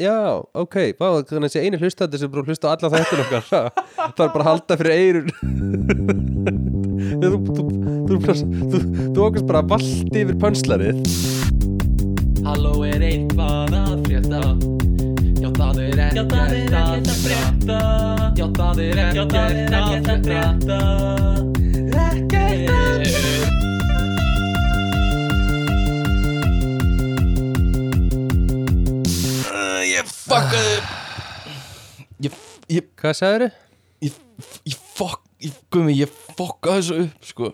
já, ok, Vá, þannig að þessi eini hlustandi sem bara hlusta á alla þættin okkar það er bara að halda fyrir eirun þú, þú, þú, þú, þú, þú, þú okkast bara valdi yfir pönslarið. Halló er eitthvað að frétta? Já það er ekkert að frétta. Já það er ekkert að frétta. Ekkert að frétta fuckaði Ég, ég, hvað sagður ég, ég fuck Ég, gumi, ég fokkaði þessu upp, sko.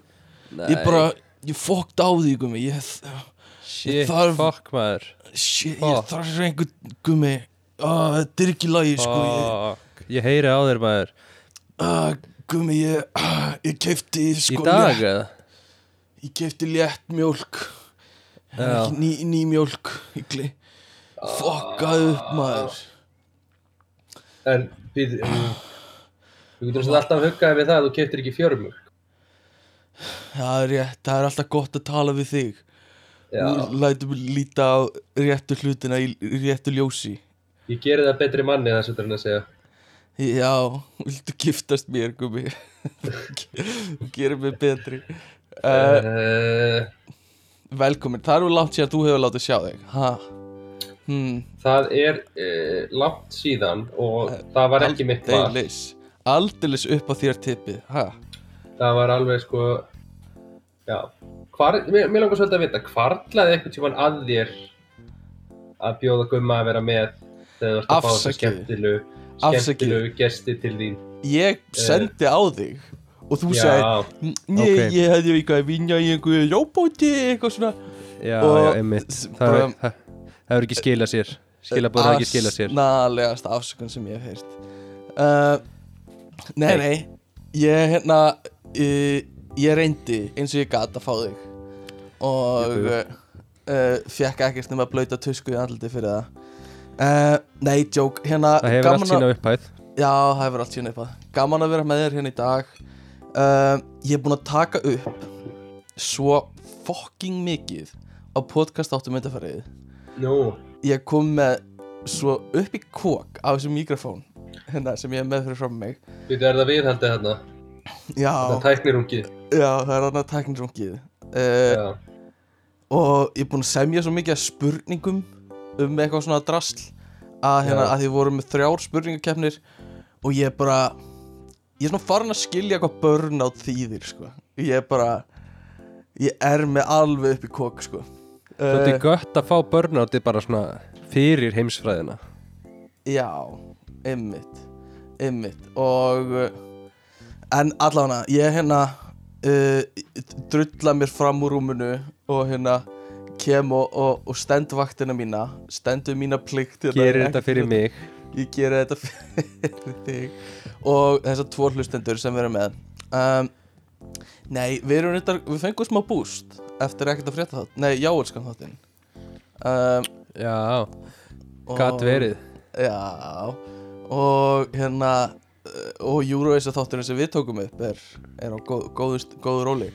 Ég bara, ég fokkt á því, gumi Ég, shit, þarf- fuck maður. Shit, ég Fuck. þarf einhver, gumi ah, Þetta er ekki lagi, sko. Ég, fuck, ég heyri á þér maður. Ah, gumi, ég, ah, ég kefti, í sko dag létt, eða? Ég kefti létt mjólk. Já. Ekki ný, ný mjólk Ykli Fokkaði upp, maður. En við Við getum svo alltaf huggaði við það að þú keftir ekki fjörmur Það er rétt, það er alltaf gott að tala við þig. Já, Þú lætur mig líta á réttu hlutina í réttu ljósi. Ég geri það betri manni þess að að segja. Já, viltu giftast mér, gummi? Þú gerir mig betri uh, Velkomin, það er vel langt síðan þú hefur látið sjá þig. Ha? Hmm, Það er uh, langt síðan og það var ekki mitt val. Aldeilis Aldeilis upp á þér tippið Ha? Það var alveg sko Já. Hvar, mér, mér langar svolítið að vita Hvarlaði einhvern tímann að þér að bjóða gumma að vera með þegar þú ert að fá skemmtilegu Afsakið. skemmtilegu gesti til þín? Ég sendi á þig Og þú sagði Já, Nei, Ok. ég hefði eitthvað að vinja í einhverju róbóti Eitthvað svona. Já, Og já, einmitt. S- það bara- það hefur ekki skilað sér. Skilabóð hefur ekki skilað sér. Asnalegast afsökun sem ég hef heyrt. Uh, Nei, Nei. Ég hérna uh, Ég reyndi eins og ég gat að fá þig. Og uh, Fekk ekkert nema að blauta tusku í andliti fyrir það. Uh, Nei, joke. Hérna, það hefur allt sína upphæð. Já, það hefur allt sína upp að Gaman að vera með þér hérna í dag. Uh, Ég er búinn að taka upp Svo fucking mikið Á podcast áttu myndafærið nú. Ég kom með svo upp í kók á þessu mikrofón hérna sem ég er með fyrir frá mig. Við er það viðhaldið hérna já, Það tæknirungið. Já það er þarna tæknirungið. Uh, og ég er búinn að semja svo mikið spurningum um eitthvað svona drasl að hérna að því voru með þrjár spurningakefnir og ég er bara ég er svona farin að skilja hvað burnout þýðir sko. Ég er bara ég er með alveg upp í kók sko Þetta Eh, er gött að fá börnátti bara svona fyrir heimsfræðina. Já, ymmit Ymmit Og uh, En allavega Ég hérna uh, Drulla mér fram úr rúminu Og hérna Kem og, og, og stend vaktina mína Stendu mína plikt hérna, Gerir þetta fyrir mig. Ég geri þetta fyrir þig. Og þessar tvo hlustendur sem við erum með. Um, Nei, við erum Við fengum smá boost Eftir ekkert að frétta þátt Nei, jáelskan þáttinn. Um, Já, gatt verið. Já. Og hérna uh, Og Eurovision þátturinn sem við tókum upp Er, er á góð, góðu, góðu róli.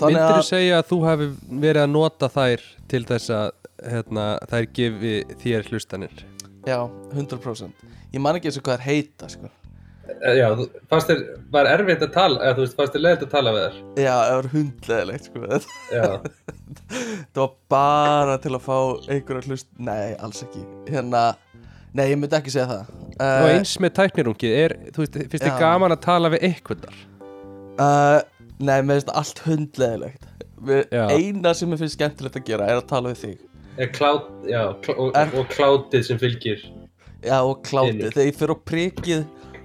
Þannig Myndir þú segja að þú hafi verið að nota þær til þess að hérna, þær gefi þér hlustanir? Já, 100% Ég man ekki eins og hvað er heita sko. Eh, Já, fannst þér, var erfitt að tala eða þú veist, fannst þér leiðilegt að tala við þér Já, það var hundleðilegt sko. Það var bara til að fá einhverja hlust Nei, alls ekki. Hérna, nei, ég myndi ekki segja það. Og uh, eins með tæknirungi er, þú veist, finnst þið gaman að tala við einhvernar uh, Nei, mér finnst allt hundleðilegt. Eina sem mér finnst skemmtilegt að gera Er að tala við þig. Er klát, já klá, og, Er- og klátið sem fylgir Já, og klátið, þegar ég fyrir á prikið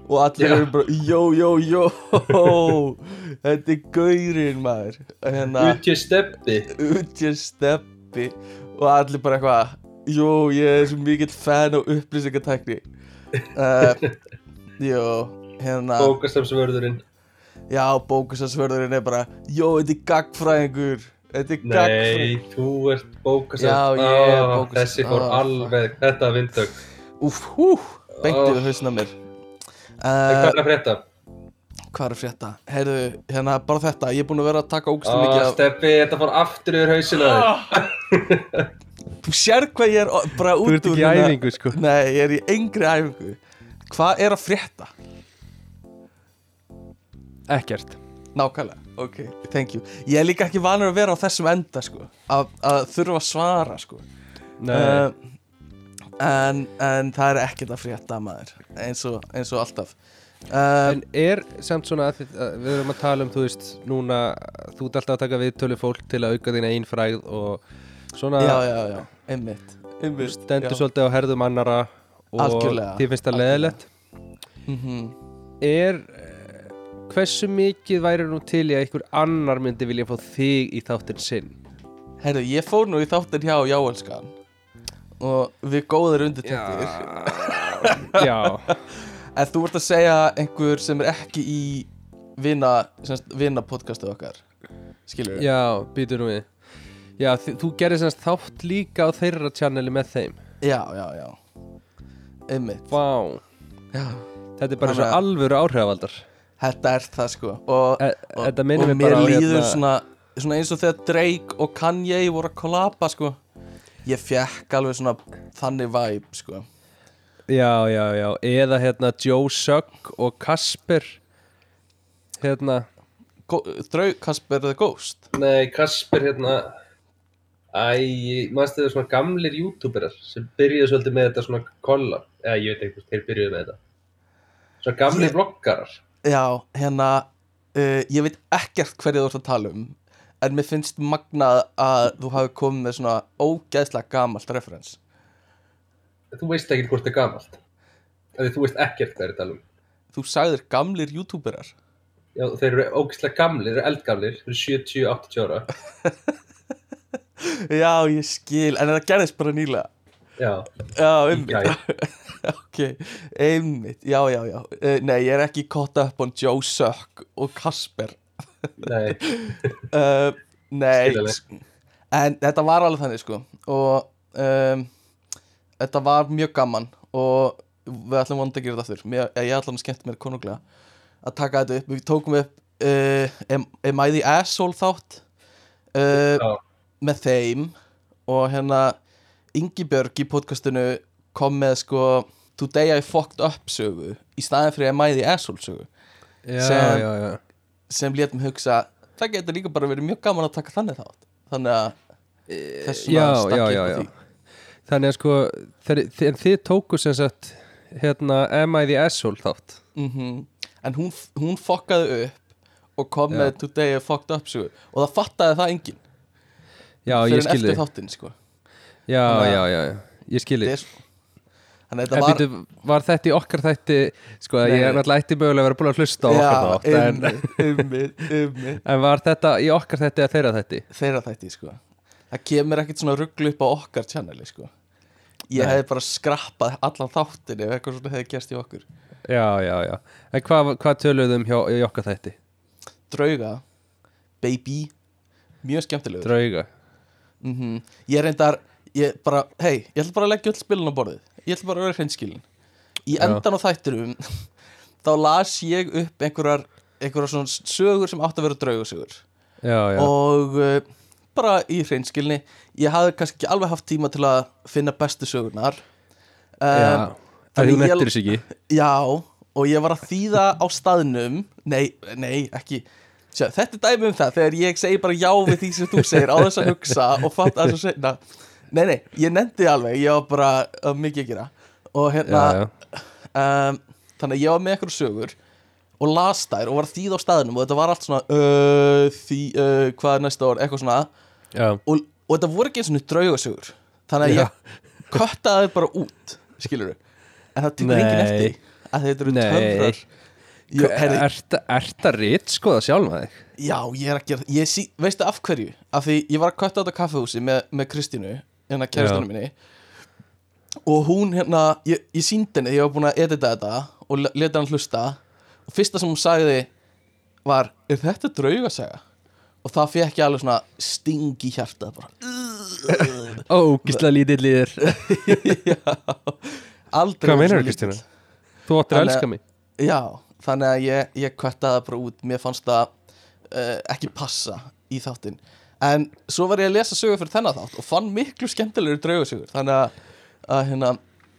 og allir eru bara Jó, jó, jó. Þetta er gaurinn maður. Hérna, Utje steppi utjör steppi og allir bara eitthvað Jó, ég er svo mikill fan á upplýsingatækni. Uh, Jó, hérna Bókastamsvörðurinn Já, bókusarsvörðurinn er bara Jó, þetta er gagfræðingur Þetta er Nei, gagfræðingur þú ert bókastam Já, ég er bókastam- Þessi fór alveg, þetta vindök Úf, hú, Oh. yfir hausna mér hvað er að frétta? Hvað er að frétta? Heyrðu, hérna, bara þetta. Ég er búinn að vera að taka ógstu mikið af Steppi, þetta fór aftur yfir þér þú sér hvað ég er bara út Þú ert ekki í hérna- æfingu, sko. Nei, ég er í engri æfingu. Hvað er að frétta? Ekkert. Nákvæmlega, ok, thank you. Ég er líka ekki vanur að vera á þessum enda sko. Að, að þurfa að svara sko. Nei, uh, en, en það er ekkert að frétta maður. Eins og, eins og alltaf. Uh, En er samt svona að að við erum að tala um, þú veist, núna þú ert alltaf að taka viðtölu fólk til að auka þína einn fræð og svona Já, já, já, einmitt, einmitt stendur já. svolítið á herðum annara og þið finnst það leðilegt Mhm. Er, eh, hversu mikið væri nú til í að einhver annar myndi vilja fá þig í þáttinn sinn? Herru, ég fór nú í þáttin hjá Jáelskan og við góðir undirtektir. Já, En þú ert að segja einhver sem er ekki í vina, semst, vina podcastu okkar. Skilur já, býtur við. Já, þú gerir semst þátt líka á þeirra channeli með þeim. Já, já, já. Einmitt. Vá, já. þetta er bara Þannig svo að- alvöru áhrifavaldar. Þetta er það sko. Og, E- og, og mér líður hérna- svona, svona eins og þegar Drake og Kanye voru að kollapa sko Ég fekk alveg svona þannig vibe sko. Já, já, já, eða hérna Joe Sugg og Kasper Hérna. Drake, Kasper the Ghost? Nei, Kasper hérna. Æ, mannstu þau svona gamlir youtuberar sem byrjuðu svolítið með þetta svona kolla. Eða ég veit ekki hvort þeir byrjuðu með þetta. Svona gamlir vloggarar. Já, hérna uh, Ég veit ekkert hverju þú ert að tala um En mér finnst magnað að þú hafi komið með svona ógeðslega gamalt referens Þú veist ekki hvort það er gamalt. Því þú veist ekkert hvað er tala um Þú sagðir gamlir youtuberar. Já, þeir eru ógeðslega gamlir, þeir eru eldgamlir þeir eru 70-80 ára. Já, ég skil, en það gerðist bara nýlega. Já, Já, einmitt. Ok, einmitt, já, já, já. Uh, Nei, ég er ekki caught up on Joe Suck og Kasper Nei, uh, Nei Skiljanlegt. En þetta var alveg þannig sko. Og um, Þetta var mjög gaman Og við ætlum vonandi að gera þetta aftur. Mér, Ég ætlum að skemmta mér konunglega Að taka þetta upp, við tókum upp uh, am, am I the asshole þátt uh, já, Með þeim. Og hérna Ingibjörg í podcastinu kom með sko Today I fucked up sögu Í staðin fyrir Am I the asshole sögu. Já, Sem- já, já Sem létum hugsa Það getur líka bara verið mjög gaman að taka þannig þátt. Þannig að þess vegna Já, stakk já, ég já, upp á því. Þannig að sko þeir, en þið tóku sem sagt hérna Am I the Asshole þátt? Mhm. En hún, hún fokkaði upp Og kom Já. með Today I fucked up sögu Og það fattaði það enginn. Já, Fyrir en eftir þáttinn sko. Já, að- já, já, já, ég skilði Þetta að var býtu, var þetta í okkar þætti sko, Nei, ég er ætti mögulega að vera búin að hlusta á okkar þátt en, einmitt, einmitt en var þetta í okkar þætti að þeirra þætti? Þeirra þætti sko. Það kemur ekkert svona rugglu upp á okkar channeli sko. Ég Nei. hefði bara skrappað allan þáttin ef eitthvað svona hefði gerst í okkur. Já, já, já. En hvað, hvað töluðum hjá, í okkar þætti? Drauga, baby Mjög skemmtilegur. Drauga. Mm Ég reyndar, ég bara, hei, ég ætla bara að leggja öll spilin á borðið Ég ætla bara að vera hreinskilin. Í endan á þættinum Þá las ég upp einhverjar einhverjar svona sögur sem átt að vera já, og uh, bara í hreinskilni ég hafði kannski ekki alveg haft tíma til að finna bestu sögurnar. Um, Það þannig þú ég- nettir þess ekki já, og ég var að þýða á staðnum. Nei, nei, ekki. Sjá, þetta er dæmi um það, þegar ég segi bara já við því sem þú segir á þess að hugsa og fatt að þess að segna nei, nei, ég nefndi alveg, ég var bara uh, mikið að gera. Og hérna Já, já, um, þannig að ég var með eitthvað sögur og las þær og var að þýða á staðnum og þetta var allt svona uh, því, uh, hvað er næsta ár, eitthvað svona. Og, og þetta voru ekki eins og draugasögur. Þannig að Já. ég köttaði bara út skilur en það tekur enginn eftir að þetta eru töfrar. Jú, herri, Ertu ert að rít skoða sjálfa þig? já, ég er að gera ég sí, veistu af hverju, af því ég var að kötta þetta kaffehúsi með, með Kristínu hérna kæristunum minni. Og hún hérna, ég, ég síndi henni ég var búin að edita þetta og le- leta hann hlusta. Og fyrsta sem hún sagði var, er þetta draugasaga? og það fekk ég alveg svona sting í hjartað bara. Ó, gísla lítill líðir Já, aldrei Hvað meinar Kristína? lítill. Þú áttir að elska mig. Já, þannig að ég, ég kvættaði það bara út. Mér fannst það uh, ekki passa í þáttinn En svo var ég að lesa sögur fyrir þennan þátt og fann miklu skemmtilegur draugasögur. Þannig að, að hérna,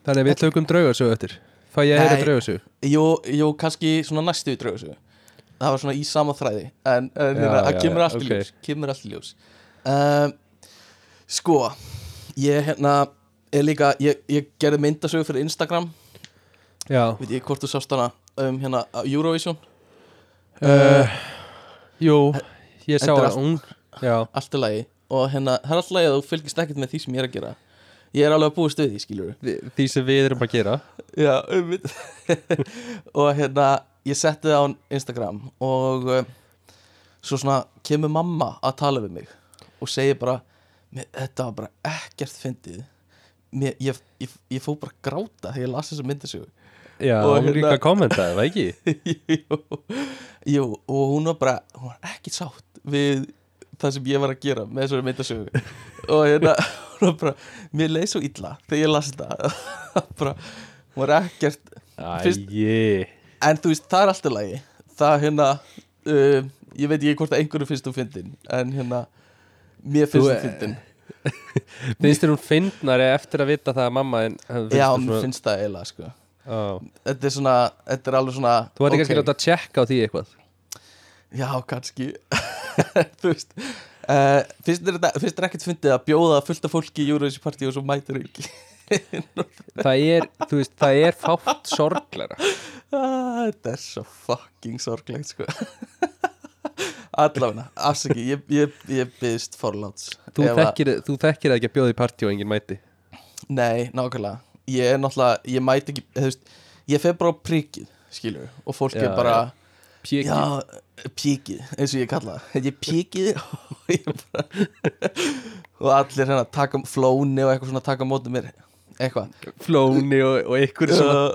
Þannig að við tökum draugarsögu eftir. Fæ ég að heyra Nei. draugarsögu jú, jú, kannski svona næstu í draugasögu. Það var svona í sama þræði. En, en Já, hérna, það já, kemur já, allt í ok. ljós Kemur allt ljós. Um, Sko, ég hérna er líka, ég, ég gerði myndasögu fyrir Instagram. Já. Veit ég hvort þú sást hana? Um hérna Eurovision. Uh, Jú, ég sá allt- hún allt í lagi. Og hérna, það er allt lagi að þú fylgist ekkert með því sem ég er að gera. Ég er alveg að búast við því, skilur því- því sem við erum að gera. Já, um og hérna, ég setti það á Instagram og uh, svo svona kemur mamma að tala við mig og segir bara "Mér- þetta var bara ekkert fyndið. Mér, ég, ég, ég fó bara gráta þegar ég las þessa myndasögu. Já, Og hún hérna- líka kommentaði, það ekki? jú, og hún var bara hún var ekki sátt við það sem ég var að gera með þessari myndasögu. Og hérna, bara mér leið svo illa þegar ég las þetta. Bara, var ekkert Fyrst- en þú veist, það er alltaf lagi. Það hérna uh, ég veit ekki hvort að einhverju finnst þú fyndin en hérna, mér finnst Þú, þú fyndin Finnst þér hún fyndnari eftir að vita það að mamma já, mér finnst það eiginlega sko. Á. þetta er svona, þetta er alveg svona Þú væri kannski ok. láta að tjekka á því eitthvað? Já, kannski Þú veist uh, þetta- finnst þér ekkert fyndið að bjóða fullt af fólki í Eurovision Party og svo mætir ekki? Það er, þú veist, það er fátt sorgleira ah, Þetta er svo fucking sorglegt sko. Allavega, afsaki Ég, ég, ég byggðist forláts. Þú þekkir, þú þekkir ekki að bjóða í partí og enginn mæti? Nei, nákvæmlega. Ég er náttúrulega, ég mæti ekki þú veist, Ég fer bara á prikið, skilur Og fólk Já, er bara Pjeki Já, píkið, eins og ég kalla það. Ég píkið og ég bara og allir hérna taka flóni og eitthvað svona taka á móti mér. Eitthvað. Flóni og, og ykkur svona.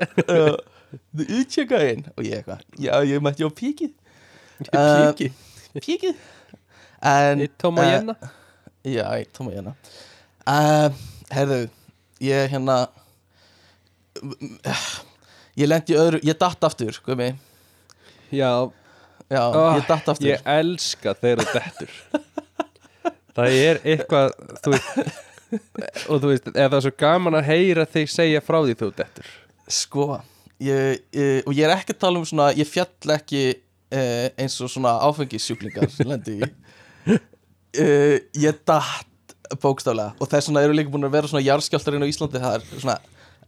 Þú útjöka einn. Og ég eitthvað, já ég mætti á píkið Pjeki Píkið En Eitt tóma eh, hérna Já, eitt tóma hérna uh, Herðu, ég hérna Ég lendi í öðru, ég datt aftur, sko mig Já, Já, Ah, ég datt aftur. ég elska þegar þú dettur. Það er eitthvað þú veist, og þú veist, eða það er svo gaman að heyra þig segja frá því þú dettur. Sko, ég, ég, og ég er ekki að tala um svona, ég fjall ekki eh, eins og svona áfengissjúklingar sem lendi í. Eh, Ég datt bókstaflega. Og þess vegna eru líka búin að vera svona jarðskjáltar inn á Íslandi, það er svona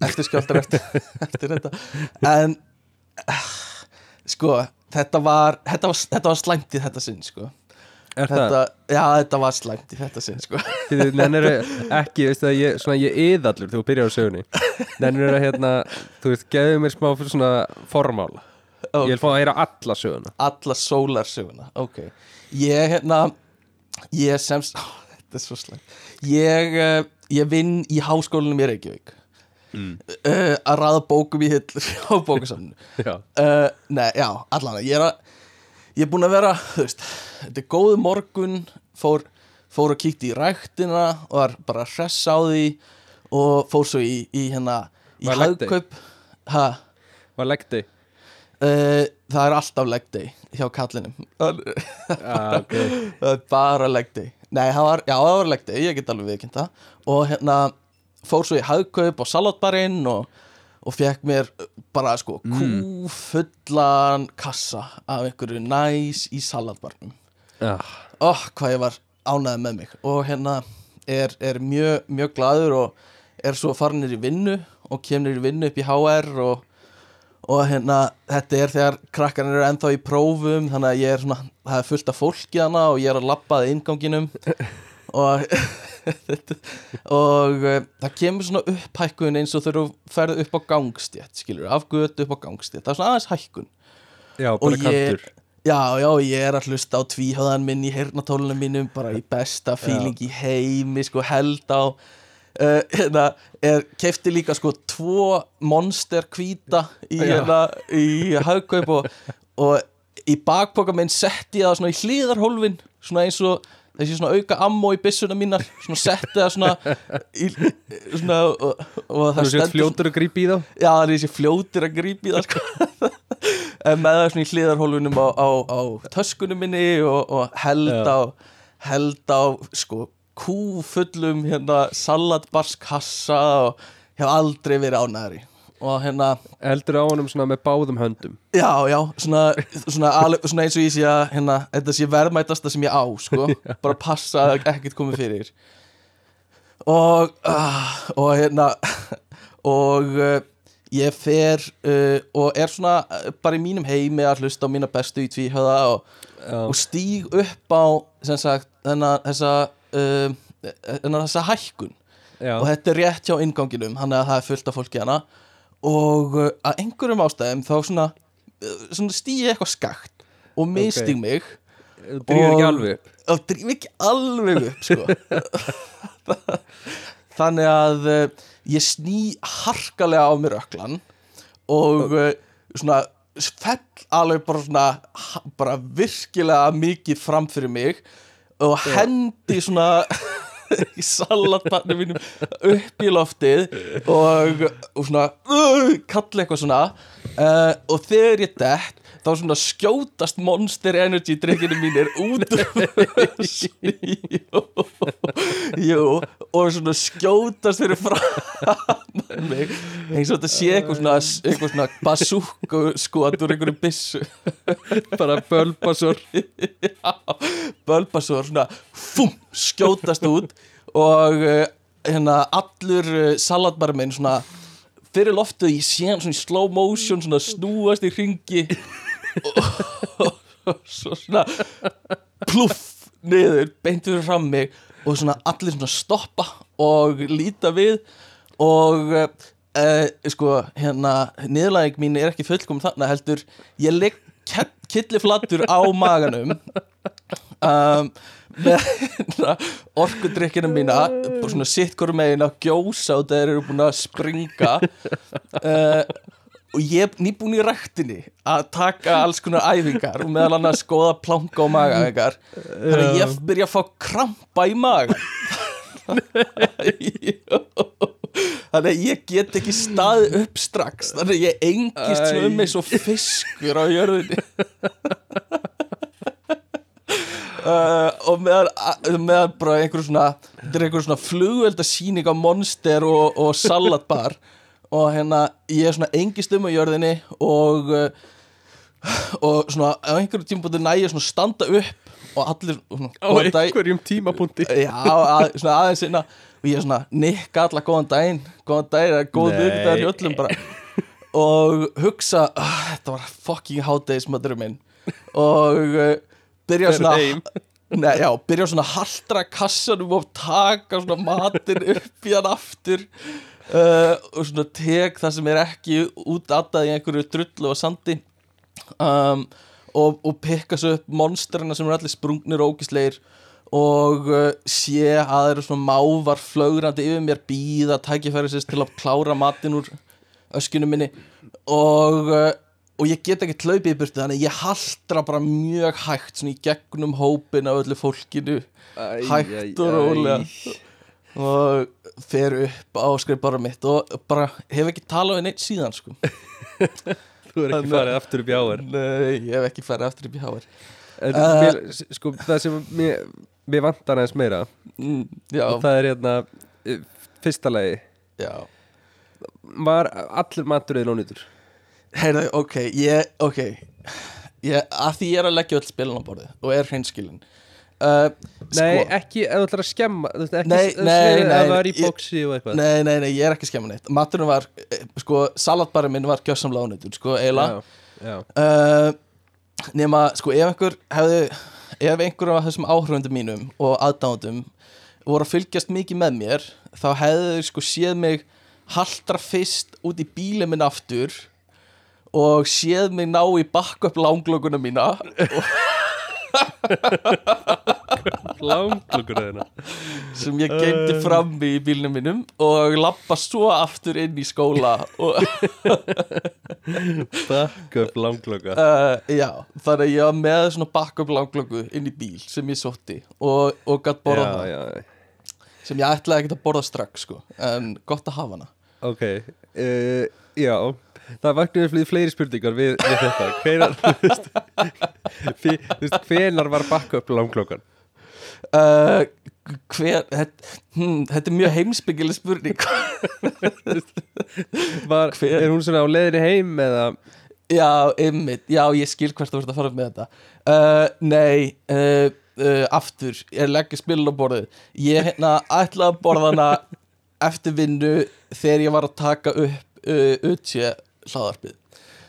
eftirskjáltar eftir, eftir þetta. En eh, sko, þetta var, þetta var, þetta var slæmt í þetta sinn, sko. Er þetta, það? Já, þetta var slæmt í þetta sinn, sko. Þið nennir ekki, veistu það, ég, svona ég yðallur þegar þú byrjar á sögunni. Nennir að hérna, þú veist, geðu mér smá svona formála. Ok. Ég vil fá að heyra alla söguna. Alla sólarsöguna ok, ég hérna ég semst, ó, þetta er svo slæmt. Ég, uh, ég vinn í háskólanum í Reykjavík mm. að raða bókum í hillur á bókasamnu uh, nei, já, allan ég er að ég er búinn að vera, þú veist þetta er góðu morgun fór, fór að kíkti í ræktina og var bara hress á því og fór svo í, í hérna í Var leg day? hagkaup. Ha, var legdi uh, það er alltaf leg day hjá kallinum. Ah, okay. bara leg day. Nei, það var, já, það var leg day, ég get alveg viðkynnt það. Og hérna fór svo í hagkaup á salatbarinn og, og fekk mér bara sko kúfullan kassa af einhverju næs í salatbarnum. Ah, oh, hvað ég var ánæði með mig. Og hérna er, er mjög, mjög glaður og er svo farinir í vinnu og kemur í vinnu upp í HR og, og hérna þetta er þegar krakkarnir eru ennþá í prófum þannig að ég er svona, það er fullt af fólki hana og ég er að labbaði innganginum og og uh, það kemur svona upphækkun eins og þegar þú ferð upp á gangstétt skilur, af götu upp á gangstétt. Það er svona aðeins hækkun. Já, bara kantur Já, já, ég er að hlusta á tvíhöðan minn í heyrnatólunum mínum bara í besta feeling í heimi sko held á uh, hérna, er, kefti líka sko tvo monster kvíta í, hérna, í hagkaup og, og í bakpoka minn setti ég það svona í hliðarhólfin svona eins og þessi svona auka ammo í byssuna mínar svona setti það svona, í, svona og, og Þú sétt fljótur að grípa í þá? Já, það er þessi fljótir að grípi það sko. En með það svona í hliðarhólfunum á, á, á töskunum minni og, og held Já. á held á sko kúfullum hérna salatbarskassa og hef aldrei verið ánæðari og hérna Heldur á honum svona með báðum höndum. Já, já, svona, svona, alveg, svona eins og ég sé að hérna, þetta sé verðmætasta sem ég á sko, bara passa að ekkert komið fyrir. Og uh, og hérna og uh, ég fer uh, og er svona uh, bara í mínum heimi að hlusta á mína bestu í tvíhöða og, og stíg upp á sem sagt þennan þessa uh, þessa hækkun. Já, og þetta er rétt hjá innganginum þannig að það er fullt af fólki hana og uh, að einhverjum ástæðum þá svona, uh, svona stýi eitthvað skakt og misting mig. Þú drýður ekki alveg upp. Og drif ekki alveg upp sko. þannig að uh, ég sný harkalega á mér öklan og svona fell alveg bara svona bara virkilega mikið fram fyrir mig og hendi svona í salatbarnum mínum upp í loftið og, og svona uh, kalla eitthvað svona. Uh, og þegar ég dett þá svona skjótast Monster Energy drikkinu mínir út jú, jú og svona skjótast fyrir fram mig eins og þetta sé eitthvað svona, eitthvað svona basúku skot úr einhverju byssu. Bara bölbasur Bölbasor svona fum, skjótast út og uh, hérna allur uh, salatbarinn minn svona fyrir loftu sé hann svona í slow motion svona snúast í ringi og, og svo svona pluff niður beint fyrir fram mig og svona allir svona stoppa og líta við og uh, sko hérna niðurlæging mín er ekki fullkomin þarna heldur ég legg killiflattur á maganum um, með hérna, orkudrykkina mína bara svona sitt hverju megin að gjósa og þeir eru búin að springa uh, og ég er nýbúin í ræktinni að taka alls konar æfingar og meðal annars skoða planka og magaæfingar. Þannig að ég byrja að fá krampa í maga þannig að ég get ekki staðið upp strax. Þannig að ég engist svo um mig svo fiskur á jörðinni. Uh, og meðan, meðan bara einhver svona þetta er einhver svona flugveldasýning á monster og, og salatbar og hérna ég er svona engist um á jörðinni og uh, og svona á einhverju tímpúti næ ég svona standa upp og allir svona, á einhverjum tímapunkti. Já, að, svona aðeins sinna og ég er svona nikka alla góðan daginn. Góðan daginn, eða góð Nei. vikudagur hjá öllum bara. Og hugsa ah, þetta var fucking hádegismadurum minn. Og uh, byrja svona. Nei, já, byrja svona að haltra kassanum og taka svona matinn upp í hann aftur uh, og svona tek það sem er ekki útatað í einhverju drullu og sandi. Um, og, og pikka svo upp monsterina sem eru allir sprungnir og ógisleir og uh, sé að það eru svona mávar flögrandi yfir mér býða tækifæri til að klára matinn úr öskinu minni. Og, uh, og ég get ekki hlaupið í burtu þannig ég haldra bara mjög hægt svona í gegnum hópin af öllu fólkinu. Æ, hægt æ, og æ. Og fer upp á skrifbara mitt og bara hef ekki talað við neitt síðan sko. Þú er ekki Þannig- farið aftur upp í áður Nei, ég hef ekki farið aftur upp í háar Uh, mér, sko, það sem mér, mér vantar aðeins meira mm, Já, og það er hérna eh, fyrsta lagi. Já. Var allur maturinn ónýtur Heyrðu, ok, ég, ok. Ég, að því ég er að leggja öll spilin á borðið og er hreinskilin uh, Nei, sko, ekki ef þú ætlar að skemma þú veist, ekki Nei, nei, nei, nei, nei, nei, ég er ekki að skemma neitt. Maturinn var, eh, sko, salatbarinn minn var gjössamlega ónýttur, sko, eiginlega. Uh, nema sko ef einhver hefði ef einhver af þessum áhrifundum mínum og aðdáðundum voru að fylgjast mikið með mér þá hefðu þau sko séð mig haldra fyrst út í bílið minn aftur og séð mig ná í backup langlöguna mína. og, Langklukkur þeirna sem ég geymdi fram í bílnum mínum og lappa svo aftur inn í skóla og Takk upp langklukka Uh, já, þannig að ég var með svona backup langlöku inn í bíl sem ég sótti og, og gætt borða Já, já, sem ég ætlaði ekki að borða strax sko, en gott að hafa hana. Ok uh, Já, það vaknaði fleiri, fleiri spurningar við, við þetta. Hvenar, hvenar var backup langklukkan? uh, hver þetta, hm, þetta er mjög heimsbyggileg spurning. Var, Er hún svona á leiðinni heim eða? Já, ymmit, já, ég skil hvert þú ert að fara með þetta. Uh, nei uh, uh, aftur, ég legg spilin á borðið. Ég hérna ætla að borða hana eftir vinnu þegar ég var að taka upp uh, utsi hlaðarpið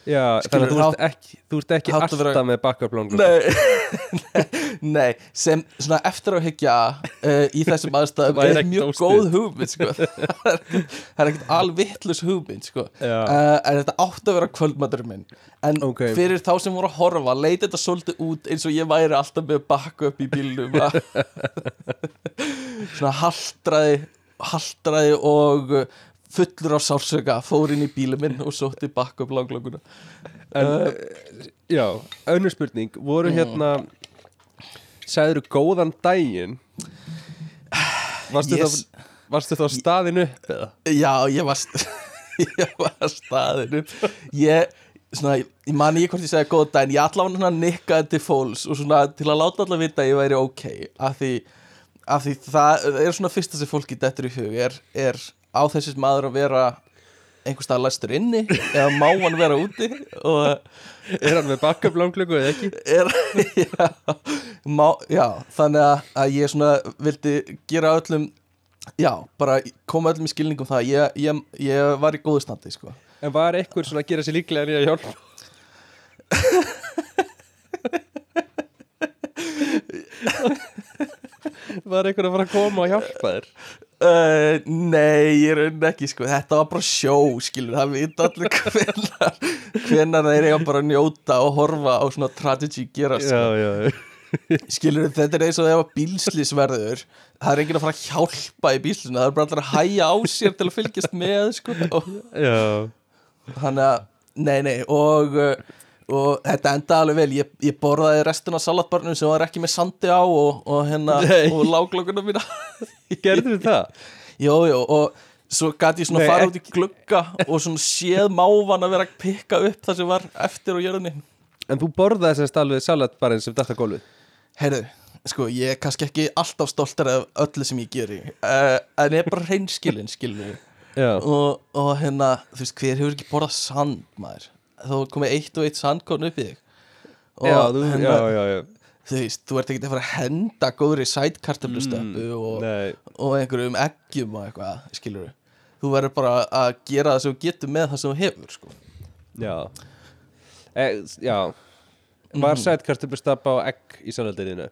Já, Skilur, þannig að þú ert ekki, þú ert ekki alltaf vera- með backup langur Nei, nei, sem svona eftir að hyggja uh, í þessum aðstæðum er mjög góð hugmynd sko. það er ekkert- er alvittlus hugmynd sko. Uh, en þetta átti að vera kvöldmaturinn minn. En Ok. fyrir þá sem voru að horfa leit þetta svolítið út eins og ég væri alltaf með bakku upp í bílnum. Svona haldraði haldraði og fullur á sársöka fór inn í bílum minn og sótti bakku upp langlönguna En, uh, já, önnur spurning Voru Mm. hérna Sæður góðan daginn Varstu, Yes. þá, varstu þá staðin upp eða? Já, ég var, ég var staðinu Ég, svona, ég man ekki hvort ég segi góð daginn Ég allavega svona nikkaði til fólks Og svona til að láta allavega vita að ég væri ok Af því, af því það er svona fyrsta sem fólki dettur í hug Er, er á þessis maður að vera einhvers staðar læstur inni Eða má hann vera úti Og Er hann með backup langlöku eða ekki? er, já, má, já, þannig að, að ég svona vildi gera öllum Já, bara koma öllum í skilningum það ég, ég, ég var í góðu standi, sko En var eitthvað svona að gera sér líklega að hjálpa? var eitthvað að fara að koma og hjálpa þér? Uh, nei, ég raunin ekki sko Þetta var bara sjó, skilur Það vita allir hvenar Hvenar þeir eiga bara að njóta og horfa á svona tragedy gera sko. já, já Skilur þetta er eins og þegar bílslisverður Það er enginn að fara að hjálpa í bílslisinu Það er bara allir að hæja á sér til að fylgjast með sko. og Þannig að, nei, nei Og, uh, og þetta enda alveg vel Ég, ég borðaði restina af salatbarnum sem var ekki með sandi á og, og hérna Nei. og láglökunum mína gerður það? Jó, jó, og svo gæti ég svona Nei, fara út í glugga og svona séð mávan að vera að pikka upp það sem var eftir á jörðinni En þú borðaði þess að alveg salatbarinn sem dætt á gólfið? Heyrðu, sko, ég er kannski ekki alltaf stoltar af öllu sem ég geri uh, en ég er bara reynskilin, skilur Já, og, og hérna, þú veist, hver hefur ekki borðað sand, maður þá komið eitt og eitt sandkón upp í þig. Og já, þú, hérna, já, já, þú veist, þú ert ekki að fara að henda góðri sætkartöflustöppu og, Nei, og einhverjum eggjum og eitthvað, skilur þú verður bara að gera það sem þú getur með það sem þú hefur, sko. Já. E, Já. Var Mhm. sætkartöflustappa á egg í salatinu?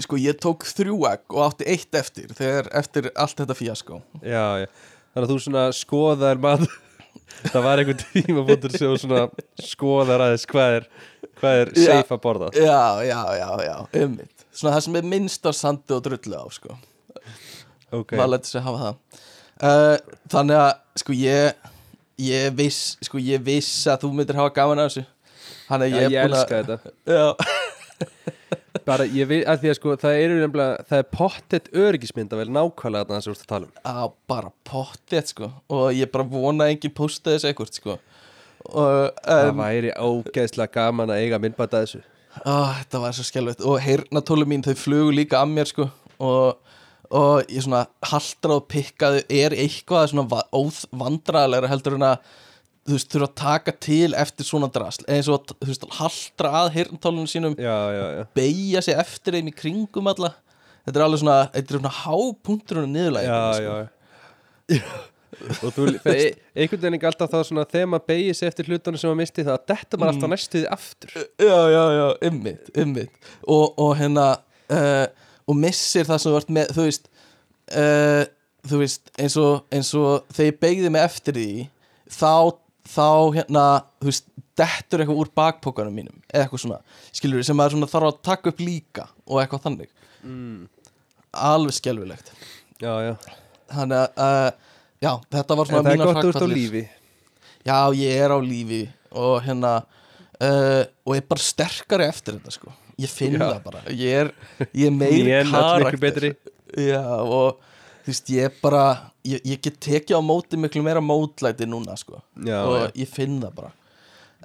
Sko ég tók þrjú egg og átti eitt eftir þegar eftir allt þetta fíaskó Já, já. Þannig að þú svona skoðar maður Það var einhvern tíma bútur sem svona skoðar aðeins hvað er hvað er safe að borða. Já, já, já, já, ummitt Svona það sem er minnst af sandi og drullu á sko. Ok, Maður lætur sig hafa það. Uh, Þannig að sko ég ég viss, sko ég viss að þú myndir hafa gaman af þessu. Já, að ég, ég er búin elska að þetta. Já, Bara, ég veit að því að sko það eru nefnilega, það er pottet öryggismynda vel nákvæmlega þarna sem þú ert að tala um. Á bara pottið sko. Og ég bara vona enginn posta þessu eitthvað sko. Og, Það um, væri ógeðslega gaman að eiga myndbæta þessu. Ó, þetta var svo skjálfett og heyrnatólu mín þau flugu líka að mér sko. Og, og ég svona haldra og pikkaði. Er eitthvað svona vandræðalegra heldur en að þú veist þurfa að taka til eftir svona drasl eins og þú veist haldra að heyrnatólunum sínum Já, já, já. beigja sig eftir í kringum alla. Þetta er alveg svona, þetta er svona hápunkturinn niðurlega Já, já, já. Og þú, það er einhvern veginn ekki alltaf þá svona þegar maður beigir sig eftir hlutunum sem maður misti það þetta maður alltaf næstuði aftur. Já, já, já, ymmit, ymmit og, og hérna uh, og missir það sem ert með þú veist uh, þú veist, eins og, eins og þegar ég beigði mig eftir því þá, þá hérna þú veist, dettur eitthvað úr bakpókanum mínum eða eitthvað svona, skilur sem maður svona þarf að taka upp líka og eitthvað þannig. Mm. alveg skelfilegt. Já, já, þannig að, uh, já, þetta var en svona það er gott ert á lífi? Já, ég er á lífi og hérna uh, og ég er bara sterkari eftir þetta sko. Ég finn Já. það bara. Ég er, ég er meiri Nén, öll miklu karakter. betri. Já, og þú veist, ég er bara ég, ég get tekið á móti miklu meira mótlæti núna sko. Já, og já. ég finn það bara.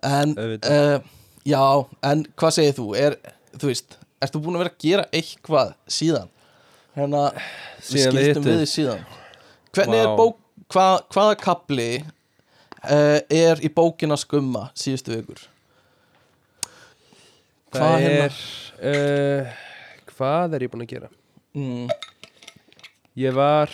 En, uh, já, en hvað segir þú? Er, þú veist, ertu búin að vera að gera eitthvað síðan? Hérna, við Síðan við við síðan. Hvernig er Vá. bók hvað, hvaða kapli uh, er í bókina skumma síðustu vikur? Hvað hérna? er uh, Hvað er ég búin að gera? mm, Ég var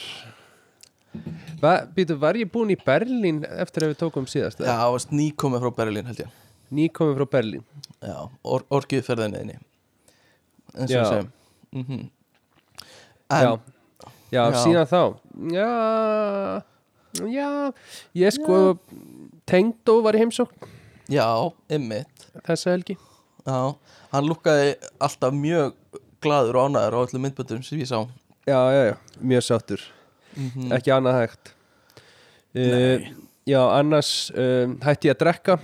va, býtu, Var ég búin í Berlín eftir að við tókum síðast? já, varst nýkomið frá Berlín held ég. Nýkomið frá Berlín. Já, or, orgið ferðinni eins og Já. við segjum. Mm já. en, já, Já. síðan þá. Já. Já, ég sko Tengdó var í heimsókn. Já, ymmit þessa helgi. Já, hann lukkaði alltaf mjög glaður og ánæður á öllum myndböndum sem ég sá Já, já, já, mjög sáttur. Mm Ekki annað hægt. Uh, Já, annars um, hætti ég að drekka.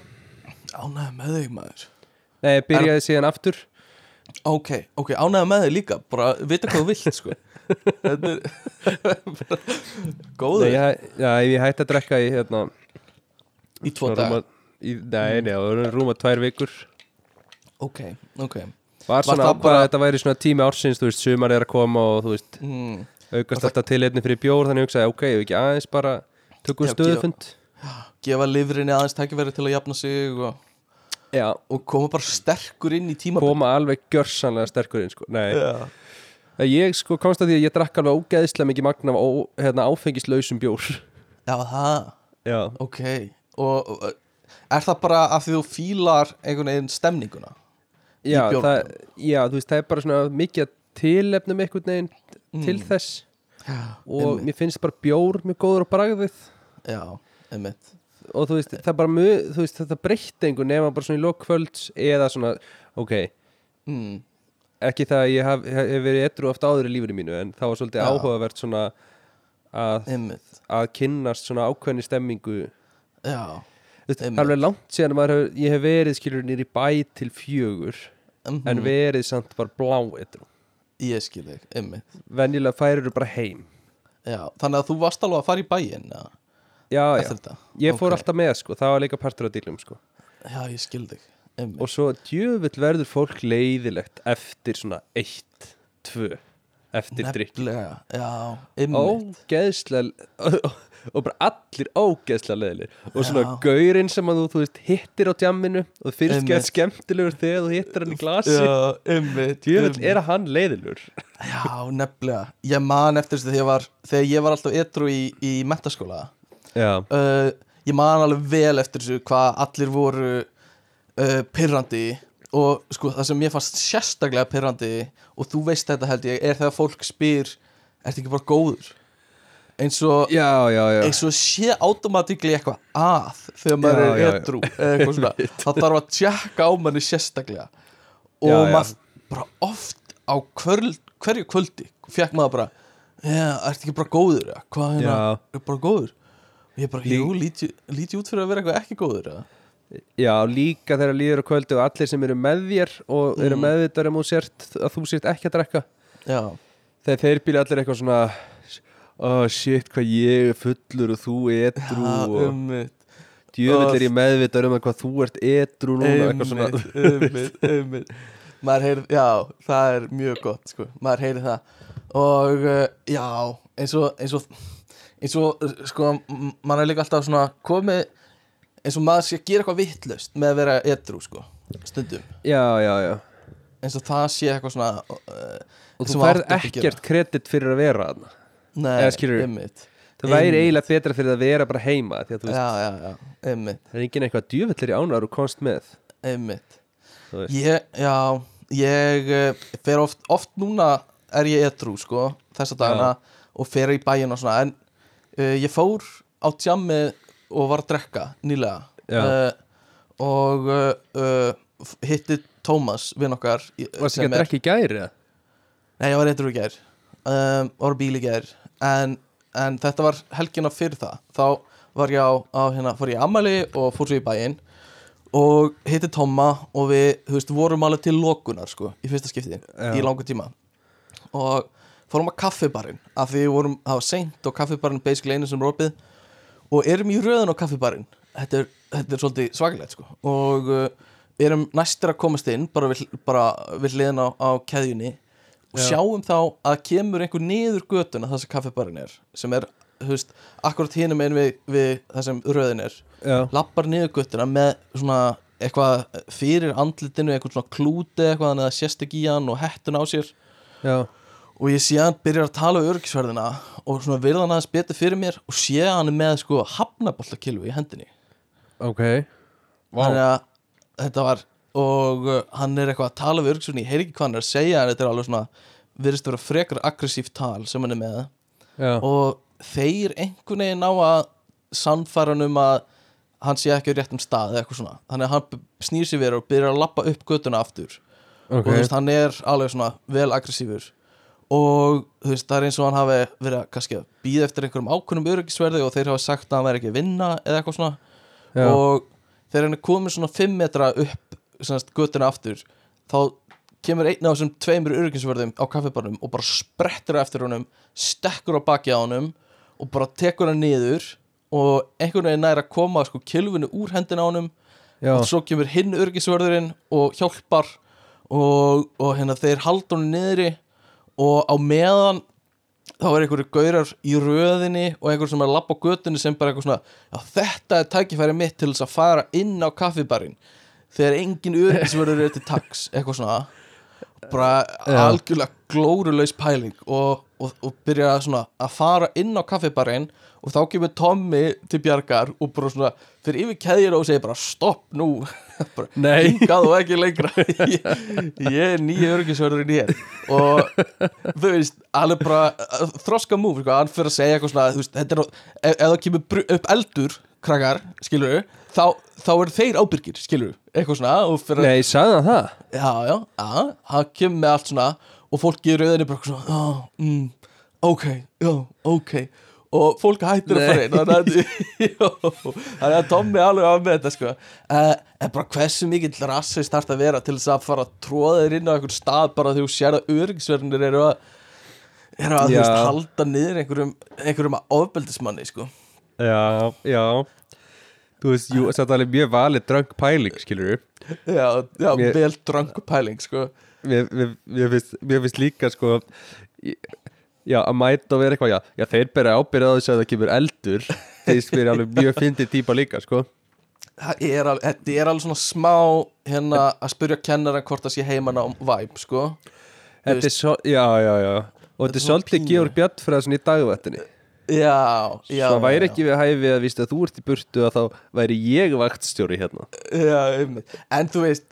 Ánæður með þig maður. Nei, byrjaði síðan aftur. Ok, ok, ánægða með þig líka. Bara vita hvað þú vilt sko. Er góður. Já, ég hætti að drekka í hérna í tvo rúma, í, Nei, nei, það voru rúma tvær vikur. Ok, ok Var svona ákvað bara- að þetta væri svona tími ársins Þú veist, sumar er að koma og þú veist mm. Aukast alltaf til einni fyrir bjór Þannig ég hugsaði, ok, ég ekki aðeins bara Tökum Já, stöðufund. Gefa lifrinni aðeins tækifæri til að jafna sig og, og koma bara sterkur inn í tímabil. Koma alveg gjörsanlega sterkur inn sko. Nei, Já, ég sko komst að því að ég drakk alveg ógeðslega mikið magna ó, hérna, áfengislausum bjór. Já, það, Já, ok. Og, er það bara því þú fílar einhvern veginn stemninguna? Já, það, já þú veist, það er bara svona mikið að tilefnum einhvern veginn til þess. Og einmitt. mér finnst bara bjór mjög góður á bragðið. Já, einmitt. Og þú veist, það er bara mjög, þú veist, þetta breytti einhvern nema bara svona í lokkvölds eða svona, ok, mm. ekki það að ég hef, hef verið etru oft áður í lífinu mínu en það var svolítið Já. áhugavert svona að, Einmitt, að kynnast svona ákveðni stemmingu. Já veist, það Einmitt. er alveg langt síðan að ég hef verið skilur nýri bæ til fjögur mm en verið samt bara blá etru Ég skil þig, einmitt. Venjulega færir bara heim. Já, þannig að þú varst alveg að fara í bæinn ja, já, já, eftir ég fór Ok. alltaf með sko, það var líka partur af dýlum sko. Já, ég skil þig einmitt. og svo djöfull verður fólk leiðilegt eftir svona eitt, tvö eftir drikk ógeðslega og bara allir ógeðslega leiðileg og svona Já. gaurinn sem að þú, þú veist, hittir á djamminu og fyrst geð skemmtilegur þegar þú hittir hann í glasi. Djöfull einmitt. er að hann leiðilegur. Já, nefnilega. Ég man eftir þessu þegar ég var Þegar ég var alltaf etru í, í mentaskóla já, uh, Ég man alveg vel eftir þessu Hvað allir voru uh, Pirrandi Og sko, það sem ég fannst sérstaklega pirrandi Og þú veist þetta held ég Er þegar fólk spyr Ertu ekki bara góður? Eins og já, já, já. eins og sé automatíkli eitthvað að þegar maður er edru það þarf að tjekka á manni sérstaklega. Og maður bara oft á kvöld, hverju kvöldi fekk maður bara já, ertu ekki bara góður hvað hérna, er bara góður? Og ég bara, jú, líti, líti út fyrir að vera eitthvað ekki góður eða? Já, líka þegar líður á kvöldu og allir sem eru með þér og eru Mm. meðvitað um að þú sért ekki að drekka. Já, þegar þeir bíla allir eitthvað svona oh shit hvað ég er fullur og þú edru já, og ummitt djöfull er ég meðvitað um að hvað þú ert edru núna eitthvað svona. Einmitt, einmitt, einmitt maður heyri, já, það er mjög gott sko, maður heyri það. Og uh, já, eins og eins og, eins og uh, sko, m- maður er líka alltaf svona komið eins og maður sé að gera eitthvað vittlust með að vera edru, sko, stundum. Já, já, já. Eins og það sé eitthvað svona uh, og þú færð ekkert kredit fyrir að vera þarna. Nei, einmitt. það væri eiginlega betra fyrir að vera bara heima því að þú veist, já, já, já, það er engin eitthvað djöfull er í ánar og komst með. Ég, já, ég uh, fer oft, oft núna er ég edru, sko, þessa dagana og fer í bæinn og svona en uh, ég fór á tjammi og var að drekka nýlega. Uh, og uh, hitti Tómas vinn okkar í- varst sem ekki að drekka í gæri? Nei, ég var edru í gær. Um, var bíl í gær. En, en þetta var helgina fyrir það. Þá var ég á, á hérna, fór ég í ammæli og fór svo í bæinn. Og hitti Tomma og við, þú veist, vorum alveg til lokunar sko, í fyrsta skipti, Já. í langa tíma. Og fórum að kaffibarinn af því við vorum, það var seint og kaffibarinn basically einu sem opið og erum í röðun á kaffibarinn. Þetta er, þetta er svolítið svakalegt sko. Og uh, erum næstir að komast inn bara við, bara við hliðin á, á keðjunni og Já. sjáum þá að kemur einhver niður götuna það sem kaffibarinn er sem er, þú veist, akkurat hinum einn við, við það sem röðin er. Já, lappar niður göttuna með svona eitthvað fyrir andlitinu eitthvað svona klúti eitthvað að það sést ekki í hann og hettun á sér. Já, og ég sé hann byrjar að tala um örgisverðina og svona virða hann aðeins betur fyrir mér og sé að hann með sko hafnaboltakilfu í hendinni. Ok. Þannig að þetta var og uh, hann er eitthvað að tala við örgisverðin ég heyr ekki hvað hann er að segja en þetta er alveg svona virðist vera frekar aggressíft tal sem hann er með. Já, og þeir einhvern veginn ná að sannfæra hann um að hann sé ekki á réttum stað eða eitthvað svona. Þannig að hann snýr sér verið og byrjar að lappa upp göttuna aftur. Ok. og þú veist, hann er alveg svona vel aggressífur og þú veist, það er eins og hann hafi verið kannski að býða eftir einhverjum ákveðnum öryggisverði og þeir hafa sagt að hann væri ekki að vinna eða eitthvað svona. Já, og þegar hann er komið svona 5 metra upp semast, göttuna aftur þá kemur einn af þessum tveimur öryggisverðum á kaffibarnum og bara sprettur eftir honum stekkur á baki á honum og bara tekur hann niður og einhvern veginn nær að koma sko kilvinu úr hendina á honum. Já, og svo kemur hinn örgisvörðurinn og hjálpar og, og hérna þeir niðri og á meðan þá er einhverju gaurar í röðinni og einhver sem er að lappa á götunni sem bara eitthvað svona þetta er tækifæri mitt til þess að fara inn á kaffibarinn. Þegar engin örgisvörður er til taks eitthvað svona bara Já. algjörlega glórulaus pæling og, og, og byrja svona að fara inn á kaffibarinn og þá kemur Tommy til bjargar og bara svona fyrir yfir keðjur og segir bara stopp nú bara, Nei. og ekki lengra ég, ég er nýja örgisvörðurinn hér og þú veist hann er bara uh, þroska múf sko, hann fyrir að segja eitthvað svona veist, þetta er, ef, ef það kemur upp eldur krakkar, skilur þá, þá eru þeir ábyrgir, skilur eitthvað svona nei, sagði hann það? Já, já, já, hann kemur með allt svona og fólki í rauðinni bara svona, já, mm, ok, já, ok. Og fólk hættir að fara inn þannig að, er alveg á með þetta sko. Uh, en bara hversu mikill rassist þarf það að vera til þess að fara að tróða þér inn á einhvern stað bara þegar þú sér að öryggisverðinir eru að eru að þú veist, halda niður einhverjum, einhverjum ofbeldismanni sko. Já, já Þú veist, jú, þetta er alveg mjög valið dröng pæling, skilur já, já Mér- vel dröngu pæling sko. Mér, mér, mér, finnst, finnst líka, sko Já, að mæta og vera eitthvað, já, já þeir bera ábyrða á þess að það kemur eldur. Þeir spyrir alveg mjög fyndið típa líka, sko. Það er alveg, þetta er alveg svona smá hérna að spyrja kennara hvort það sé heiman á vibe, sko. Þetta er svo, já, já, já. Og þetta er svolítið. Georg Bjarnfræðsson í dagvættinni já, já Svo væri já, ekki við hæfi að víst að þú ert í burtu að þá væri ég vaktstjóri hérna. Já, einmitt. en þú veist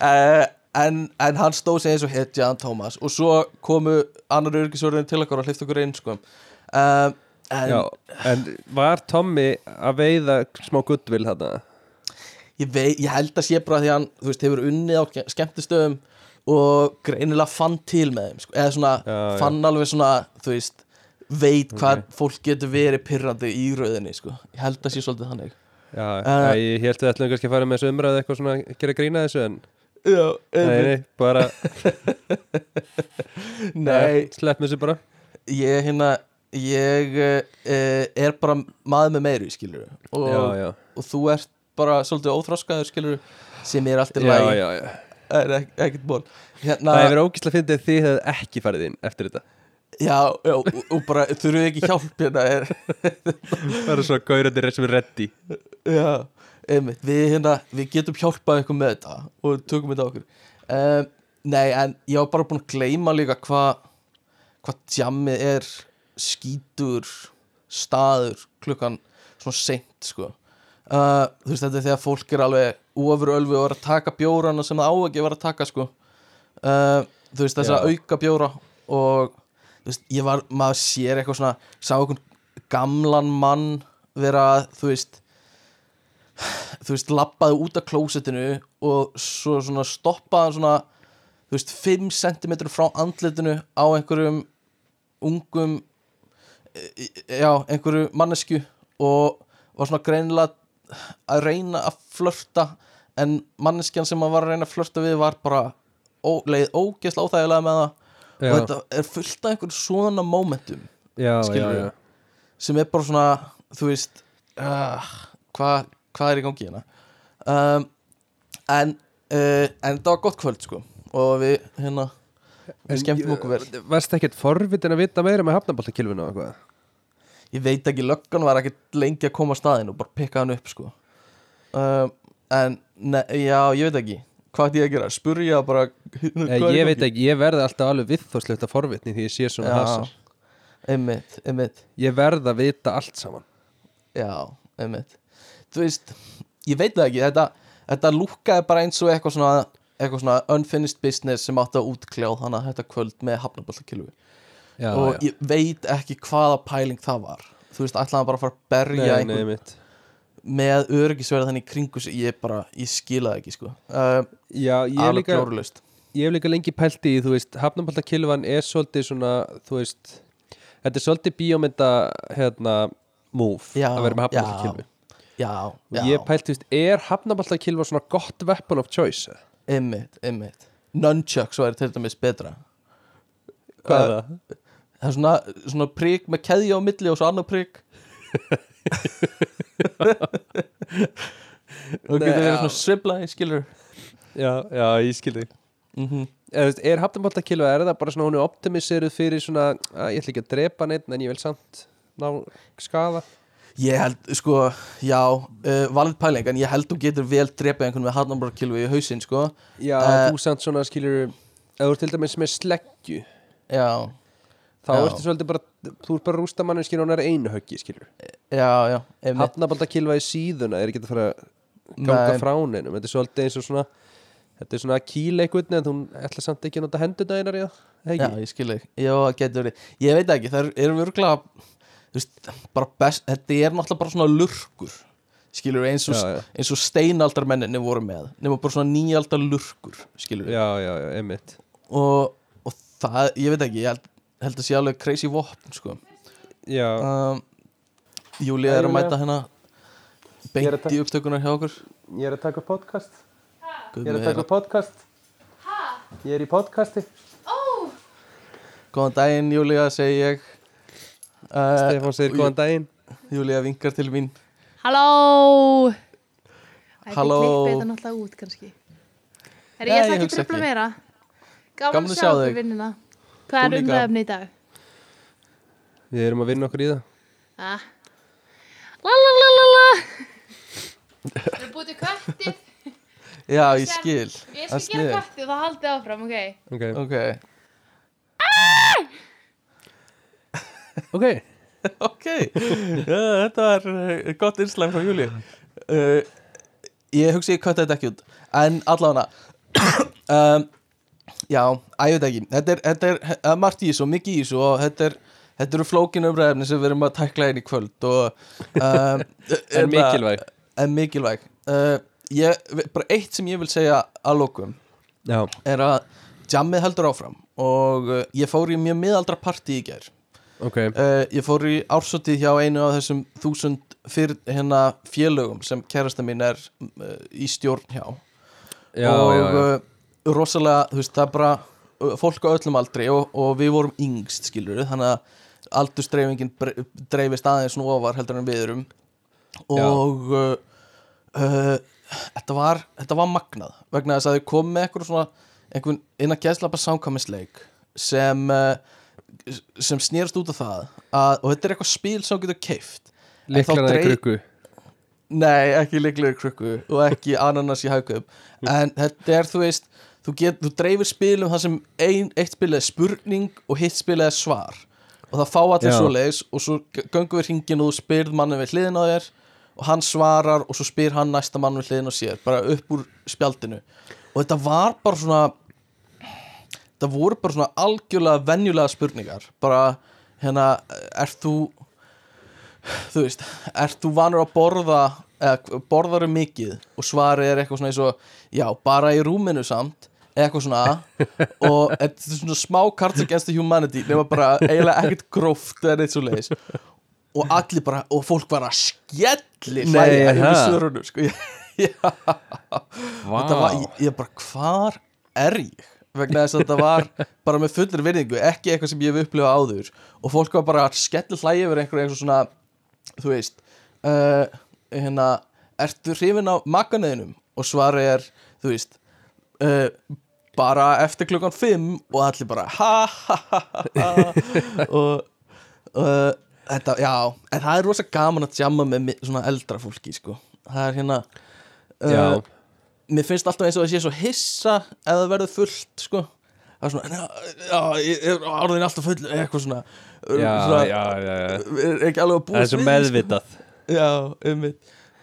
uh, en, en hann stóð sig eins og hetja hann Tómas og svo komu annar örgisvörðin til okkur og hlifta okkur inn, sko. Uh, en Já, en var Tommy að veiða smá guttvill hérna? ég, vei, ég held að sé bara því hann, þú veist, hefur unnið á skemmtistöðum og greinilega fann til með þeim, sko, eða svona fann alveg svona, þú veist veit hvað fólk getur verið pyrrandi í rauðinni, sko, ég held að sé svolítið þannig. Já, Eh. ég held að ætlum kannski að fara með þessu umræðu eitthvað svona að gera grína þessu en Já, nei, nei, bara nei. Slepp með þessu bara. Ég hérna ég uh, er bara maður með meiri, skilur og, Já, og þú ert bara svolítið óþroskaður, skilur sem er allt í já, lagi. já, já. er ek ekkert ból hérna, Það hefur ógæslega fyndið að þið hefði ekki farið inn eftir þetta já, já, og, og bara þurfum ekki hjálp hérna er, Það er svo gaurandi sem er reddi já, einmitt. Við hérna, við getum hjálpað ykkur með þetta og tökum þetta okkur. Um, nei, en ég var bara búin að gleyma líka hvað hvað djammið er skítur staður klukkan svona seint sko. Uh, þú veist þetta er þegar fólk er alveg ofurölfi og er að taka bjórana sem það á ekki vera að taka sko. Uh, þú veist þess að auka bjóra og þú veist ég var, maður sér eitthvað svona sá einhvern gamlan mann vera þú veist þú veist labbaði út af klósettinu og svo svona stoppaði svona þú veist 5 cm frá andlitinu á einhverjum ungum e- e- já, einhverju mannesku og var svona greinilega að reyna að flörta en manneskjan sem hann var að reyna að flörta við var bara ó, leið ógeðslega óþægilega með það. Og þetta er fullt af einhverjum svona momentum Já, já, Skilurðu? já sem er bara svona þú veist uh, hvað hva er í gangi hérna? Um, en, uh, en þetta var gott kvöld sko og við hérna við skemmtum okkur vel. Varst ekkert forvitin að vita meira með hafnaboltakilfinu og eitthvað? ég veit ekki, löggan var ekkert lengi að koma að staðinn og bara pikka hann upp sko. Uh, en ne, já, ég veit ekki hvað ætti ég að gera, spurja bara Ég, ég veit ekki, ég verði alltaf alveg viðþóðslegt að forvitni því ég sé svona hasar. Einmitt, einmitt. Ég verð að vita allt saman. Já, einmitt. Þú veist, ég veit það ekki þetta, þetta lúkkaði bara eins og eitthvað svona eitthvað svona unfinished business sem átti að útkljáð að þetta kvöld með hafnaballakilvi já, og já. ég veit ekki hvaða pæling það var. Þú veist, ætlaði bara að fara að berja Nei, einhvern nei, með öryggisverða þannig kringu ég bara, ég skila það ekki sko. Uh, Já, ég hef líka, glórulaust. ég hef líka lengi pælt í, þú veist, hafnaboltakilfan er svolítið svona, þú veist Þetta er svolítið bíómynda, hérna, move Já, að vera með já, Og ég pælt, þú veist, er hafnaboltakilfa svona gott weapon of choice? einmitt, einmitt. Nunchucks væri til dæmis betra. Hvað er það? það er svona, svona prik með keðja á milli og svo annar prik og getur verið svona svibla skilur Já, já, ég skil þig. Mm Eða, þú veist, Er hafnaboltakilfa, er það bara svona hún er optimiseruð fyrir svona, að ég ætla ekki að drepa neitt en ég vil samt ná skaða? Ég held, sko, já, uh, valið pæling en ég held þú getur vel drepið einhvern með harnambarkilvi í hausinn, sko. Já, Eh, þú samt svona skilur ef þú er til dæmis með sleggju Já, þá Já. ertu svolítið bara þú ert bara að rústa mannin skilur hún er einu höggi skilur já, já, einmitt. Hafnaboltakilfa í síðuna er ekki að fara að ganga Nei. frá neinum. Þetta er svolítið eins og svona þetta er svona einhvern en hún ætla samt ekki að nota hendurna einar í það Já, ég skil ekki, já, getur verið. Ég veit ekki, það eru virkulega Þú veist, bara best Þetta er náttúrulega bara svona lurkur Skilur eins og, Já, já. eins og steinaldarmenninni voru með. Nefnum bara svona nýjaldar lurkur Skilur já, já, já, einmitt. Og, og það, ég veit ekki Ég held, held að sé alveg crazy vopn, sko. Já, um, Júlía Já, er að mæta hérna að Beint í upptökunar hjá okkur. Ég er að taka podcast. Guð ég er að taka podcast. Ég er í podcasti. Góðan daginn, Júlía, segi ég. Uh, Stefán segir góðan daginn. Júlía vinkar til mín. Halló! Það Halló. er klippið þetta náttúrulega út kannski. Er ég ég ætla ekki að tröfla meira? Gaman að að sjá þig. vinnina Hvað er líka. umræðefni í dag? við erum að vinna okkur í það Ah. La la la la la Við til köttið Já, ég skil Ég Það er skal gera sniðugt. köttið og það haldið áfram, ok? ok, Ok, ok ok Já, Þetta var uh, gott innslæm frá Júlíu uh, Ég hugsi ég kvætti þetta ekki út En allavega um, Já, veit ekki Þetta er, þetta er uh, margt í þessu og mikið í þessu og þetta er Þetta eru flókin umræðefni sem við erum að tækla inn í kvöld og um, en mikilvæg. En mikilvæg. Uh, ég, Bara eitt sem ég vil segja að lokum já, er að jammið heldur áfram og uh, ég fór í mjög miðaldra partí í gær. Ok, uh, ég fór í ársótið hjá einu af þessum þúsund fyrir hérna félögum sem kærasta mín er uh, í stjórn hjá. Já, og já, já. Rosalega, þú veist, það er bara fólk á öllum aldri og, og við vorum yngst skilur þannig að aldursdreifingin bre- dreifist aðeins nú ofar heldur en við erum. Og uh, uh, þetta var þetta var magnað vegna þess að þau kom með eitthvað svona einhvern innan gæðslapa samkvæmisleik sem uh, sem snýrast út af það að, og þetta er eitthvað spil sem getur keift liklana í krukku? Nei, ekki líklega krukku og ekki ananas í haugum en þetta er, þú veist þú, get, þú dreifir spilum þar sem ein, eitt spil er spurning og hitt spil er svar. Og það fá allir Já. svoleiðis og svo g- göngum við hringin og þú spyrð mannin við hliðin á þér og hann svarar og svo spyr hann næsta mann við hliðin á sér bara upp úr spjaldinu. Og þetta var bara svona þetta voru bara svona algjörlega venjulega spurningar. Bara hérna, er þú þú veist, ert þú vanur að borða eða borðar um mikið? Og svarið er eitthvað svona eins og já, bara í rúminu samt eitthvað svona og þetta er svona smá Cards Against the Humanity nema bara eiginlega ekkert gróft eða neitt svo leiðis og allir bara, og fólk var að skelli Nei, hlæja yfir ha? svörunum sko, já, þetta var, ég, ég bara, hvar er ég? vegna þess að þetta var bara með fullri virðingu, ekki eitthvað sem ég hef upplifað áður. Og fólk var bara að skelli hlæja yfir einhverju eitthvað svona, þú veist uh, hérna, ertu hrifin á makanöðinum og svarið er, þú veist uh, bara eftir klukkan 5 og allir bara ha ha ha ha og uh, þetta, já en það er rosa gaman að jamma með svona eldra fólki sko. Það er hérna uh, mér finnst alltaf eins og það sé svo hissa það verður fullt sko. Það er svona, já, ég er orðin alltaf full eitthvað svona, já, svona já, já, já. er ekki alveg að Það er svo sko. meðvitað. Já, um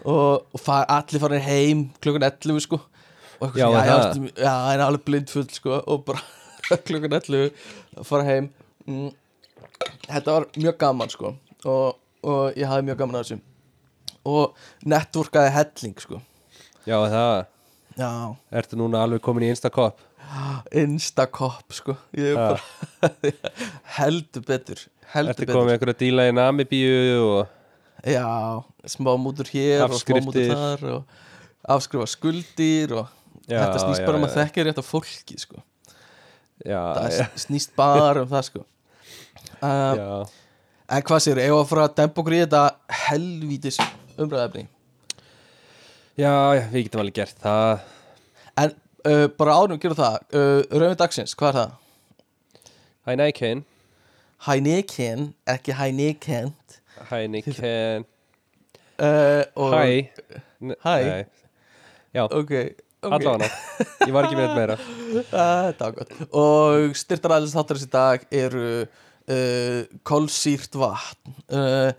og, og far, allir farin heim klukkan 11 sko og Já, já, það? já, það er alveg blindfull sko og bara klukkan 11 að fara heim. Mm. Þetta var mjög gaman sko og, og ég hafði mjög gaman að þessu. Og networkaði helling sko. Já, það, Já, ertu núna alveg komin í Instacop? Instakopp sko. Bara heldur betur heldur Ertu betur. komið einhverja díla í Namibíu og Já, smá mútur hér og smá mútur Afskriftir. þar og afskrifa skuldir og Já, þetta snýst já, bara um að þekka rétt af fólki sko. Já, það snýst bara um það sko. um. En hvað sér, ef að fara að dempa okkur í þetta helvítis umræðefni já, við getum alveg gert það En uh, bara ánum gerum það uh, Rauðin dagsins, hvað er það? Heineken Heineken, ekki Heineken Heineken uh, Hæ Hæ. Já, Ok, okay. Allavega Ég var ekki með þetta meira. Ah, Þetta var gott. Og styrtaræðlis þáttarins í dag eru uh, Kolsýrt vatn. Uh,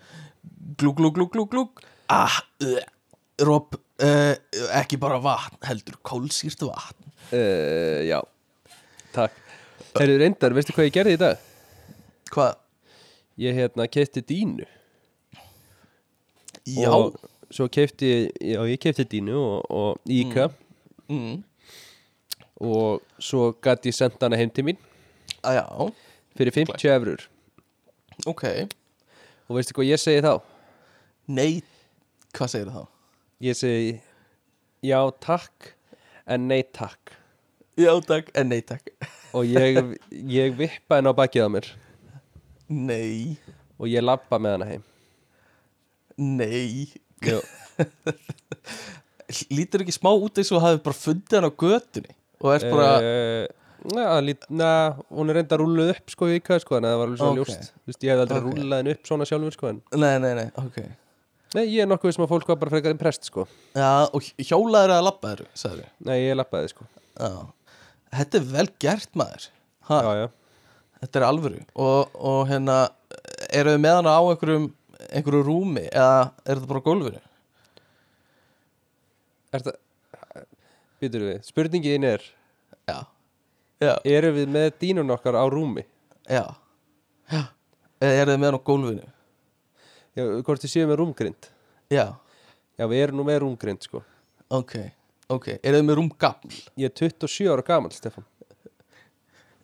Glúg, glúg, glúg, glúg, glúg Ah, uh, Rob uh, Ekki bara vatn, heldur Kolsýrt vatn. Uh, Já, takk. Herru reyndar, veistu hvað ég gerði í dag? Hvað? Ég hérna kefti dínu Já. Og svo kefti, já ég kefti dínu og, og Íka. Mm. Og svo gæti ég senda hana heim til mín. Ah, Já, fyrir 50 eurur ok. Og veistu hvað ég segi þá? Nei, hvað segir þá? Ég segi já takk en nei takk. Já, takk, en nei, takk. Og ég, ég vippa henni á bakið á mér. Nei, og ég labba með hana heim. Nei. Lítur ekki smá út eins og hafi bara fundið hann á götunni Og er bara uh, na, lít, na, hún er reynda rúluð upp sko í Íka sko en það var alveg svona Ok. ljóst ég hef aldrei Ok. okay. rúlað henni upp svona sjálfur sko en Nei, nei, nei, ok nei, ég er nokkuð sem að fólk var bara frekar impressed sko Já, og hjólaður að labba þeirru, sagður nei, ég labbaði sko Já Þetta er vel gert maður ha, já, já. Þetta er alvöru og, og hérna, eru þið með hana á einhverjum, einhverju rúmi eða er þetta bara gólfinu? Er það við, spurningin er Já. Já, Erum við með dínun okkar á rúmi? já. Já. Eða eru þið með hana á gólfinu? Já, hvort við séum með rúmgrind? Já, Já, við erum nú með rúmgrind sko. Ok, ok. Eru þið með rúmgafl? Ég er 27 ára gamall, Stefán.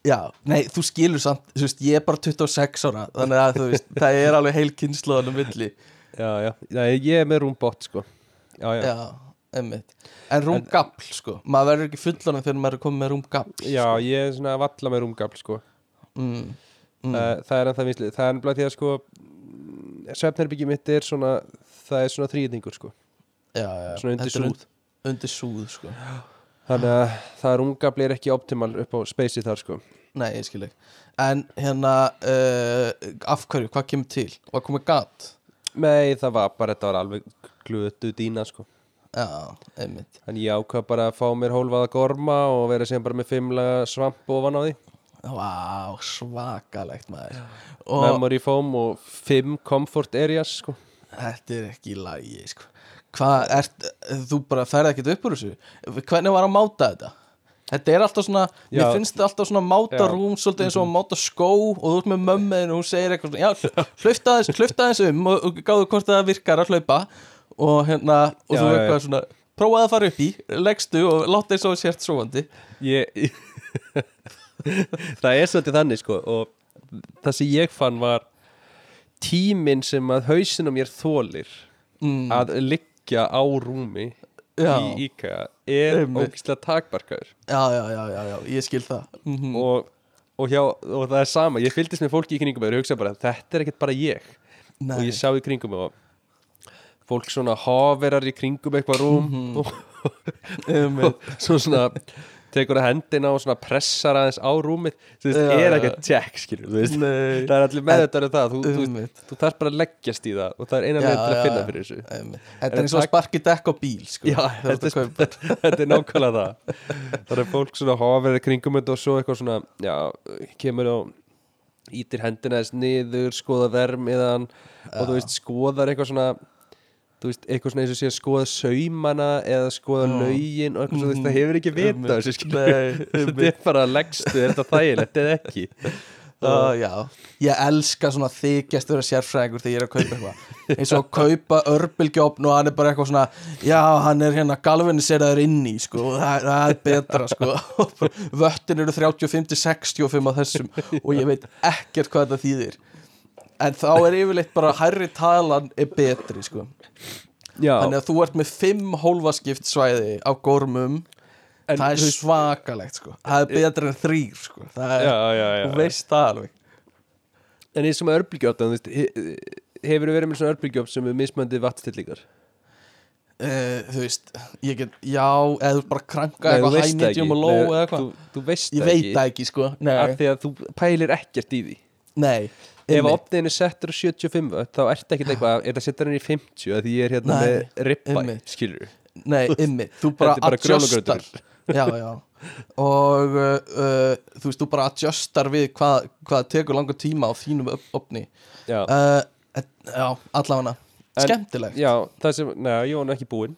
Já, nei, þú skilur samt, þú veist, ég er bara 26 ára Þannig að þú veist, það er alveg heil kynnslóðan um milli. Já, já, já ég er með rúmbott sko. Já, já, Já, einmitt. En rúmgafl, sko, maður verður ekki fullanum þegar maður er komið með rúmgafl já, ég er svona að valla með rúmgafl sko. Mm. mm. Það er ennþá vinslið Það er ennblað því að sko Svefnerbyggi mitt er svona Það er svona þrýðningur sko. Já, já, Svona undir súð. und- Undir súð, sko. Þannig að það rúmgafl er ekki optimal upp á spacey þar sko. Nei, ég skil ekki. En hérna, uh, af hverju, hvað kemur til? Var komið gat? Nei, það var bara, þetta var alveg glötu dýna sko Þannig ég ákvað bara að fá mér hólfaða gorma og vera síðan bara með fimmlega svamp ofan á því. Vá, svakalegt maður. Og Memory foam og fimm comfort areas sko. Þetta er ekki í lagi, sko. Hvað, ert, þú bara ferði ekkert upp úr þessu? Hvernig var að máta þetta? Þetta er alltaf svona, mér Já. finnst þetta alltaf svona máta Já. rúm Svolítið eins og að máta skó Og þú ert með mömmuðin og hún segir eitthvað svona Já, hlauft aðeins, hlauft aðeins um Og, og gáðu hvort það virkar að hlaupa Og hérna, og Já, þú eitthvað svona Prófaði að fara upp í, leggstu og láta eins og sért sofandi. Ég, Það er svolítið þannig sko og það sem ég fann var tíminn sem að hausin á mér þólir mm, að liggja á rúmi Já. í IKEA er ógislega takbarkaður já, já, já, já, já, ég skil það. Mm og, og, hjá, og það er sama ég fylgdist með fólki í kringum og hugsa bara þetta er ekkert bara ég. Og ég sá í kringum og fólk svona hoverar í kringum eitthvað rúm og, Einmitt. og svo svona tekur það hendina og svona pressar aðeins á rúmið. Þú veist, Já, er ekki check skilur, þú veist. Nei. Það er allir með þetta um það. Þú, þú, þú þarf bara að leggjast í það og það er eina Já, leið til að finna fyrir þessu. Þetta er eins og að tak- sparki dekk á bíl sko, Já, þetta kaupir. þetta er nákvæmlega það. Það er fólk svona hofið kringum þetta og svo eitthvað svona Já, kemur og ítir hendina þess niður skoða vermiðan og þú veist, skoðar eitthvað svona þú veist, eitthvað svona eins og sé að skoða saumana eða skoða Já. lögin og eitthvað svona, Mhm. það hefur ekki vita þessu skilur Þetta er bara leggstu, er þetta þægilegt eða ekki? Uh, já, ég elska svona þykjast vera sérfræðingur þegar ég er að kaupa eitthvað. Eins og að kaupa örbylgjófn og hann er bara eitthvað svona já, hann er hérna galvaniseraður inn í sko, það, það er betra sko. Vöttin eru 35-65 á þessum og ég veit ekkert hvað þetta þýðir en þá er yfirleitt bara hærri talan er betri sko. Já, þannig að þú ert með 5 hólfaskipt svæði á gormum. En, það er svakalegt sko. Það er betra en þrýr sko. Það er, Já, já, já. þú veist það alveg. En eins og með he- hefur verið með svona örbylgjótt sem er mismöndi vatnstillingar? Uh, þú veist, ég get, já eða bara að kranka eitthvað high, medium og low eða eitthvað. þú, þú veist ég veit það ekki, sko. Því að þú pælir ekkert í því. Nei ef einmitt. opniðin er settur á 75 vött, þá ertu ekkert eitthvað er það settur hann í 50 að því ég er hérna Nei, með einmitt. skilur nei, ymmi, þú bara er bara adjustar. já, já. Og uh, uh, þú veist, þú bara adjustar við hvað, hvað tekur langa tíma á þínum op- opni já, uh, já, allavega. Skemmtilegt. já, það sem, neða, ég var nú ekki búinn.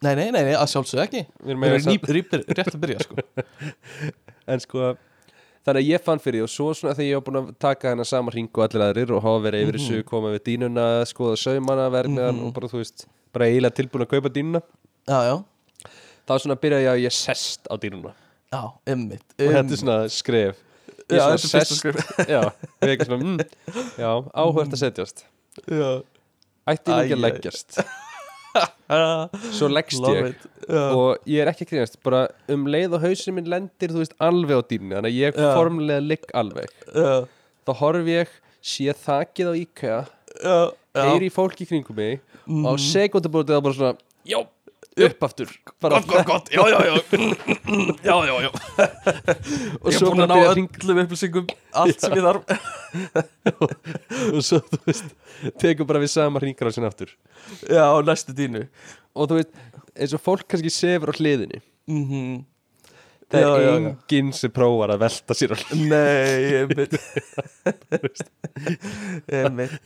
Nei, nei, nei, nei, að sjálfsög ekki. Við erum rétt að byrja, sko. En sko þannig að ég fann fyrir því og svo svona þegar ég var búin að taka hennar sama hring og allir aðrir og hafa verið yfir Mhm. þessu, koma við dínuna skoða saumana, verniðan Mhm. og bara þú veist bara eiginlega tilbúin að kaupa dínuna já, já, þá svona byrjaði ég að ég sest á dínuna já, ymmitt og þetta er svona skref. Ég Já, þetta er fyrsta skref. já, við eitthvað svona mm, já, áhvert að setjast. Já, ætti ekki Æ, að leggjast svo leggst ég já, og ég er ekki að grínast bara um leið og hausinn minn lendir þú veist alveg á dýrni þannig að ég Já. formlega ligg alveg já, þá horf ég, sé þakið á já. heyri fólki í kringum mig Mhm. og á sekundabútið það bara svona já, upp aftur. Bara, gott, gott, gott, já, já, já. Já, já, já. Og ég svo búin að ná bara byrja að öllum upplýsingum allt sem ég þarf. Og svo þú veist tekur bara við sama hringar á sinna aftur. Já, á næstu dínu og þú veist, eins og fólk kannski sefur á hliðinni. Mhm. Það Já, er já, já. enginn sem prófar að velta sér á hlið Nei, einmitt. Einmitt.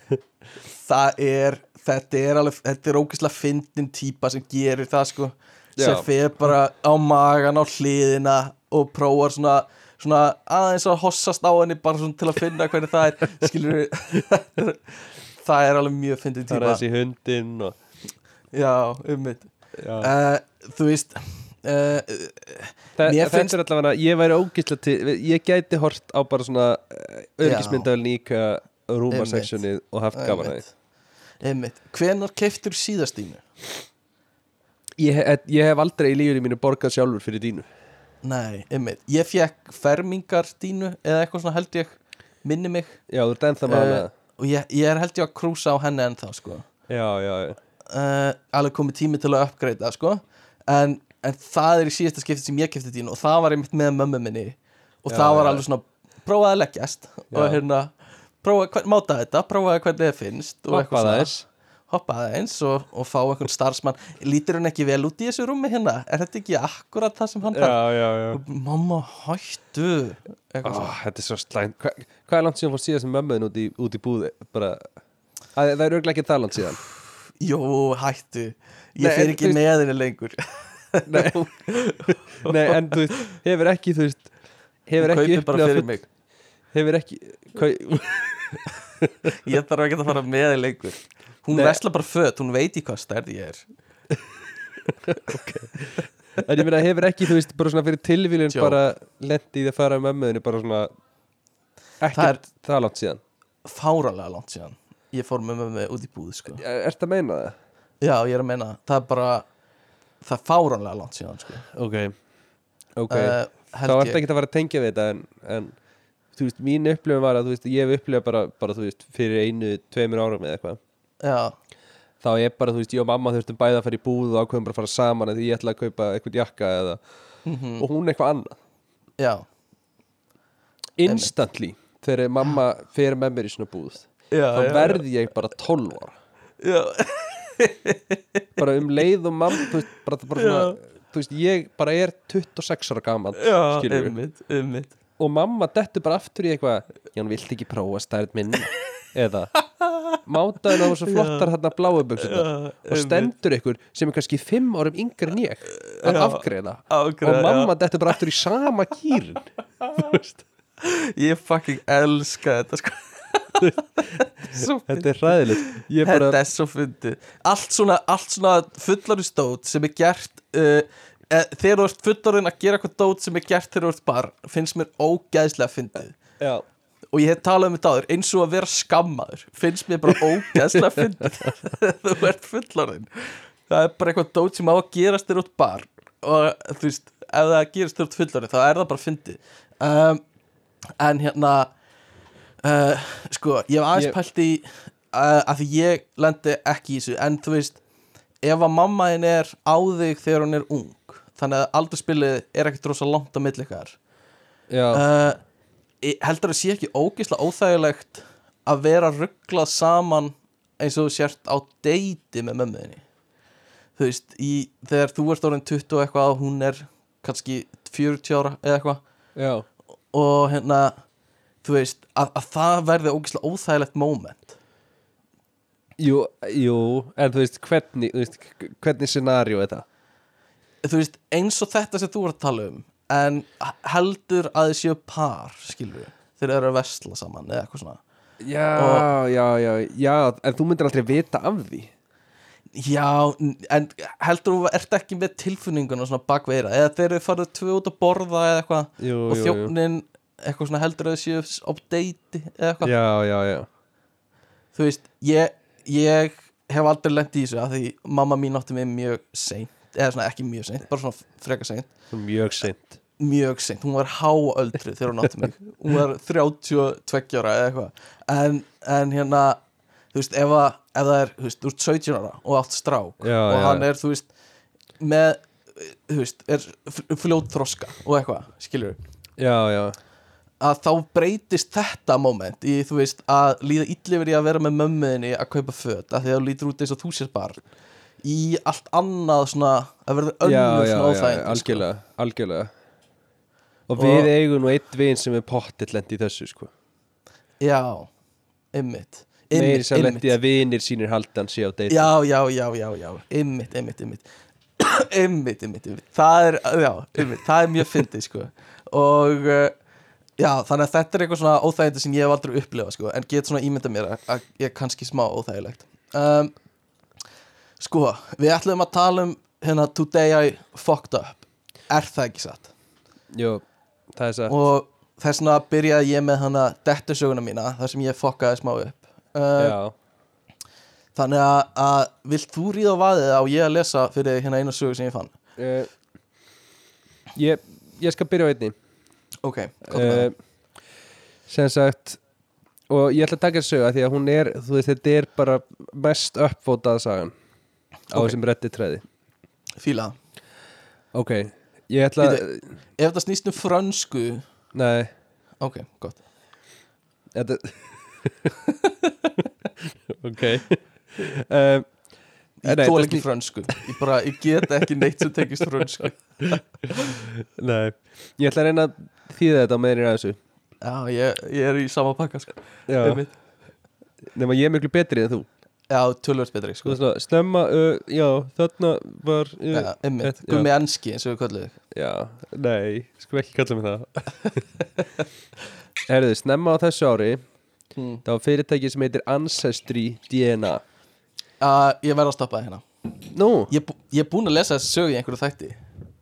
Það er Þetta er alveg Þetta er ógeðslega fyndin típa sem gerir það sko. Sem Já. fer bara á magan á hliðina og prófar svona svona aðeins að hossast á henni bara svona til að finna hvernig það er skilur það er alveg mjög fyndin það er típa. þessi hundinn og Já, já. uh, Þú veist uh, Þa, Mér þetta finnst- er allavega, ég væri ógislega til ég gæti hort á bara svona örgismyndavel nýka rúmarsectionið og haft gaman að því Einmitt. Hvenær keiftur síðastínu? ég, he- ég hef aldrei í lífinu mínu borgað sjálfur fyrir dínu Nei, einmitt. Ég fekk fermingardínu eða eitthvað svona held ég minni mig. Já, þú ert ennþá með hana og ég, ég er held ég að krúsa á henni ennþá sko. Já, já, já. Uh, alveg komið tími til að uppgreita sko. En, en það er í síðasta skipti sem ég kefti dínu og það var einmitt með mömmu minni. Og Já, það var alveg svona prófaði að leggjast og hérna hvern, máta þetta, prófaði hvernig þið finnst svona. aðeins. hoppaði eins og, og fá einhvern starfsmann. Lítur hann ekki vel út í þessu rúmi hérna? Er þetta ekki akkurat það sem hann þarf? Mamma hættu. Svona. þetta er svo slæmt. Hva, hvað er langt síðan fór síðast með mömmuðin út í, út í búði bara að, það er örglega ekki það langt síðan. Jó, hættu. Ég Nei, en ekki þú með henni lengur. Nei, nei, en þú veist hefur ekki, þú veist hefur ekki upplifað fyrir hefur ekki Ég þarf ekki að fara með henni lengur Hún Nei. vesla bara föt, hún veit í hvað stærð ég er en ég meina hefur ekki, þú veist, bara svona fyrir tilvílun bara lendi í því að fara með mömmuðinni bara svona ekkert það, langt síðan Fáralega langt síðan Ég fór með mömmu út í búð sko. Er þetta að meina það? Já, ég er að meina það. Það er bara Það er fáralega langt síðan sko. Ok, ok uh, Þá ertu ég ekki að fara að tengja við þetta en, en þú veist, mín upplifun var að þú veist, ég hef upplifað bara, bara, þú veist, fyrir einu, tveimur árum eða eitthvað. Já, þá er bara, þú veist, ég og mamma þurftum bæði að fara í búð og ákveðum bara að fara saman eða ég ætla að kaupa eitthvað jakka eða og hún eitthvað annað. Já, instantly, þegar mamma fer með mér í svona búð já, þá verði ég bara 12 ára. Já, bara um leið og mamma þú veist, bara, bara svona, þú veist, ég bara er 26 ára gaman já, skilur einmitt og mamma dettur bara aftur í eitthvað já, hann vilt ekki prófa stærð minna eða mátaðin á svo flottar þarna bláu buxurnar. Og stendur ykkur sem er kannski 5 árum yngri en ég að afgreða og mamma dettur bara aftur í sama kýrin. Ég fucking elska þetta sko. Þetta er bara, Þetta er svo fyndið. Allt svona, allt svona fullarinn stót sem er gert uh, Þegar þú ert fullarinn að gera eitthvað dót sem er gert þegar þú ert bar finnst mér ógeðslega fyndið. Já, og ég hef talað um þetta áður eins og að vera skammaður finnst mér bara ógeðslega fyndið. Þú ert fullarinn það er bara eitthvað dót sem á að gerast þegar þú ert bar og þú veist, ef það gerist þegar þú ert fullarinn þá er það bara fyndið. Um, en hérna uh, sko, ég hef aðeins pælt í uh, að því ég lendi ekki í þessu. En þú veist, ef að mamma þín er á þig þegar hún er ung þannig að aldurspilið er ekkert rosa langt á milli ykkar. Uh, heldur að sé ekki ógeðslega óþægilegt að vera rugglað saman eins og þú sért á deiti með mömmuðinni þú veist, í, þegar þú ert orðin 20 og eitthvað og hún er kannski 40 ára eða eitthvað. Já. Og hérna, þú veist að, að það verði ógeðslega óþægilegt moment. Jú, jú, en þú veist hvernig, hvernig scenario er það þú veist, eins og þetta sem þú ert að tala um en heldur að þið séu par skilur við, þeir eru að vesla saman eða eitthvað svona. Já, Og- já, já, já en þú myndir aldrei vita af því. Já, en heldur þú ert ekki með tilfinninguna svona bakveira eða þeir eru farið tvö út að borða eða eitthvað og þjófnin eitthvað svona heldur að þau séu á deiti eða eitthvað? Já, já, já. Þú veist, ég, ég hef aldrei lent í þessu að því mamma mín átti mig mjög seint eða svona ekki mjög seint, bara svona freka seint. Mjög seint. Mjög seint, hún var háöldru þegar hún átti mig. Hún var 32 ára eða eitthvað. En, en hérna þú veist, ef, að, ef það er þú veist, ert 17 ára og átt strák Já, og já. hann er, þú veist með, þú veist, er f- fljót þroska og eitthvað, skilur já, já, að þá breytist þetta moment í, þú veist, að líða illi verið að vera með mömmuðinni að kaupa föt að því að þú lítur út eins og þú sést barn í allt annað svona að verða önnur svona já, óþægindi sko. algjörlega, algjörlega. Og Og- við eigum nú eitt vin sem er pottitt lendi í þessu sko. Já, ymmit meiri sem lendi að vinir sínir haldan sé á deiti já, já, já, já, já, ymmit, ymmit, ymmit ymmit, ymmit, ymmit það er, já, ymmit, það er mjög fyndið sko. Og uh, já, þannig að þetta er eitthvað svona óþægindi sem ég hef aldrei upplifað sko, en get svona ímyndað mér að, að ég er kannski smá óþægilegt. Um, sko, við ætlum að tala um hérna Today I Fucked Up. Er það ekki satt? Jú, það er satt. Og þess vegna byrjaði ég með hana dettusöguna mína þar sem ég fokkaði smá upp. Uh, Já, Þannig að, að vilt þú ríða á vaðið á ég að lesa fyrir hérna eina sögu sem ég fann? Uh, ég, ég skal byrja á einni. Ok, hvað uh, uh, sem sagt og ég ætla að taka þessu að því að hún er þú veist þetta er bara mest uppfótað sagan á Ok. þessum reddi træði. Fíla. Ok, ég ætla Ef þetta snýst um frönsku nei, Ok, gott. Þetta ok. Um, Ég Nei, tól ekki sný- frönsku. Ég bara, ég get ekki neitt sem tekist frönsku. Nei, ég ætla að reyna að þýða þetta með þér að þessu. Já, ég, ég er í sama pakka sko. já, Einmitt. nema ég er miklu betri en þú Já, tölvöld betri sko. svona, snemma, uh, já, þarna var uh, Já, einmitt, já. gummi enski eins og við kölluðu Já, nei, sko ekki kalla mig það. Herðu, snemma á þessu ári hmm. Það var fyrirtæki sem heitir Ancestry DNA uh, Ég verð að stoppa það hérna. Nú, Ég, er bú- ég búinn að lesa þessi sögu í einhverju þætti.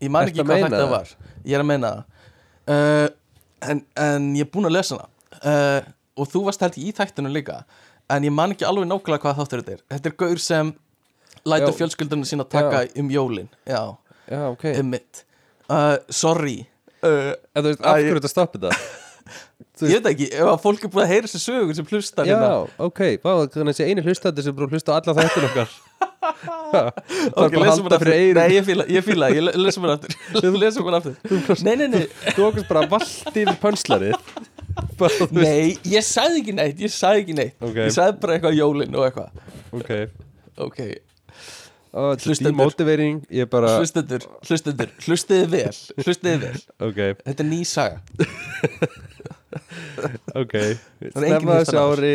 Ég man ekki að hvað þætti það? var. Ég er að meina það. Uh, en, en ég er búinn að lesa hana. Uh, Og þú varst held í þættinu líka En ég man ekki alveg nákvæmlega hvað þáttur þetta er. Þetta er gaur sem lætur Já. fjölskyldunum sína taka um jólin. Já, já, ok. Um uh, Sorry. Uh, En þú veist, af hverju þetta? Stoppið það? Ég veit ekki, ef að fólk er búin að heyra þessi sögur sem hlustar Já, hérna. ok, vá, þannig að þessi eini hlustandi sem búið að hlusta á alla þættin okkar. Það er Ok, bara að halda fyrir eyrum. Nei, ég fíla, ég fíla, ég le- lesum hann aftur. Lesum hann aftur. Nei, nei, nei, Þú okkur bara valdi yfir nei, ég sagði ekki neitt, ég sagði ekki neitt. Ok. Ég sagði bara eitthvað jólin og eitthvað. Ok, Ok, Ó, Hlustendur. demotivering Ég bara, hlustendur, hlustendur, hlustiði vel Hlustiði vel, ok, þetta er ný saga. Ok. Er Stemma þessu ári,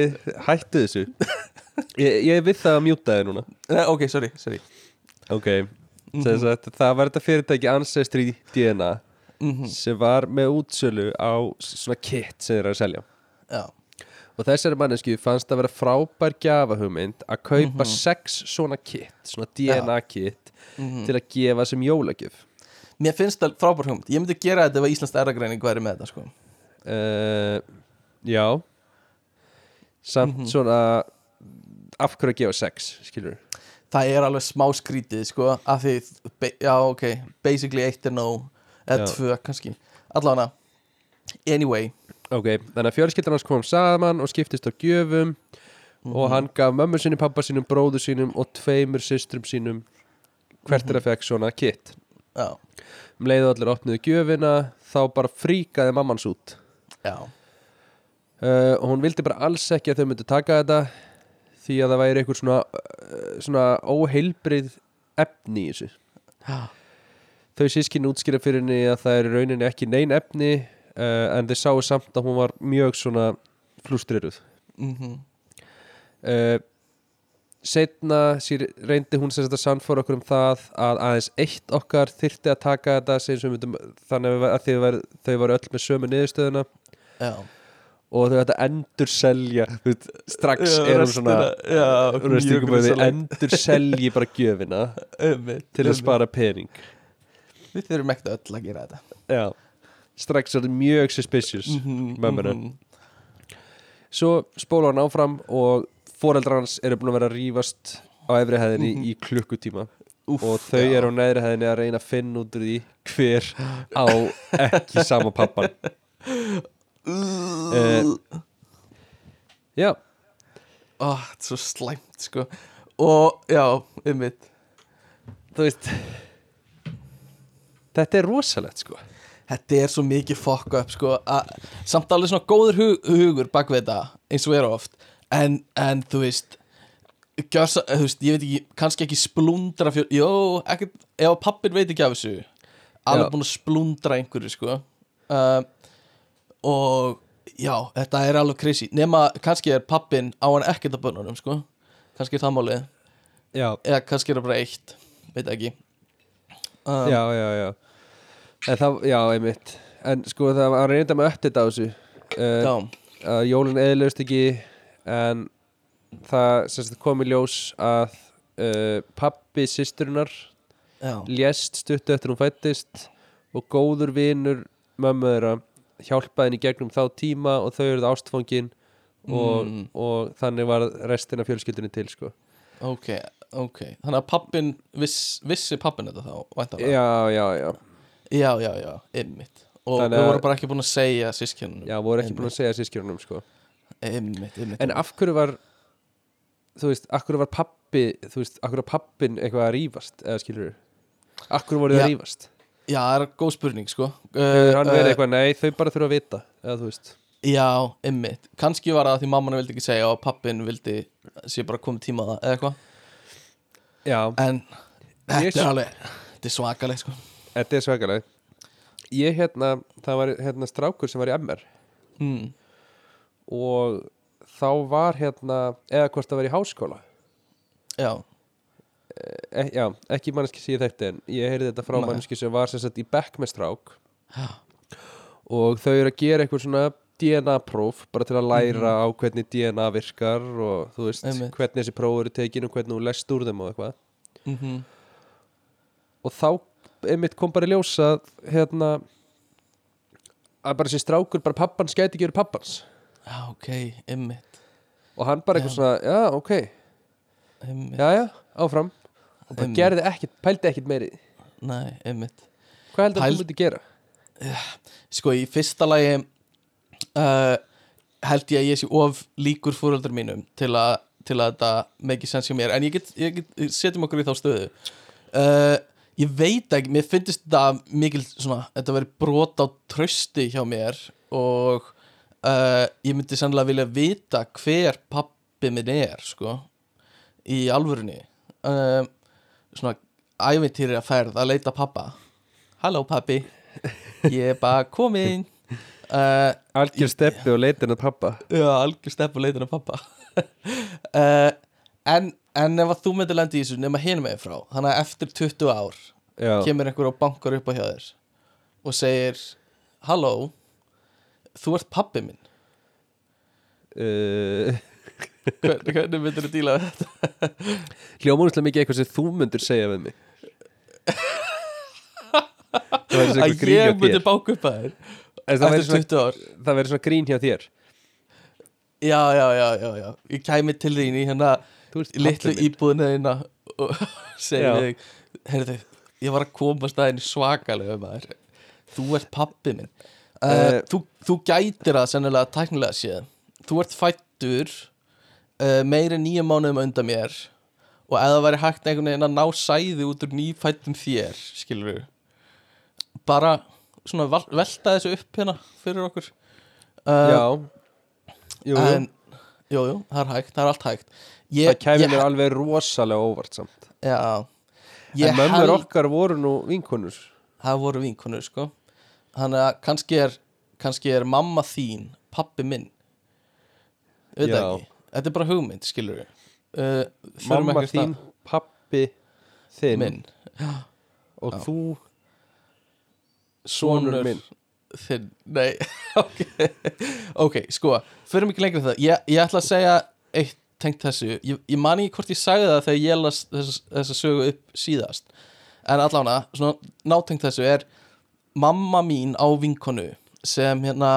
hættu þessu. Ég, ég er við það að mjúta þið núna. Nei, Ok, sorry, sorry. Ok, sem sagt, það var þetta fyrirtæki Ancestry DNA Mhm. sem var með útsölu á svona kit sem þeir eru að selja. Já, og þessari mannesku fannst að vera frábær gjafahugmynd að kaupa Mhm. sex svona kit, svona DNA kit til að gefa sem jólagjöf. Mér finnst það frábær hugmynd. Ég myndi gera þetta ef að Íslands eragreining væri með þetta sko. Uh, Já. Samt Mhm. svona af hverju að gefa sex, skilur Það er alveg smá skrítið sko af því, já ok basically eitt er nóg eða tvö kannski. Allavega anyway. Ok, þannig að fjölskyldan hans kom saman og skiptist á gjöfum Mhm. og hann gaf mömmu sinni, pappa sínum, bróðu sínum og tveimur systrum sínum hvert Mhm. er að fekk svona kit. Já, um leiðu allir opnuðu gjöfina þá bara fríkaði mammans út. Já, uh, og hún vildi bara alls ekki að þau myndu taka þetta því að það væri einhver svona, uh, svona óheilbrið efni í þessu. Já. Þau sískin útskýra fyrir henni að það er rauninni ekki nein efni uh, en þeir sáu samt að hún var mjög svona flústriruð Mm uh, setna sér, reyndi hún sem þetta sannfóra okkur um það að aðeins eitt okkar þyrfti að taka þetta myndum, þannig að, að þau, var, þau var öll með sömu niðurstöðuna. Já. og þau ætta endur selja veist, strax Já, er hún svona að endur selji bara gjöfina endur til að spara pening við þurfum ekkert öll að gera þetta. Já. Strax er þetta mjög suspicious Mhm, mömmuna mhm. svo spóla hann áfram og foreldrar hans eru búin að vera að rífast á efri hæðinni í klukkutíma. Úff, og þau já. eru á neðri hæðinni að reyna að finna út úr því hver á ekki sama pappan uh, já, Ó, þetta er svo slæmt sko. Og já, einmitt. Þú veist þetta er rosalegt sko. Þetta er svo mikið fuck up sko að samt alveg svona góður hug, hugur bak við þetta eins og er oft. En, en þú veist gjörsa, þú veist, ég veit ekki, kannski ekki splundra fjör, jó, ekkert ef að pappin veit ekki af þessu alveg búin að splundra einhverju sko. Uh, og já, þetta er alveg crazy. Nema kannski er pappin á hann ekkert af bönnunum sko, kannski er það málið. Eða kannski er það bara eitt veit ekki. Um, já, já, já það, já, einmitt. En sko það var reynda með uppdita á þessu. Uh, að jólun eðlust ekki en það sagt, kom í ljós að uh, pappi sýsturinnar lést stuttu eftir hún fættist og góður vinur mömmu þeirra hjálpaði henni gegnum þá tíma og þau eruð ástfangin og, Mm. og þannig var restina fjölskyldunni til sko. ok, ok. Þannig að pappin, viss, vissi pappin þetta þá já, já, já, já, já, já, ymmit og Þannig við að- vorum bara ekki búin að segja sískjörnum já, voru ekki búin að segja sískjörnum sko. ymmit, ymmit en af hverju var þú veist, af hverju var pappi þú veist, af hverju var pappin eitthvað að rífast eða skilur af hverju voru þau að Já. rífast? Já, það er góð spurning sko. Hefur hann verið eitthvað, nei, þau bara þurfa að vita eða þú veist? Já, ymmit, kannski var það því mamman vildi ekki segja og pappin vildi sé bara komið tíma á það eða eitthvað. Já, en þetta Ég- er alveg þetta er svakalegt sko þetta er svakalega ég hérna, það var hérna strákur sem var í MR mm. og þá var hérna eða hvort það var í háskóla já, e, já, ekki manneski síð þetta en ég heyrði þetta frá Nei. manneski sem var sem sagt í bekk með strák Já. og þau eru að gera eitthvað svona DNA-próf bara til að læra á hvernig DNA virkar og þú veist Einmitt. hvernig þessi próf eru tekin og hvernig þú lest úr þeim og eitthvað mm og þá einmitt kom bara í ljós að hérna að bara þessi strákur bara pappans gæti ekki verið pappans. Já, ok, ymmit og hann bara eitthvað svona, já, ok. Ymmit, já, já, áfram. Og bara Einmitt. gerði ekkit, pældi ekkit meiri. Nei, ymmit hvað heldur Pæl- þú myndi gera? sko í fyrsta lagi uh, held ég að ég sé of líkur fóröldar mínum til að, til að þetta make sense hjá mér. En ég get, get setjum okkur í þá stöðu. Uh, ég veit ekki mér finnst þetta mikil svona þetta veri brot á trösti hjá mér og uh, ég myndi sannlega vilja vita hver pappi minn er sko í alvörunni. Uh, svona ævintýri að ferð að leita pappa. Halló pappi ég er bara komin uh, Algjör steppi og leitin að pappa. Já, algjör stepp og leitin af pappa. Uh, en, en ef þú myndir lendi í þessu nema hinum meginn frá þannig að eftir 20 ár Já, kemur einhver og bankar upp á hjá þér og segir halló, þú ert pappi minn. Uh, hvernig, hvernig myndir þú díla við þetta? Hljómanuðslega mikið eitthvað sem þú myndir segja við mig. Að ég myndi banka upp að þér eftir svona, 20 ár. það verður svona grín hjá þér. Já, já, já, já, já, ég kæmi til þín í hérna Þú í litlu íbúðina þína og segja við heyrðu, ég var að koma staðin svakalega maður. Þú ert pappi minn. Uh, Eh. þú, þú gætir það sennilega tæknilega séð. Þú ert fættur uh, meiri nýja mánuðum undan mér og það væri hægt einhvern veginn að ná sæði út úr nýfættum þér skilur við bara svona velta þessu upp hérna fyrir okkur. Uh, Já. Jú, jú. jú, jú, það er hægt, það er allt hægt ég, það kæmi ég, alveg rosalega óvart samt. Já, En mömmur held okkar voru nú vinkonur. Það voru vinkonur sko. Þannig að kannski er kannski er mamma þín pappi minn. Já. ekki. Þetta er bara hugmynd, skilur við uh, Mamma þín, pappi þinn. Minn. Og Já. þú sonur minn. þinn, nei ok, ok, sko förum ekki lengra í það, ég, ég ætla að segja eitt tengt þessu, ég, ég man ekki hvort ég sagði það þegar ég las þessa, þessa sögu upp síðast, en allána svona nátengt þessu er mamma mín á vinkonu sem hérna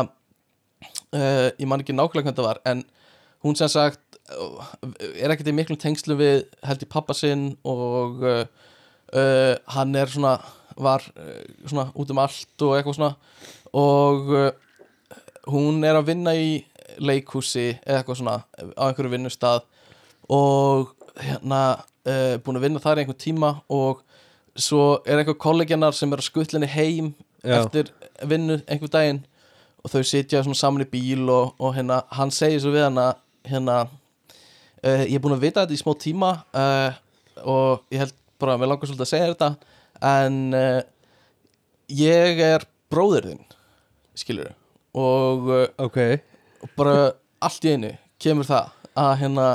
uh, ég man ekki nákvæmlega hvernig það var en hún sem sagt uh, er ekkert í miklum tengslu við held í pappa sinn og uh, uh, hann er svona var svona út um allt og eitthvað svona. Og hún er að vinna í leikhúsi eða eitthvað svona á einhverju vinnustad og hérna uh, búin að vinna þar í einhvern tíma og svo er einhver kollegjanar sem er að skutlinni heim Já. eftir vinnu einhver daginn og þau sitja saman í bíl og, og hérna, hann segir svo við hana hérna uh, ég er búin að vita þetta í smá tíma uh, og ég held bara að mér langar svolítið að segja þetta en uh, ég er bróðir þinn skilur og uh, Ok, og bara allt í einu kemur það að hérna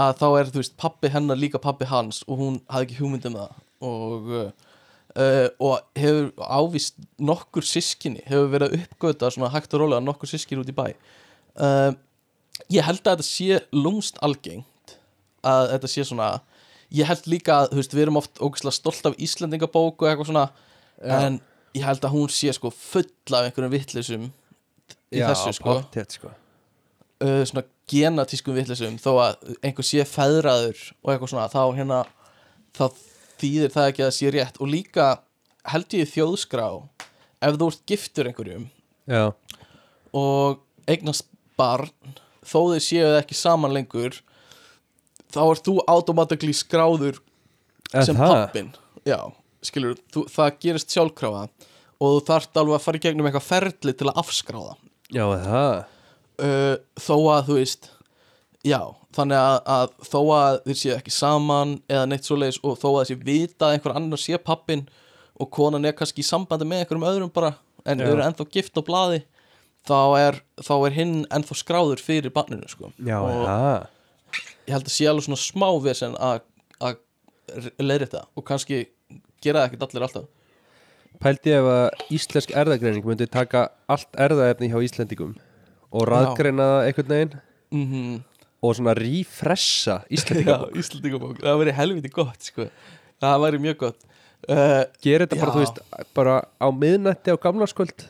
að þá er þú veist pappi hennar líka pappi hans og hún hafði ekki hugmynd um það og uh, og hefur ávist nokkur sískinni hefur verið að uppgöta svona hægt og rólega nokkur sískinni út í bæ uh, ég held að þetta sé lúmst algengt að þetta sé svona ég held líka að þú veist við erum oft ógæslega stolt af Íslendingabók og eitthvað svona Já. en ég held að hún sé sko full af einhverjum vittlisum í já, þessu sko. pottet sko. Uh, svona genatískum vitlisum þó að einhver sé feðraður og eitthvað svona þá hérna þá þýðir það ekki að sé rétt. Og líka held ég þjóðskrá ef þú ert giftur einhverjum Já, og eignast barn þó þau séu ekki saman lengur þá ert þú automatically skráður Er sem það? pappin já, skilur, þú, það gerist sjálfkrafa og þú þarft alveg að fara í gegnum eitthvað ferli til að afskráða já, það uh, þó að þú veist já, þannig að, að þó að þeir séu ekki saman eða neitt svoleiðis og þó að þessi vita að einhver annar sé pappin og konan er kannski í sambandi með einhverjum öðrum bara en þau eru ennþá gift á blaði þá er, þá er hinn ennþá skráður fyrir barninu sko. Já, og það ég held að sé alveg svona smá vesen að að leiðri þetta og kannski gera það ekkert allir alltaf Pældi ég ef að íslensk erðagreining myndi taka allt erðaefni hjá Íslendingum og raðgreina það einhvern veginn mm og svona refressa Já, Íslendingabók það væri helviti gott sko. það væri mjög gott uh, Gerir þetta bara, Já. þú veist, bara á miðnætti á gamlarskvöld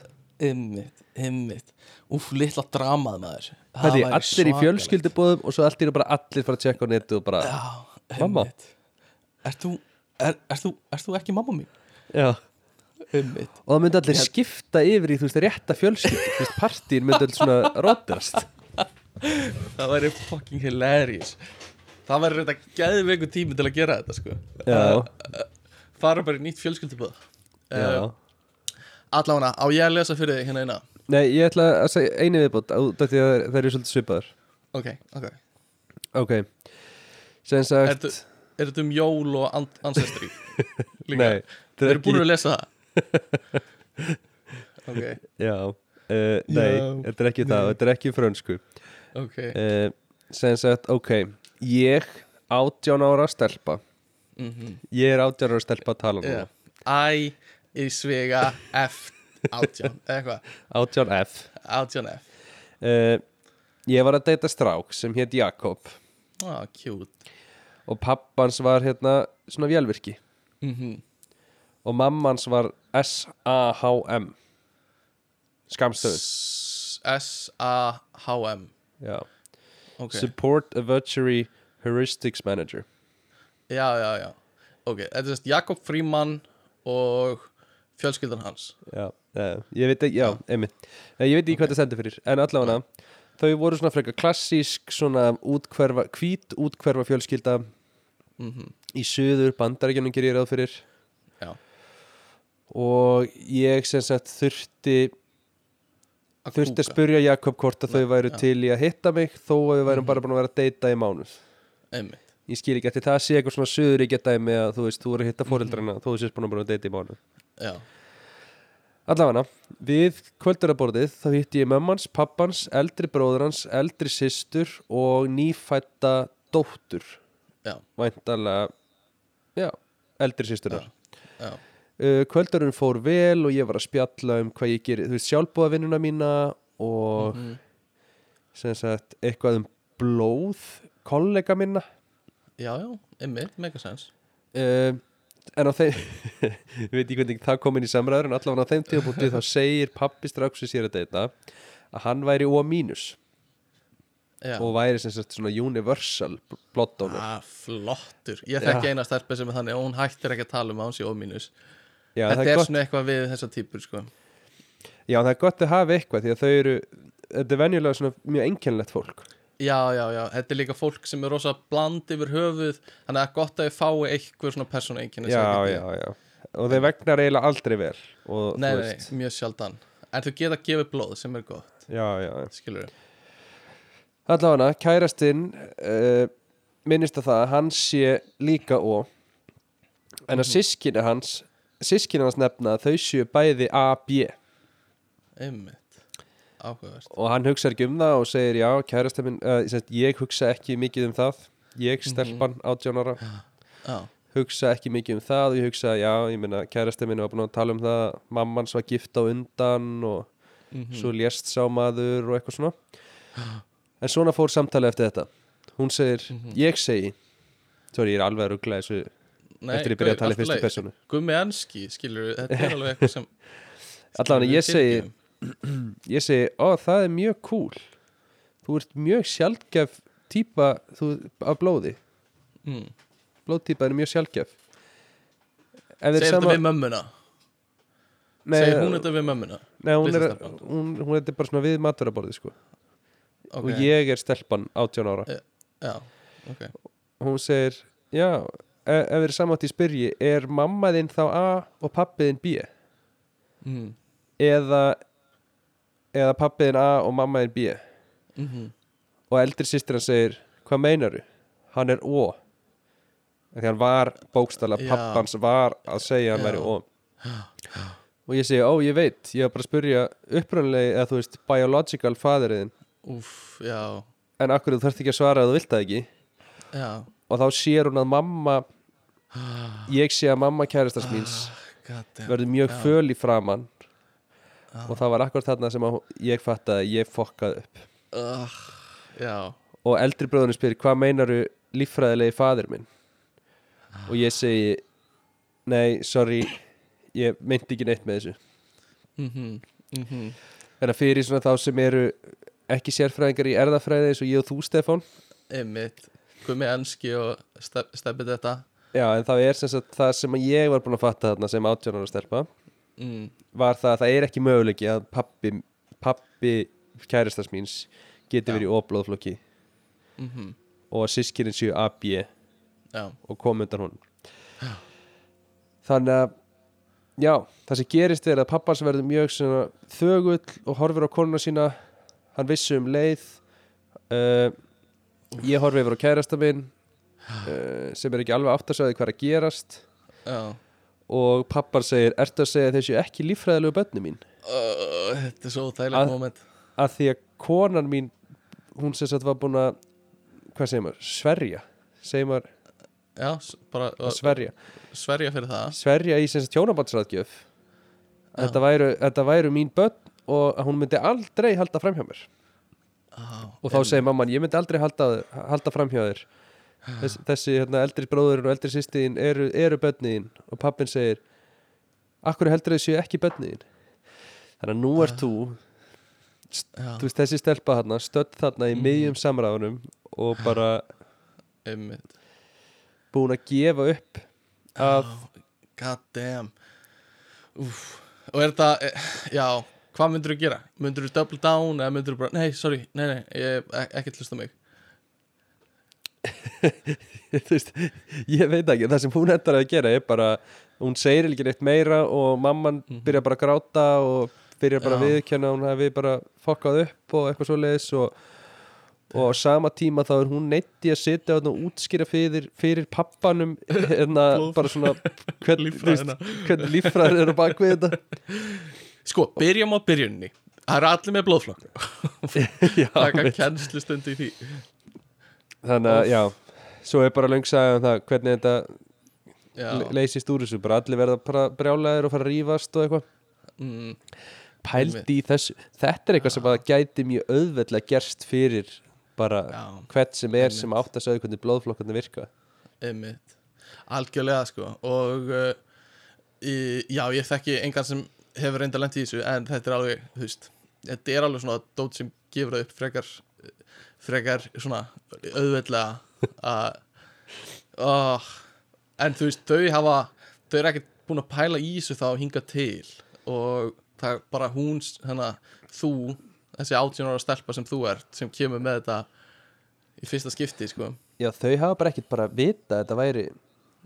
Ymmit, ymmit Úf, litla dramað maður Það er allir í fjölskyldubóðum og svo allt er bara allir fara að tjekka á netu og bara Já, Mamma. Ert þú, er, er, þú, er þú ekki mamma mín? Já. Og það myndi allir skipta yfir í þú veist rétta fjölskyld þú veist partíin myndi allir svona rótast Það væri fucking hilarious. Það væri reynda geðveiku tími til að gera þetta sko. Já. Fara bara í nýtt fjölskylduböð Já. Allána, á ég að lesa fyrir þig hérna eina? Nei, ég ætla að segja eini viðbót það eru svolítið svipaður Ok, ok. Ok. Sem sagt er þetta um jól og an ancestry? Líka? Nei, Þeir eru búin að lesa það Ok, Já uh, Nei, Já, þetta er ekki það Þetta er ekki frönsku. Ok. Uh, Sem sagt, ok Ég, átján ára stelpa. Mm Ég er átján ára stelpa að tala núna. I í svega F átján eða eitthvað. Átján F. Átján F. Uh, Ég var að deyta strák sem hétt Jakob. Ah, cute. Og pappans var hérna svona vélvirki. Mm og mammans var S-A-H-M skamstöðun S-A-H-M Já. ok, Support a Virtuary Heuristics Manager. Já, já, já. Ok, þetta er sérst Jakob Fríman og fjölskyldan hans. Já, uh, ég veit ekki, já, einmitt. Uh, Ég veit ekki hvað það stendur fyrir, en allavega þau voru svona frekar klassísk svona útkverfa, hvít útkverfa fjölskylda mm í söður bandaríkjunum gerir ég ráð fyrir. Já. Og ég sem sagt þurfti að þurfti að spurja Jakob hvort að þau væru Já. til í að hitta mig þó að við værum Mhm. bara búin að vera að deyta í mánuð. Einmitt, ég skil ekki eftir það sé eitthvað svona söður ekki að dæmi að þú veist, þú eru að Mhm. hitta fóreldrana þó þú sést búin að vera að deyta í mánuð. Já, allavega, við kvölduraborðið þá hitti ég mömmans, pappans, eldri bróður hans eldri systur og nýfætta dóttur. Já, væntalega já, eldri systurar já uh, kvöldurinn fór vel og ég var að spjalla um hvað ég gerir, þú veist, sjálfbúðavinnuna mína og Mhm. sem sagt, eitthvað um blóð kollega minna. Já, já, einmitt, megasens uh, en á þeim ég veit ekki hvernig það kom inn í samræður en allavega á þeim tíðabútið þá segir pappi strax sem sér að deyta að hann væri O mínus. Já, og væri sem sagt svona universal donor ah, flottur. Ég Já. þekki eina stelpa sem er þannig og hún hættir ekki að tala um að hún sé ómínus já, þetta það er, er svona eitthvað við þessa típur sko. já, það er gott að hafa eitthvað því að þau eru þetta er venjulega svona mjög einkennlegt fólk. Já, já, já, þetta er líka fólk sem er rosa bland yfir höfuð þannig að gott að við fái eitthvað svona persónu einkenni já, já, já. Og þeir vegnar eiginlega aldrei vel og nei, nei, veist. mjög sjaldan. En þú geta gefið blóð sem er gott. Já, já, skilur við allavega kærastinn uh, minnist að það að hann sé líka og en að sískina hans sískina hans nefna að þau séu bæði A, B. Einmitt, áhugavert. Og hann hugsa ekki um það og segir já, kærastinn minn uh, sagt, ég hugsa ekki mikið um það. Ég stelpan átján ára já, hugsa ekki mikið um það. Og ég hugsa, já, ég meina kærastinn minn var búin að tala um það mammans var gift á undan og Mhm. svo lést sá maður og eitthvað svona. En svona fór samtali eftir þetta. Hún segir, Mhm. ég segi sorry, ég er alveg að ruggla þessu Nei, eftir ég byrja að tala í fyrstu personu Gummi Enski, skilur þetta er alveg eitthvað sem allavega, ég segi ég segi, ó, það er mjög cool. Þú ert mjög sjaldgæf típa þú, af blóði. Mm. blóðtípa er mjög sjaldgæf. Ef þeir Segir sama þetta við mömmuna? Segir hún þetta við mömmuna? Nei, hún, er, hún, hún er bara svona við maturaborði sko. Ok, og ég er stelpan 18 ára. Já, ok. Hún segir, já ef, ef þeir samátt í spyrji, er mamma þinn þá A og pappi þinn B? Mm. eða eða pappi þinn A og mamma þinn B? Mm -hmm. og eldri sýstir hann segir hvað meinaru? Hann er O. Því hann var bókstala pappans var að segja hann væri O. Og ég segi, ó ég veit. Ég var bara að spyrja upprannlegi eða þú veist, biological fatheriðin en akkur þú þarft ekki að svara að þú vilt það ekki? Já og þá sér hún að mamma ég sé að mamma kærastars míns God damn. verður mjög föl í framann og það var akkur þarna sem ég fattaði að ég fokkaði upp. Og eldri bróðunum spyr hvað meinaru líffræðilegi fadir minn? Og ég segi nei, sorry ég meinti ekki neitt með þessu. Mhm, mhm. Þannig að fyrir þá sem eru ekki sérfræðingar í erðafræði eins og ég og þú Stefán Einmitt, Gummi Enski og stef, stefið þetta. Já, en það er sem sagt það sem ég var búin að fatta þarna sem átjónar að stelpa mm, var það að það er ekki möguleiki að pappi, pappi kærastars míns geti Já. verið í óblóðflokki mm og að sískinin séu AB Já, og kom undan hún þannig að já, það sem gerist er að pappans verður mjög þögull og horfir á konuna sína. Hann vissi um leið uh, ég horfi yfir á kærasta minn uh, sem er ekki alveg átt að segja hvað er að gerast. Já. Og pappan segir, ertu að segja þessu ekki líffræðilegu bönni mín? Uh, Þetta er svo þægilegt moment. að því að konan mín hún sem sagt var búin að hvað segir maður, sverja segir maður Já, bara sverja. sverja fyrir það. Sverja í sem sagt tjónabandsraðgjöf þetta væru, þetta væru mín börn og hún myndi aldrei halda fram hjá mér ah, og þá segir mamman, ég myndi aldrei halda, halda fram hjá þér. Þess, þessi hérna, eldri bróðurinn og eldri sýstiðin eru, eru börniðin og pappin segir akkur heldur þessu ekki börniðin þannig að nú ert þú Já, þú veist þessi stelpa þarna stödd þarna í Mhm. miðjum samræðunum og bara einmitt. búin að gefa upp að God damn Úf. Og er þetta, eh, já Hvað myndur þú gera? Myndur þú double down eða myndur þú bara, nei, sorry, nei, nei ég, ek- ekki hlusta mig þú veist, ég veit ekki það sem hún endar að gera er bara hún segir ekki neitt meira og mamman byrjar bara að gráta og byrjar bara að Mhm. Já. viðkjanna hún hefði bara fokkað upp og eitthvað svo leiðis og, og á sama tíma þá er hún neitt í að sitja og útskýra fyrir, fyrir pappanum hérna bara svona hvern, Líffræðina. hvernig líffræðin er á bakvið þetta Sko, byrjum á byrjunni Það eru allir með blóðflokk. Já, Taka veit. kennslu stundi í því. Þannig að já svo er bara löngsaga um það hvernig þetta Já, le- leysist úr þessu. Bara allir verða brjálæðir og fara að rífast og eitthvað. Mm, pældi í þessu þetta er eitthvað sem að gæti mjög auðveldlega gerst fyrir bara já, hvert sem er Einmitt. sem átt að segja hvernig blóðflokkarnir virka. Einmitt. Algjörlega, sko. Og uh, í, já, ég þekki engan sem hefur reynda lent í þessu En þetta er alveg, þú veist Þetta er alveg svona dót sem gefur það upp frekar Frekar svona auðveldlega að oh, En þú veist, þau hafa Þau eru ekkert búin að pæla í þessu þá hinga til Og það er bara hún að þú Þessi 18 ára stelpa sem þú ert Sem kemur með þetta Í fyrsta skipti, sko já þau hafa bara ekkert bara vita að þetta væri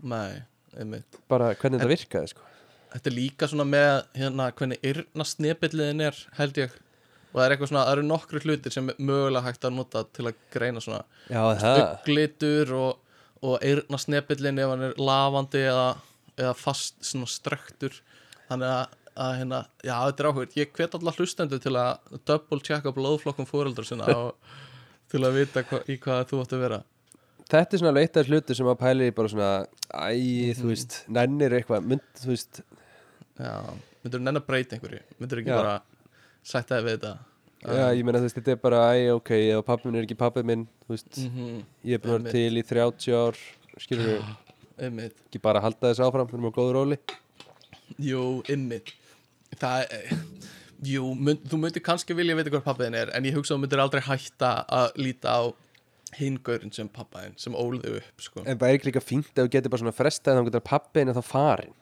Nei, einmitt bara hvernig þetta virkaði sko. Þetta er líka svona með hérna hvernig yrna snepilliðin er held ég. Og það er eitthvað svona, það eru nokkru hlutir sem er mögulega hægt að nota til að greina svona auglitur og, og yrna snepillin ef hann er lafandi eða, eða fast svona strektur þannig að, að hérna, já þetta er áhugð ég hvet allar hlustendur til að double checka blóðflokkum fóreldrar sinna og til að vita hva, í hvað þú átt að vera. Þetta er svona alveg eitt af hluti sem að pæli bara svona æ, Mhm. þú veist, nennir eitthvað mynd, þú veist, myndur þú nenn að breyta einhverju? Myndur ekki Já. bara sætta þig við þetta? Já ég meina þú veist, þetta er bara æ, ok, ef pappi minn er ekki pappi minn þú veist, Mhm, ég er búin að vera til í 30 ár skilur einmitt. Ekki bara að halda þessu áfram, við erum á góðu róli. Jú, ymmit Það er Jú, mynd, þú myndir kannski vilja vita hvað pappiðin er En ég hugsa að þú myndir aldrei hætta að líta á hingurinn sem pappaðin sem ólðu upp, sko. En það er ekki líka fínt ef þú getur bara svona frestað þá getur pappi en þá farin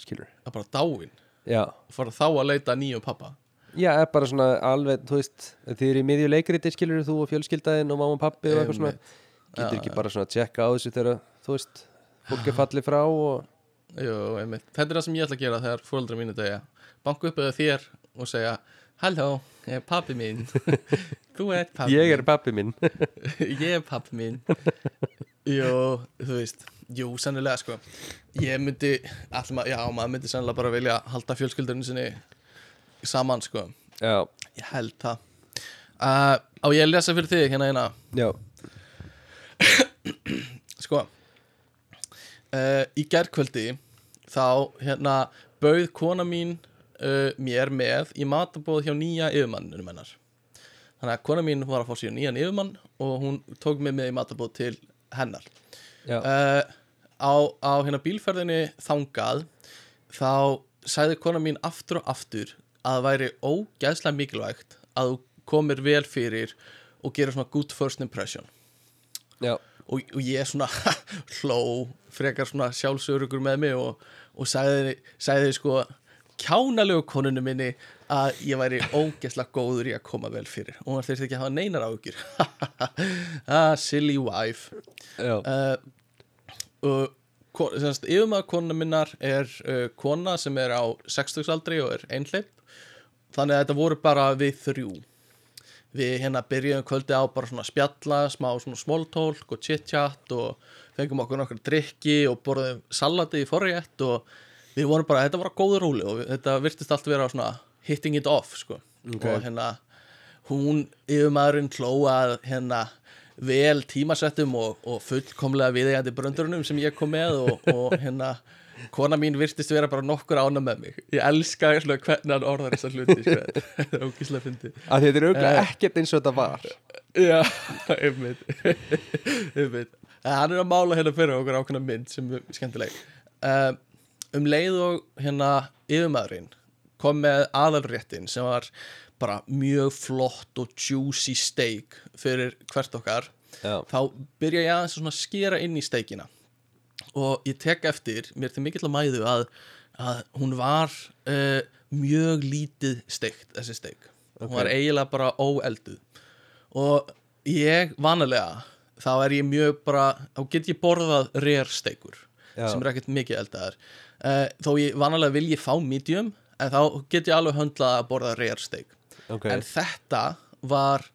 skilur Það er bara dáin. Já. Og fara þá að leita nýjum pappa. Já, er bara svona alveg, þú veist þið eru í miðju leikriti, skilur þú og fjölskyldaðin og mamma og pappi og eitthvað svona. Getur ekki bara svona að tjekka á þessu þegar, þú veist fólk er fallið frá og Jú, einmitt. Þetta er það sem ég ætla að gera þegar fóreldra mínu degja Banku upp eða þér og segja Halló, ég er pappi mín Þú ert pappi ég er pappi minn. Ég er pappi mín Jú, þú veist Jú, sennilega sko. Ég myndi, maður, já, maður myndi sennilega bara vilja halda fjölskyldurinn sinni saman sko. Já, Ég held það. Uh, Á ég að lesa fyrir þig hérna eina? Já, Sko uh, Í gærkvöldi þá hérna bauð kona mín uh, mér með í matabóð hjá nýja yfirmannunum hennar. Þannig að kona mín var að fá sér nýjan yfirmann og hún tók mig með í matabóð til hennar. Uh, á, á hérna bílferðinni þangað þá sagði kona mín aftur og aftur að það væri ógæðslega mikilvægt að þú komir vel fyrir og gerir svona good first impression. Og, og ég svona hló frekar svona sjálfsörugur með mig og, og sagði, sagði sko kjánalegu konunum minni að ég væri ógeðslega góður í að koma vel fyrir. Og hún þurfti ekki að hafa neinar áhugjur ah, silly wife. Uh, og ko- sem sagt, yfirmaður konuna minnar er uh, kona sem er á 60 aldri og er einhleip þannig að þetta voru bara við þrjú. Við hérna byrjuðum kvöldi á bara svona spjalla, smá svona smóltólk og chit-chat og fengum okkur nokkur drikki og borðum salati í forrétt og við vorum bara, þetta var góður róli og þetta virtist allt vera svona hitting it off sko Ok. og hérna hún yfirmaðurinn klóað hérna vel tímasettum og, og fullkomlega viðeigandi bröndurunum sem ég kom með og, og hérna kona mín virtist vera bara nokkur ána með mig ég elska hvernig hann orðar þessar hluti sko. þetta er ógíslega fyndið að þetta er auðvitað Eh. ekkert eins og þetta var Já, einmitt einmitt En Hann er að mála hérna fyrir okkur ákveðna mynd sem er skemmtileg um, um leið og hérna yfirmaðurinn kom með aðalréttin sem var bara mjög flott og juicy steak fyrir hvert okkar. Já, þá byrja ég aðeins að skera inn í steikina og ég tek eftir mér til mikill að mæðu að, að hún var uh, mjög lítið steikt þessi steik hún var eiginlega bara óelduð. Og ég vanalega þá er ég mjög bara þá get ég borðað rare steikur Já. sem er ekkert mikið eldaðar. Uh, þó ég vanalega vil ég fá medium en þá get ég alveg höndlað að borða rare steik ok. En þetta var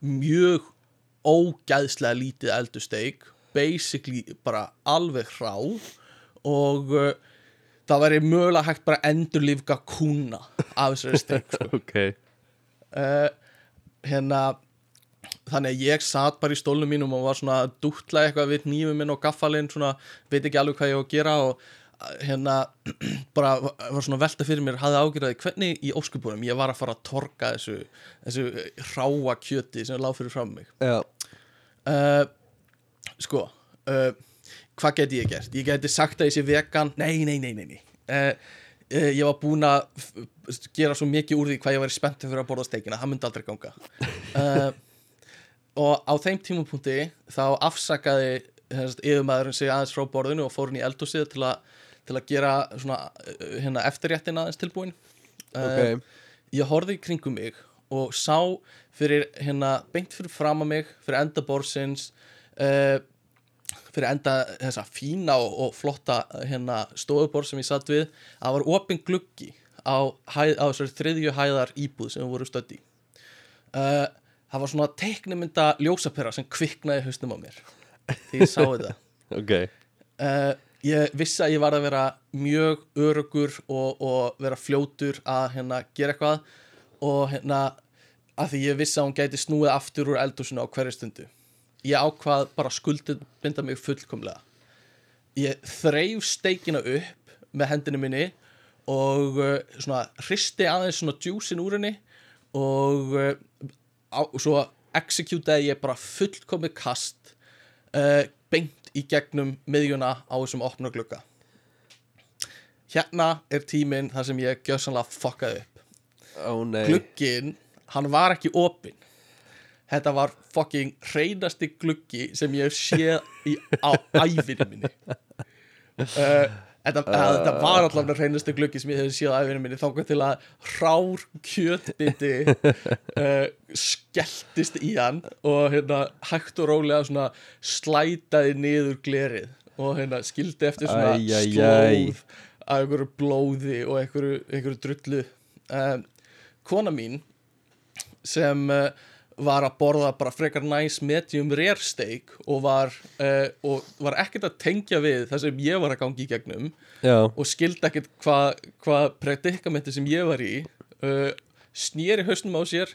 mjög ógæðslega lítið eldu steik basically bara alveg hrá og uh, það væri mögulega hægt bara að endurlífga kúna af þessari steik sko. Ok, uh, hérna þannig að ég satt bara í stólnum mínum og var svona dútla eitthvað við nýfum minn og gaffalinn svona, veit ekki alveg hvað ég á að gera og hérna bara var svona að velta fyrir mér hafði ágjörði hvernig í óskubunum ég var að fara að torka þessu, þessu ráa kjöti sem lág fyrir fram mig. Uh, sko uh, hvað geti ég gert? Ég geti sagt að ég sé vegan. Nei, nei, nei, nei, nei. Uh, ég var búinn að gera svo mikið úr því hvað ég væri spenntið fyrir að borða steikina. Það myndi aldrei ganga. Og á þeim tímapunkti þá afsakaði yfirmaðurinn sig aðeins frá borðinu og fór hún í eldhúsið til, a, til að gera svona, uh, hérna, eftirréttin aðeins tilbúin. Uh, ok. ég horfði í kringum mig og sá fyrir hérna beint fyrir fram að mig fyrir enda borsins uh, fyrir enda þessa fína og, og flotta hérna stofubor sem ég satt við að var opin gluggi á, hæð, á þessari þriðju hæðar íbúð sem við vorum stödd í. Uh, það var svona teiknumynda ljósapera sem kviknaði hausnum á mér því ég sá þetta. Ok, uh, ég vissi að ég var að vera mjög örugur og, og vera fljótur að hérna gera eitthvað og hérna að því ég vissi að hún gæti snúið aftur úr eldhúsinu á hverju stundu. Ég ákvað bara skuldið binda mig fullkomlega. Ég þreif steikina upp með hendinu minni og uh, svona hristi aðeins svona djúsin úr henni og uh, á, svo executaði ég bara fullkomið kast uh, beint í gegnum miðjuna á þessum opna glugga. Hérna er tíminn þar sem ég gjössanlega fokkaði upp. Nei. Glugginn, hann var ekki opinn. Þetta var fucking hreinasti gluggi sem ég hef séð í, á æfinu minni. Uh, þetta, uh, þetta var allavega hreinasti gluggi sem ég hef á æfinu minni þá til að rár kjötbiti uh, skelltist í hann og hérna hægt og rólega svona slætaði niður glerið og hérna skildi eftir svona æ, æ. slóð af einhverju blóði og einhverju, einhverju drullu um, kona mín sem uh, var að borða bara frekar næs medium rare steak og var, uh, og var ekkert að tengja við það sem ég var að gangi í gegnum Já, og skildi ekkert hvað hva predikamenti sem ég var í uh, snýri hausnum á sér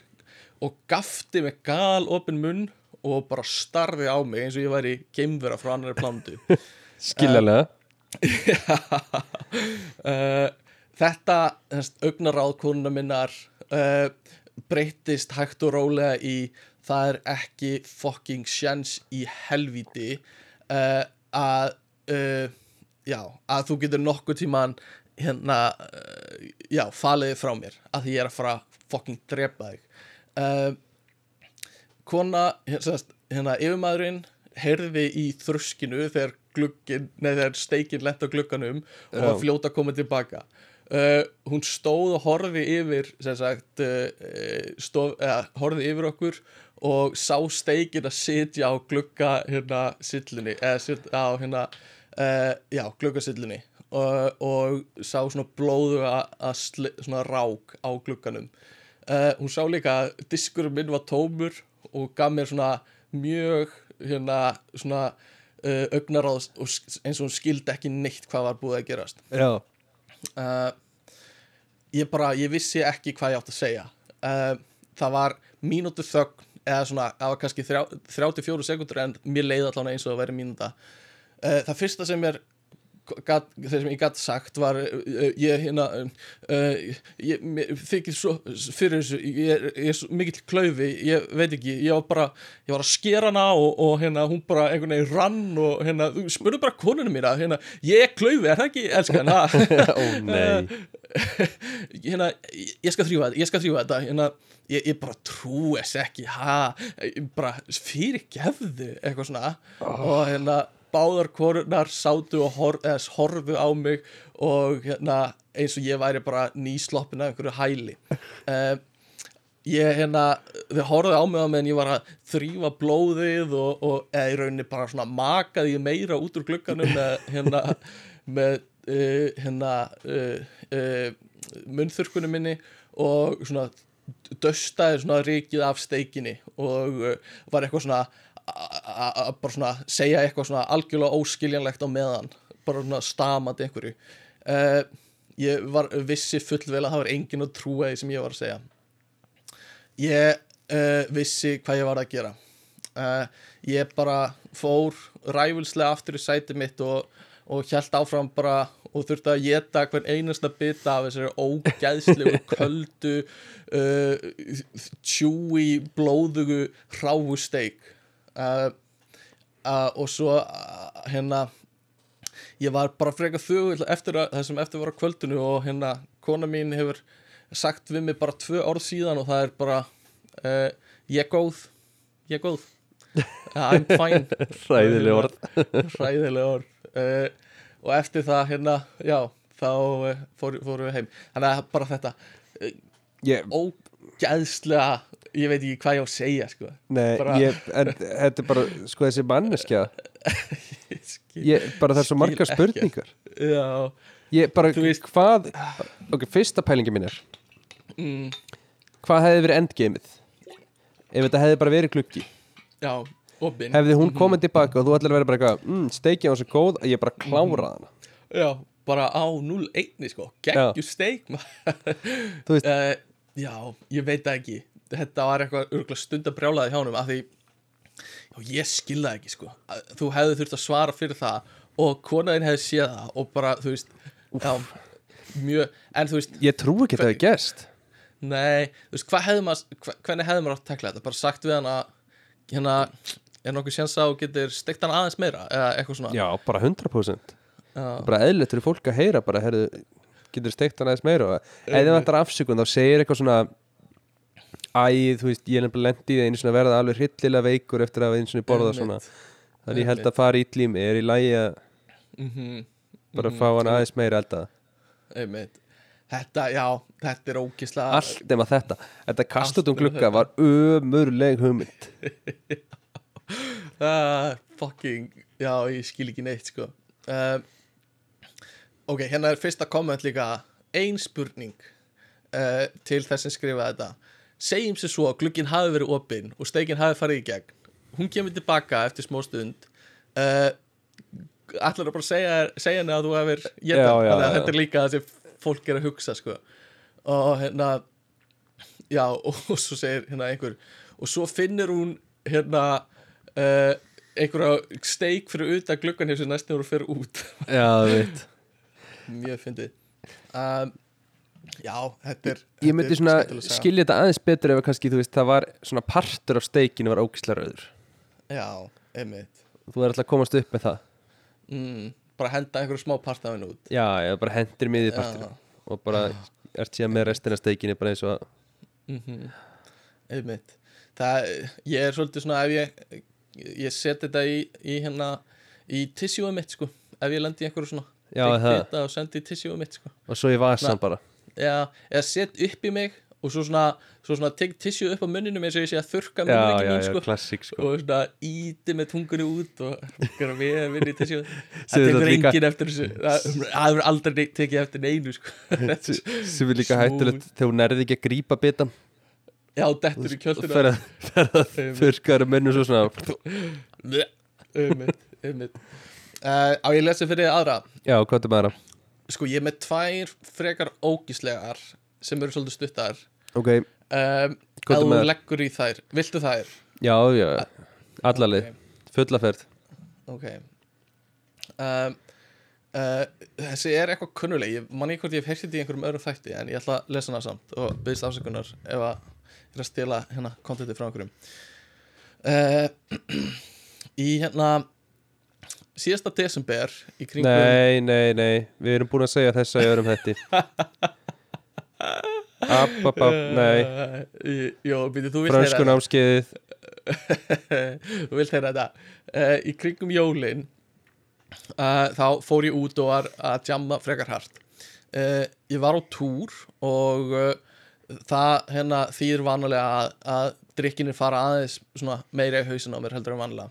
og gafti með gal opin munn og bara starfi á mig eins og ég væri geimvera frá annari plándu skiljanlega. Uh, þetta augnaráð konuna minnar uh, breytist hægt og rólega í það er ekki fucking sjans í helvíti uh, að uh, já, að þú getur nokkuð tíman hérna uh, já, faliði frá mér að því ég er að fara fucking drepa þig. Kona hérna, hérna yfirmaðurinn heyrði í þruskinu þegar þegar steikinn lent á glugganum og fljóta koma tilbaka uh, hún stóð og horfi yfir sagt uh, uh, stof, eða, horfi yfir okkur og sá steikin að sitja á glugga hérna sillunni hérna uh, já, gluggasillunni og, og sá svona blóðu að svona rák á glugganum. Uh, hún sá líka að diskurinn minn var tómur og gaf mér svona mjög hérna svona uh, augnaráð eins og hún skildi ekki neitt hvað var búið að gerast. Já, uh, ég bara, ég vissi ekki hvað ég átt að segja. Uh, það var mínútu þögn eða svona, það var kannski þrjá, 34 sekundur en mér leiði allan eins og það væri mínúta. Uh, það fyrsta sem er gat, það sem ég gæti sagt var uh, ég hérna ég mér þykir svo fyrir þessu, ég, ég er svo mikill klaufi, ég veit ekki ég var bara, ég var að skera hana og, og hérna hún bara einhvern veginn rann og hérna, þú spurðu bara konunum mína hérna, ég er klaufi, er það ekki, elskan? Ha? ó nei. Hérna, ég skal þrjúfa þetta, ég skal þrjúfa þetta hérna, ég, ég bara trú þess ekki, ha? Bara fyrir gefðu eitthvað svona. Og hérna báðar korunar sátu og hor, eða, horfðu á mig og hérna eins og ég væri bara nýsloppin af einhverju hæli. Uh, ég hérna þau horfðu á mig á meðan ég var að þrýfa blóðið og, og eða í rauninni bara svona makaði ég meira út úr glugganum með hérna með uh, hérna uh, uh, munnþurkunum minni og svona döstaði svona rikið af steikinni og var eitthvað svona a- a- a- bara svona segja eitthvað svona algjörlega óskiljanlegt á meðan bara svona stamandi einhverju. Uh, ég var vissi fullvel að það var enginn að trúa því sem ég var að segja. Ég uh, vissi hvað ég var að gera. Uh, ég bara fór ræfulslega aftur í sæti mitt og, og hjælt áfram bara og þurfti að geta hvern einasta bita af þessari ógæðslegu köldu tjúi blóðugu hráu steik uh, uh, og svo uh, hérna ég var bara frekar þögull eftir að, það sem eftir var á kvöldinu og hérna kona mín hefur sagt við mig bara tvö orð síðan og það er bara uh, ég góð ég góð. I'm fine. Hræðileg orð. Hræðileg orð. Uh, og eftir það hérna já þá uh, fór, fórum við heim. Þannig að bara þetta ég, ógæðslega ég veit ekki hvað ég á að segja sko. Nei, bara- ég, en þetta er bara sko þessi manneskja. Ég bara það er svo ekkert. spurningar. Já. Ég bara, veist- hvað ok, fyrsta pælingi mín er mm, hvað hefði verið endgameið ef þetta hefði bara verið klukki. Já opinn. Hefði hún komið tilbaka og þú ætlar að vera bara eitthvað mm, steikja var svo góð að ég bara klára hana. Já bara á 0-1 sko. Geggju steik Þú veist- uh, já ég veit ekki þetta var eitthvað örgulega stundabrjálaði hjá honum af því já, ég skil það ekki sko. Að þú hefði þurft að svara fyrir það og konaðin hefði séð það og bara þú veist já, mjög, en þú veist ég trú ekki að það hefði gerst. Nei, þú veist, hefði maður, hva, hvernig hefði maður átt að tekla þetta? Bara sagt við hann að, hérna, er nokkuð séns að þú getur steikt hann aðeins meira, eða eitthvað svona? já, bara 100% Já, bara eðlilegt fyrir fólk að heyra bara, herðu, getur steikt hann aðeins meira ef þið vantar afsökun þá segir eitthvað svona æ, þú veist, ég er nefnilega lendi í það einu svona að verða alveg hryllilega veikur eftir að einu svona borða svona. Þannig ég held að fara í mig, er í lagi að Mhm, bara fá hann aðeins meira elda? Einmitt. Þetta, já, þetta er ógislega allt nema þetta, þetta kast út um glugga var ömurleg hugmynd. Uh, Fucking, já, ég skil ekki neitt, sko. Uh, Ok, hérna er fyrsta komment líka. Ein spurning uh, til þess sem skrifa þetta Segjum sér svo að glugginn hafi verið opinn og steikin hafi farið í gegn. Hún kemur tilbaka eftir smá stund. Uh, Ætlar að bara segja, segja henni að þú hefur já. þetta er líka það sem fólk er að hugsa, sko. Og hérna Já, og, og svo segir hérna einhver Og svo finnur hún hérna uh, einhverja steik fyrir utan gluggan hér sem næstum voru fyrir út. Já, þú veit mjög fyndið. Um, já, þetta er ég myndi svona skilja þetta aðeins betur ef að kannski, þú veist, það var svona partur af steikinu var ógislega rauður. Já, einmitt. Þú er alltaf að komast upp með það. Mm, bara henda einhverju smá part af henni út. Já, ég bara hendir miðið partur og bara ert síðan með restina steikinu bara eins og að mm einmitt. Það, ég er svolítið svona ef ég ég set þetta í, í hérna í tissjúið mitt sko. Ef ég lendi einhverju svona Já, það. og sendi í tissjúum mitt sko. Og svo í vasan Na. bara Já, eða set upp í mig og svo svona, svo svona tek tissjú upp á munninum eins og ég sé að Já, munninum já, mín sko. klassík sko og svona íti með tungunni út og við að vinna í tissjú Sem það tekur enginn eftir þessu það það hefur aldrei tekið eftir neinu sko. sem er líka Smooth. hættulegt þegar hún nærði ekki að grípa bitan já, dettur í kjölduna fer að, fer að þurrkaður munnu svo svona ummitt, ummitt uh, á ég lesi fyrir aðra Já, hvað er með það? Sko ég er með tvær frekar ógíslegar sem eru svolítið stuttar. Ok, um, ef er þú leggur í þær viltu þær? já, já Allalið, fullaferð ok. Um, uh, þessi er eitthvað kunnuleg. Ég man ekki hvort ég hef heyrst þetta í einhverjum öðrum þætti en ég ætla að lesa hana samt og byggðist afsökunar ef að ég er að stela hérna kontentið frá einhverjum. Uh, í hérna síðasta desember í kringum Nei, nei, nei, við erum búin að segja þessa í öðrum hætti App, app, app, nei. Í- Jó, býttu, þú vilt heyra Fransku námskeiðið. Þú vilt heyra þetta. Uh, Í kringum jólin uh, Þá fór ég út og var að jamma frekar hart. Uh, Ég var á túr Og uh, það hérna þýr vanalega að, að drikkinir fara aðeins svona meira í hausin á mér heldur en vanlega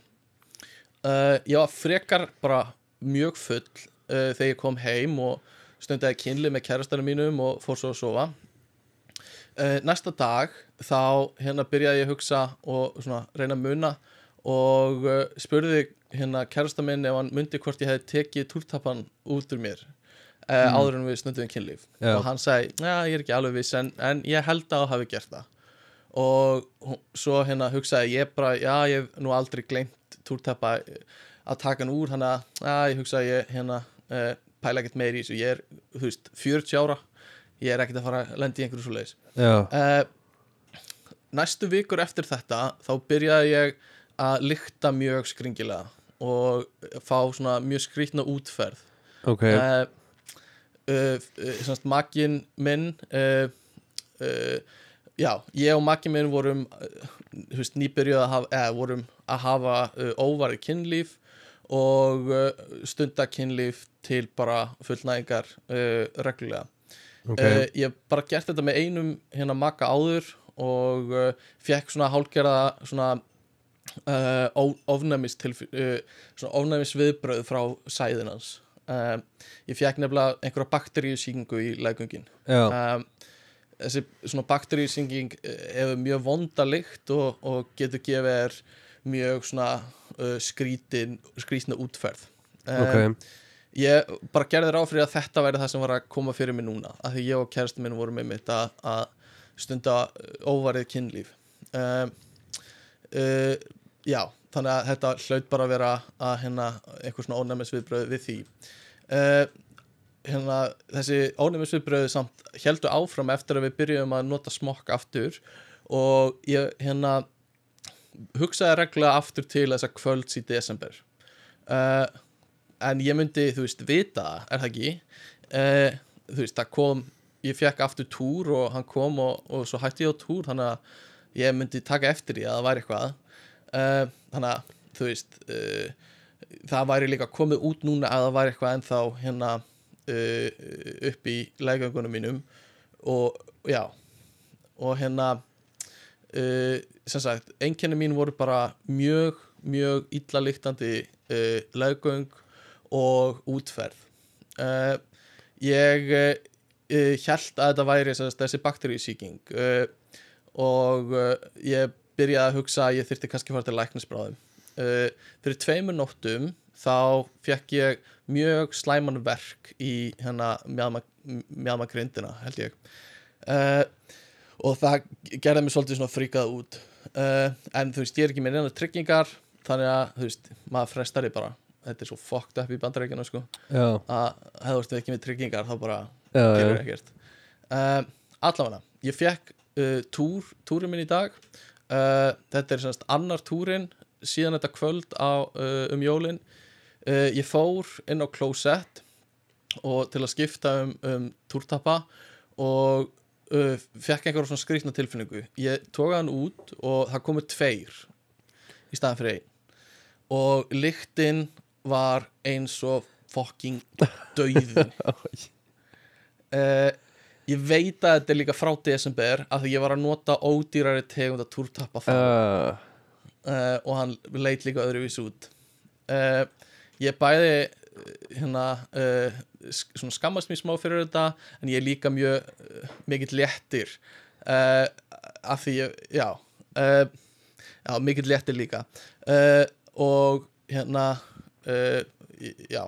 uh, Ég var frekar bara mjög full uh, þegar ég kom heim og stundaði kynli með kærastanum mínum og fór svo að sofa. Uh, næsta dag þá hérna byrjaði ég að hugsa og svona reyna að muna og uh, spurði hérna kærasta minn ef hann myndi hvort ég hefði tekið túrtappan út úr mér uh, áður en við snundum kynlíf. Já. og hann sagði, já ég er ekki alveg viss en, en ég held að þú hafi gert það og svo hérna hugsaði ég bara, já ég hef nú aldrei gleymt túrtappa að taka hann úr þannig að, já ég hugsaði ég hérna uh, pæla ekkert meir í þessu, ég er þú veist, 40 ára ég er ekkert að fara að lenda í einhverju svo leiðis uh, næstu vikur eftir þetta þá byrjaði ég að lykta mjög skringilega og fá svona mjög skrýtna útferð. Ok. Uh, makkin minn uh, já, ég og makkin minn vorum þú veist, nýbyrjuð að hafa, eða, vorum að hafa uh, óvarið kynlíf og uh, stunda kynlíf til bara fullnæðingar reglulega. Ok, uh, ég hef bara gert þetta með einum hérna makka áður og fekk svona hálgerða svona uh, ofnæmis til uh, ofnæmis viðbröð frá sæðinans uh, ég fekk nefnilega einhverja bakteríusýkingu í leggungin já, um, þessi svona bakteríusýking hefur mjög vonda lykt og, og getur gefið er mjög svona uh, skrítin skrítna útferð. Um, ok. ég bara gerði ráð fyrir að þetta væri það sem var að koma fyrir mig núna af því ég og kærasti minn vorum með mitt að, að stunda óvarið kynlíf. Um, uh, já, þannig að þetta hlaut bara að vera að hérna einhver svona ónæmisviðbröð við því. Uh, hérna þessi ónæmisviðbröð samt heldur áfram eftir að við byrjum að nota smokk aftur. Og ég hérna hugsaði reglulega aftur til þessa kvölds í desember. Uh, en ég myndi, þú veist, vita er það ekki? Uh, þú veist, það kom ég fekk aftur túr og hann kom og, og svo hætti ég á túr þannig að ég myndi taka eftir því að það væri eitthvað. Uh, þannig að, þú veist það væri líka komið út núna að það væri eitthvað ennþá hérna uh, upp í leggöngunum mínum og já og hérna uh, sem sagt, einkenni mín voru bara mjög, mjög illa lyktandi uh, leggöng og útferð. Uh, ég held að þetta væri sagt, þessi bakteríusýking uh, og ég byrjaði að hugsa að ég þyrfti kannski að fara til læknisbráðum. Fyrir tveimur nóttum þá fekk ég mjög slæman verk í hérna mjadma grindina held ég. Uh, og það gerði mig svolítið svona fríkað út. Uh, en þú veist ég er ekki með neina tryggingar þannig að þú veist maður frestar því bara. Þetta er svo fucked up í bandarækjana sko. Já, að hefðu þú ekki með tryggingar þá bara já, gerur ekkert. Um, allavega, ég fekk uh, túr, túrin minn í dag. Uh, þetta er semst annar túrin síðan þetta kvöld á, uh, um jólin uh, ég fór inn á klósett og til að skipta um, um túrtappa og uh, fekk einhverjum svona skrýtna tilfinningu. Ég tók hann út og það komu tveir í staðan fyrir einn. Og lyktin var eins og fucking dauðum uh, ég veit að þetta er líka frá desember að því ég var að nota ódýrari tegunda túrtappa þá uh, uh, og hann leit líka öðruvís út. Uh, ég bæði uh, hérna uh, skammast mér smá fyrir þetta en ég er líka mjög uh, mikill léttir. Uh, af því ég, já já, mikill léttir líka. Og hérna já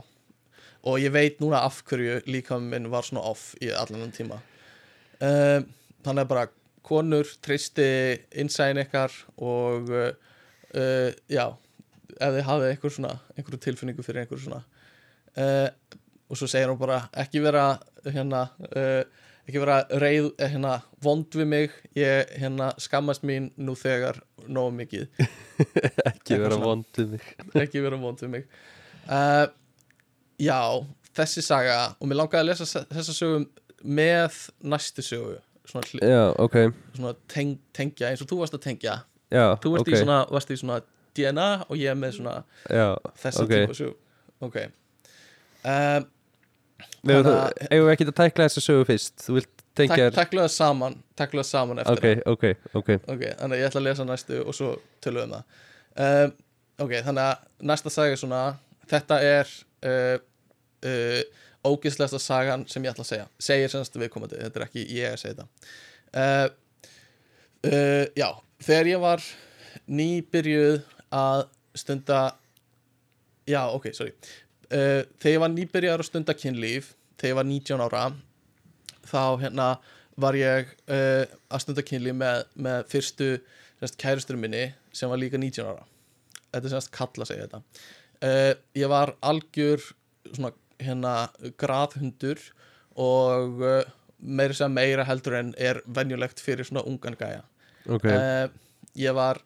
og ég veit núna af hverju líka minn var svona off í allan þann tíma. Þannig að bara konur treysti innsæðin ykkar og já ef þið hafið einhver svona einhverju tilfinningu fyrir einhverju svona. Uh, og svo segir hún bara ekki vera hérna uh, ekki vera reið, eh, hérna vond við mig, ég hérna skammast mín nú þegar nógu mikið. Ekki vera svona. vondið mig. Ekki vera vond við mig. Uh, já, þessi saga og mér langaði að lesa þessa sögum með næstu sögu svona, já, ok, svona teng, tengja eins og þú varst að tengja. Já, þú varst ok. í svona, varst í svona DNA og ég með svona já, þessa ok. típa sög ok. Um, eigum að- eigum við ekki að tækla þessa sögu fyrst? Þú vilt tengja taklu það saman það saman eftir Ok, ok, ok. Ok, þannig að ég ætla að lesa næstu og svo tölum við um það. Um, ok, þannig að næsta saga er svona þetta er uh, uh, ógislegasta sagan sem ég ætla að segja. Segir semst viðkomandi, þetta er ekki ég að segja þetta. Uh, já, þegar ég var nýbyrjuð að stunda já, ok, sorry. Uh, þegar ég var nýbyrjuð að stunda kynlíf þegar ég var 19 ára þá hérna var ég uh, að stunda kynlíf með, með fyrstu semst, kærustur minni sem var líka 19 ára. Þetta er semst kalla segja þetta. Uh, ég var algjör svona hérna graðhundur og meira sem meira heldur en er venjulegt fyrir svona ungan gæja. Ok, uh, ég var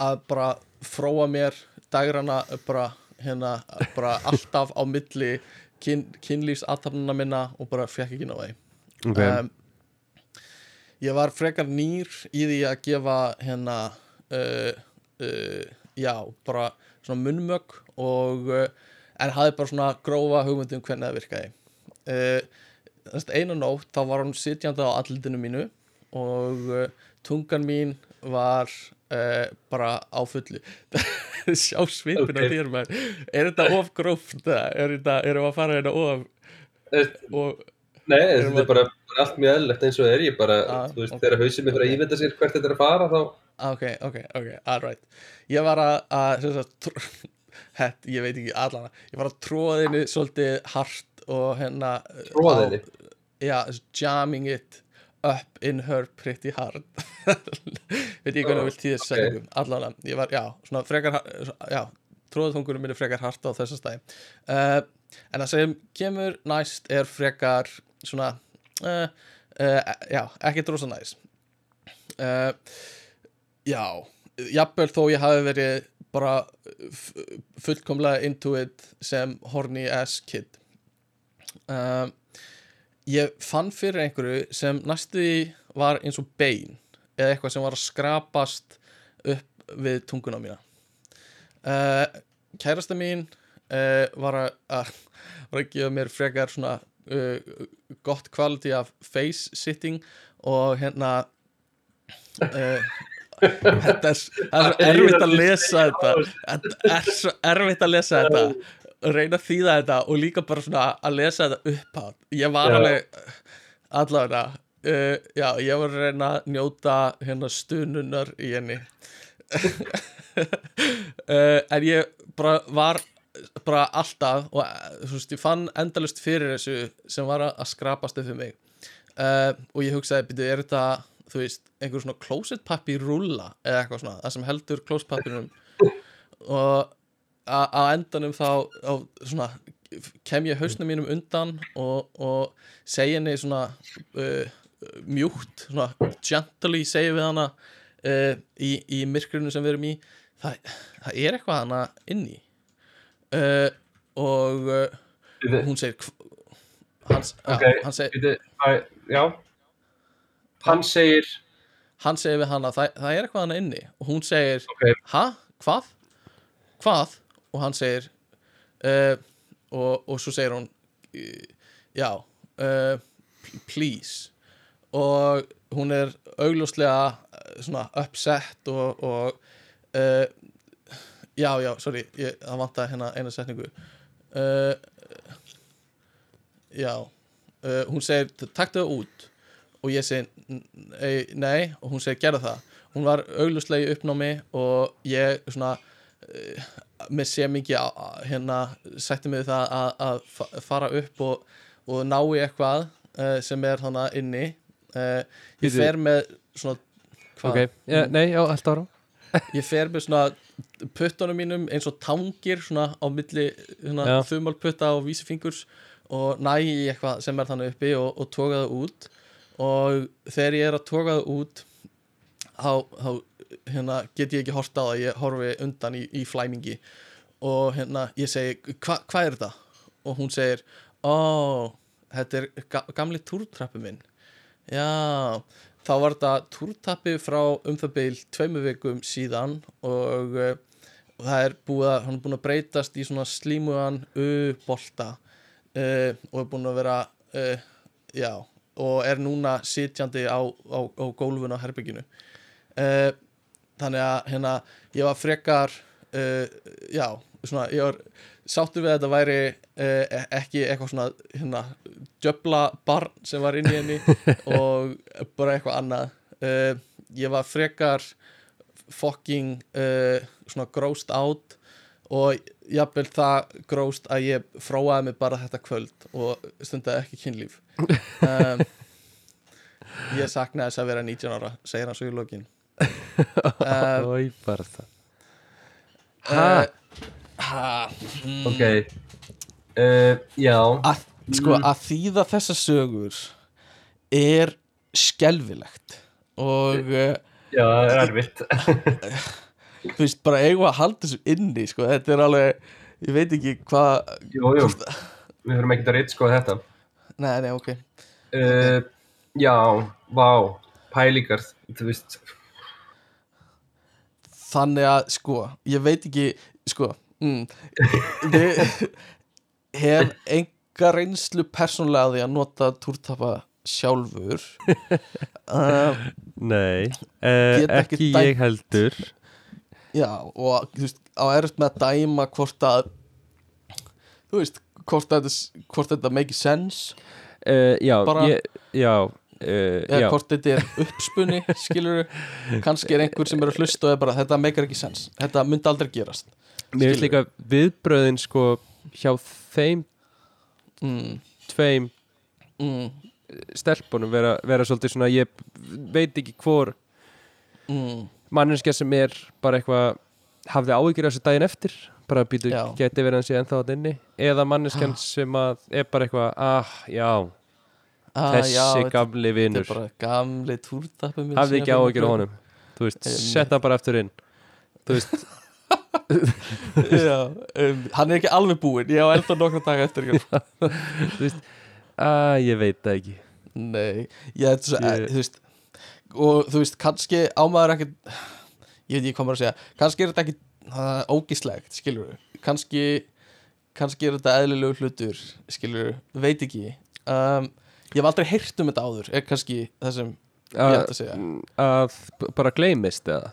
að bara fróa mér dagrana bara hérna bara alltaf á milli kyn, kynlífsathafnuna minna og bara fekk ekki náði ok. Um, ég var frekar nýr í því að gefa hérna uh, uh, já, bara svona munnmögg og uh, en hafði bara svona grófa hugmyndi um hvernig það virkaði. Einu nótt þá var hún sitjandi á allitinu mínu og tungan mín var uh, bara á fullu. Sjá svipin á Ok. þér maður. Er þetta of gróft er þetta, erum við að fara hérna of og Nei, þetta er bara, allt mjög eðlilegt eins og er. Ég bara, Ah, þú veist, ok. þegar hausinn mér fyrir að ímynda sér hvert þetta er að fara þá Ah, Ok, ok, ok, alright Ég var að, að sagt, hett, ég veit ekki allana Ég var að tróða henni svolítið hart og hérna á- henni? Já, jamming it up in her pretty hard Veit ég hvernig Oh, þú vilt tíða ok. setningum Allana, ég var, já, svona frekar Já, tróðatungunum minni frekar hart á þessa stæði uh, En það sem kemur næst er frekar svona uh, uh, Já, ekki drosa næst uh, Já, jafnvel þó ég hafi verið bara fullkomlega into it sem horny ass kid. Um, ég fann fyrir einhverju sem næstu því var eins og bein eða eitthvað sem var að skrapast upp við tunguna mína. Uh, kærasta mín uh, var að að- var að gefa mér frekar svona uh, gott quality af face sitting og hérna þetta er, er erfitt að lesa þetta. Þetta er svo erfitt að lesa þetta reyna að þýða þetta og líka bara svona að lesa þetta upp á ég var Já. alveg allavega uh, já, ég var að reyna að njóta hérna stununar í henni. Uh, en ég bara var bara alltaf og uh, þú veist, ég fann endalust fyrir þessu sem var að að skrapast upp fyrir mig. Uh, og ég hugsaði, byrju, er þetta þú veist, einhver svona closet pappir rúlla eða eitthvað svona, það sem heldur closet pappinum og á endanum þá á, svona, kem ég hausnum mínum undan og, og segja henni svona uh, mjúkt, svona gently segja við hana uh, í, í myrkrinu sem við erum í það, það er eitthvað hana inni. Uh, og uh, hún segir hans, Ok, já, hann segir Já. Hann segir hann segir við hana það, það er eitthvað hana inni. Og hún segir Ok. ha, hvað, hvað og hann segir uh, og, og svo segir hún uh, já uh, please. Og hún er augljóslega svona upset og, og uh, já, já, sorry ég, það vantaði hérna eina setningu. Já hún segir, taktu það út. Og ég segi, "N- nei, og hún segir, gerðu það. Hún var augljóslega í uppnámi og ég svona með sé mikið hérna sætti mig það að, að fa- fara upp og, og ná í eitthvað uh, sem er þannig inni. Uh, ég fer með svona hvað? Ok, ja, nei, já, allt ára. Ég fer með svona puttunum mínum eins og tangir svona á milli Já. þumalputta og vísifingurs og næ í eitthvað sem er þannig uppi og, og toga það út. Og þegar ég er að toga það út þá hérna, get ég ekki hort á það ég horfi undan í, í flæmingi. Og hérna ég segi "Hva- hvað er þetta? og hún segir ó, þetta er ga gamli túrtrappi minn. Já, þá var þetta túrtappi frá um það beil tveimu vikum síðan og, uh, og það er búið að, hann er búin að breytast í svona slímugan U-bolta uh, og er búin að vera uh, já, og er núna sitjandi á, á, á gólfinu á herbygginu uh, þannig að hérna, ég var frekar uh, já, svona, ég var sáttur við að þetta væri uh, ekki eitthvað svona hérna, djöfla barn sem var inn í henni og bara eitthvað annað. Uh, ég var frekar fucking svona grossed out og jafnvel það gróst að ég fróaði mig bara þetta kvöld og stundaði ekki kynlíf. Um, ég saknaði þess að vera 19 ára segir hann svo í lokin uh, ha, mm, Ok. Uh, Já. Að, sko, að þýða þessa sögur er skelfilegt og uh, Já, það er erfitt. Þú veist, bara eigum að halda þessu inni sko, þetta er alveg ég veit ekki hvað Jú, jú, við þurfum ekki að reyta sko þetta. Nei, nei, ok. Uh, Já, vá. Pælingar, þú veist þannig að, sko, ég veit ekki sko mm, ég hef enga reynslu persónlega því að nota túrtapa sjálfur. Um, Nei, uh, ekki dæmt. ég heldur. Já, og þú veist, á erfitt með að dæma hvort að þú veist, hvort þetta hvort þetta make sense. Uh, Já, Bara- ég, já, uh, eða já. hvort þetta er uppspunni skilur kannski er einhver sem er að hlusta og er bara þetta meikar ekki sens, þetta myndi aldrei gerast. Mér finnst líka viðbröðin sko hjá þeim mm, tveim mm, stelpunum vera, vera svolítið svona ég veit ekki hvor mm, manneskja sem er bara eitthvað hafði áhyggjur þessu daginn eftir bara býtu, geti verið hans ég ennþá að inni eða manneskjan sem að er bara eitthvað ah, já, ah, þessi já, gamli bara gamli túrtappi minn hafði ekki ég áhyggjur af fengi. honum þú veist, Einmitt. setta bara eftir inn þú veist, já, um, hann er ekki alveg búinn ég á enda nokkra daga eftir ekki. að ég veit það ekki nei, ég þetta svo, Ég- ég... þú veist og þú veist, kannski ámaður ekkert ég veit ekki hvað maður að segja kannski er þetta ekki uh, ógislegt skilur kannski kannski er þetta eðlilegu hlutur skilur, veit ekki um, ég hef aldrei heyrt um þetta áður er kannski það sem ég ætti að segja að bara gleymist eða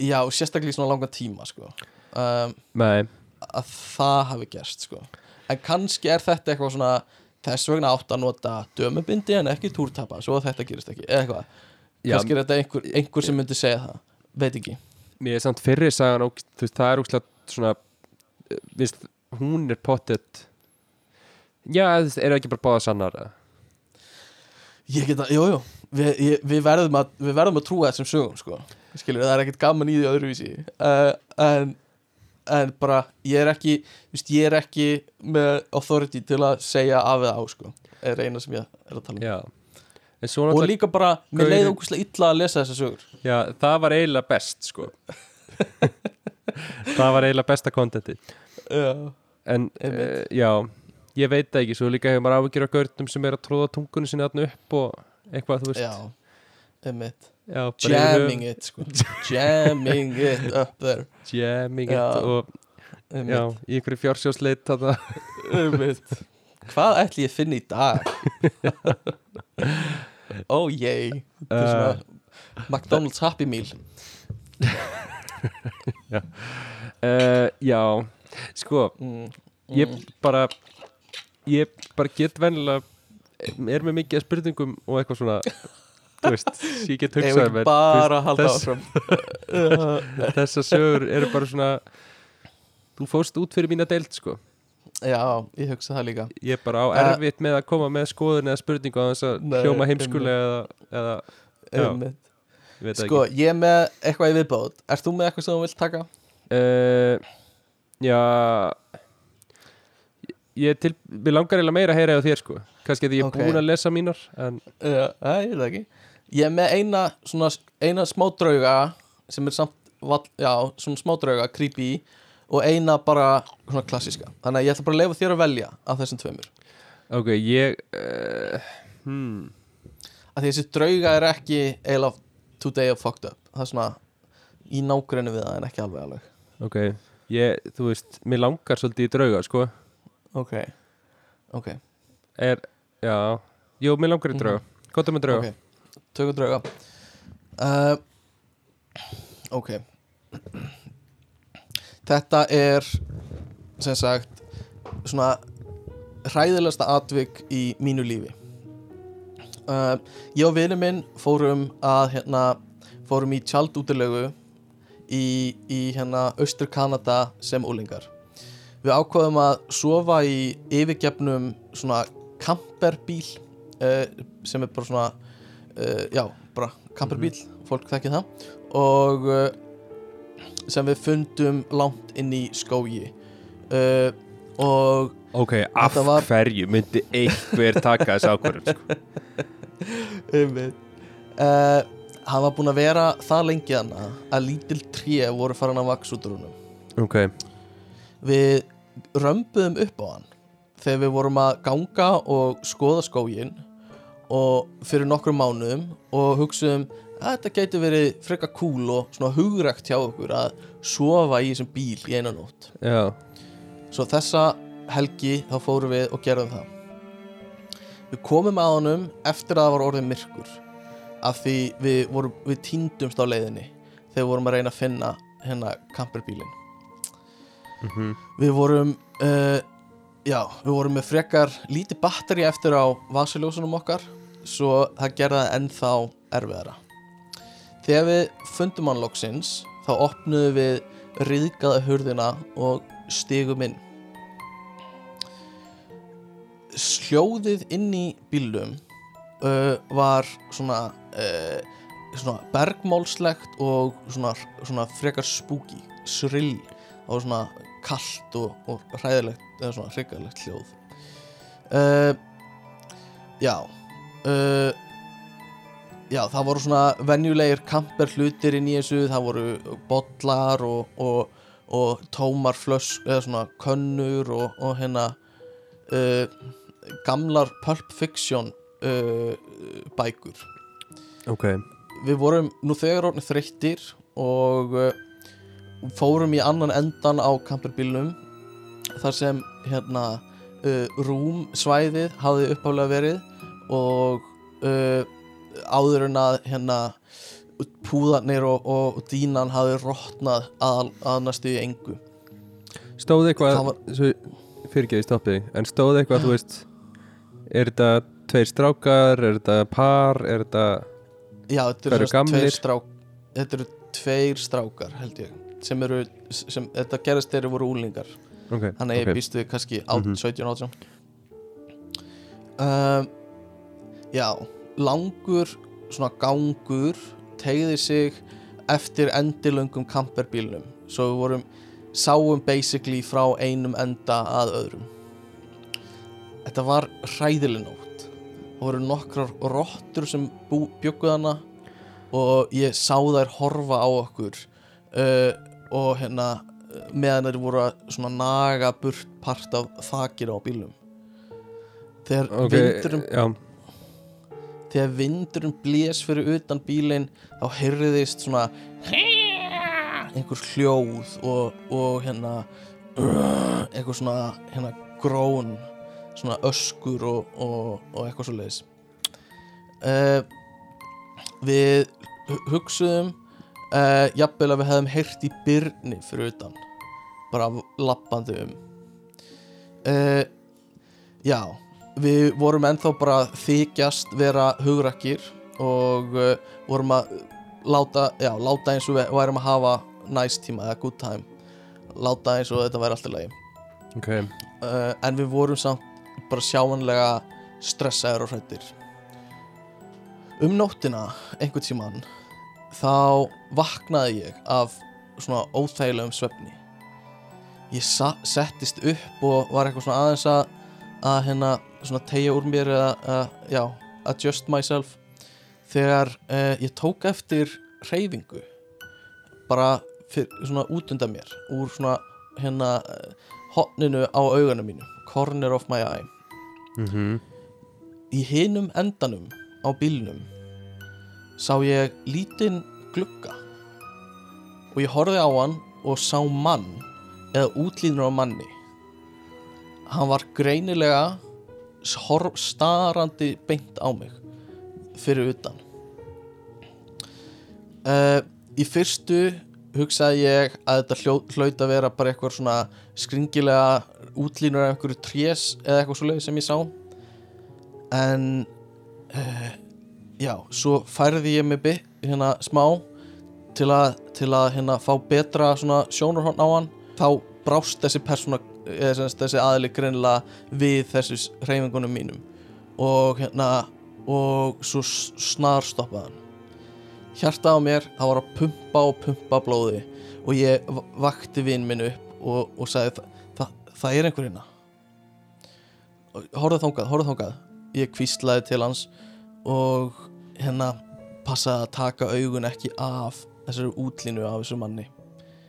já, sérstaklega í svona langa tíma sko. um, nei, að það hafi gerst sko. en kannski er þetta eitthvað svona þess vegna átt að nota dömubindi en ekki túrtapa, svo að þetta gerist ekki eitthvað, Já. kannski er þetta einhver, einhver sem myndi segja það, veit ekki mér er samt fyrri sagan og þú veist, það er úkslega svona eh, viðst, hún er pottet já, er það ekki bara báða sannar eða? Ég geta, jú, jú. Við, við, verðum að, við verðum að trúa þessum sögum sko. skilur, það er ekkert gaman í því öðruvísi. Uh, en en bara, ég er ekki víst, ég er ekki með authority til að segja af eða á sko. er eina sem ég er að tala um. Já. Og líka bara, mér leiði ógustlega illa að lesa þessar sögur. Já, það var eiginlega best sko. Það var eiginlega besta kontenti já, en, uh, já ég veit það ekki, svo líka hefur maður áhyggjur af görnum sem er að tróða tungunni sinni þarna upp og eitthvað, þú veist já, einmitt já, jamming it sko. jamming it up there jamming Já. it og já, einmitt. í einhverju fjársjósleit þarna Einmitt. Hvað ætli ég finna í dag? Þetta er svona McDonald's Happy Meal uh, Já, sko mm. ég bara ég bara get vennilega er með mikið spurningum og eitthvað svona þú veist, ég get hugsað ekki þú halda þess- áfram? Þessar sögur eru bara svona þú fóst út fyrir mína deild sko. Já, ég hugsa það líka. Ég er bara á Eh, erfitt með að koma með skoðun eða spurningu á þess að hljóma heimskulega eða, eða Já. Sko, ég er með eitthvað í viðbót. Ert þú með eitthvað sem þú vilt taka? ekki uh, já ég til, langar eiginlega meira að heyra á þér sko. Kannski að ég er Ok. búin að lesa mínar en Já, það er það ekki. Ég er með eina svona eina smá drauga sem er samt val, já, svona smá drauga, creepy og eina bara svona klassíska. Þannig að ég ætla bara að lefa þér að velja af þessum tveimur. Ok, ég uh, hmm, að þessi drauga er ekki eiginlega today of fucked up. Það er svona í nágrennu við það en ekki alveg alveg. Ok ég, þú veist, mér langar svolítið í drauga sko ok, ok, er, já, jú, mér langar í drauga. Kóta með drauga? Ok. Tökum drauga. Uh, ok. Þetta er sem sagt svona hræðilegasta atvik í mínu lífi. Uh, ég og vinur minn fórum að hérna fórum í tjaldútilegu í, í hérna Austur Kanada sem úlingar við ákvaðum að sofa í yfirgefnum svona kamperbíl uh, sem er bara svona uh, já, bara kamperbíl fólk þekki það og uh, sem við fundum langt inn í skógi. Og ok, af var- hverju myndi einhver taka þessi ákvörðum sko? Uh, hann var búinn að vera það lengi að lítil tré voru farin að vaks út úr húnum ok, við römbuðum upp á hann þegar við vorum að ganga og skoða skógin og fyrir nokkrum mánuðum og hugsaðum að þetta gæti verið freka cool og svona hugrækt hjá okkur að sofa í þessum bíl í eina nótt. Já. Svo þessa helgi þá fórum við og gerðum það. Við komum að honum eftir að það var orðið myrkur af því við, vorum, við týndumst á leiðinni þegar við vorum að reyna að finna hérna kamperbílin mm við vorum uh, já, við vorum með frekar lítið batteri eftir á vasaljósunum okkar svo það gerði það ennþá erfiðara. Þegar við fundum hann loksins þá opnuðum við riðgaða hurðina og stigum inn. Hljóðið inn í bílum uh, var svona uh, svona bergmálslegt og svona, svona frekar spooky srill var svona kallt og, og hræðilegt eða svona hrigalegt hljóð. Uh, já uh, já það voru svona venjulegir kamper hlutir inn í þessu það voru bollar og, og, og tómar flösk eða svona könnur og, og hérna uh, gamlar Pulp Fiction bækur. Ok, við vorum nú þegar orðin þreyttir og uh, fórum í annan endan á kamperbílnum þar sem hérna uh, rúmsvæðið hafði uppálega verið og uh, áður en að hérna púðarnir og, og, og dínan hafði rótnað að, að næstu í engu. Stóð eitthvað var- fyrirgeði stoppið en stóð eitthvað þú veist er þetta tveir strákar er þetta par, er þetta Já, þetta eru tveir strák Þetta eru tveir strákar held ég sem eru, sem, þetta gerist þeir eru voru úlingar ok, Þannig að ég ok, býst við kannski á, Mhm. 17 átján. Um, Já, langur svona gangur tegði sig eftir endilöngum kamperbílnum. Svo við vorum sáum basically frá einum enda að öðrum. Þetta var hræðileg nótt. Það voru nokkrar rottur sem bjögguð hana og ég sá þær horfa á okkur. Uh, og hérna uh, meðan þeir voru að svona naga burt part af þakir á bílum þegar ok, vindurinn já. þegar vindurinn blés fyrir utan bílinn þá heyrðist svona einhver hljóð og, og hérna einhver svona hérna grón svona öskur og, og, og eitthvað svo leiðis uh, við hu- hugsuðum uh, jafnvel að við hefðum heyrt í byrni fyrir utan. Bara lappandi um. Uh, já við vorum ennþá bara þykjast vera hugrakkir og uh, vorum að láta, já, láta eins og við værum að hafa nice tíma eða good time. Láta eins og þetta væri alltaf leið ok, uh, en við vorum samt bara sjáanlega stressaður og hrættir um nóttina einhvern tímann þá vaknaði ég af svona óþægilegum svefni. Ég settist upp og var eitthvað svona aðeins að að hérna svona tegja úr mér eða, eða já, adjust myself þegar uh, ég tók eftir hreyfingu bara fyr, svona út undan mér úr svona hérna hotninu á augunum mínu corner of my eye. Mhm. Í hinum endanum á bílnum sá ég lítinn glugga. Og ég horfði á hann og sá mann eða útlínur á manni. Hann var greinilega horf, starandi beint á mig fyrir utan. Uh, í fyrstu hugsaði ég að þetta hljó, hlaut að vera bara eitthvað svona skringilega útlínur af einhverju trés eða eitthvað svo sem ég sá. En uh, já, svo færði ég mig hérna smá til að, til að hérna fá betra svona sjónarhorn á hann. Þá brást þessi persóna eða sagt þessi aðli greinilega við þessi hreyfingunum mínum. Og hérna og svo s- snar stoppaði hann. Hjarta á mér, það var að pumpa og pumpa blóði og ég vakti vinn minn upp og, og sagði "Þa- það, það er einhver hérna. Horfðu þangað, horfðu þangað. Ég kvíslaði til hans og hérna passaði að taka augun ekki af þessari útlínu af þessu manni.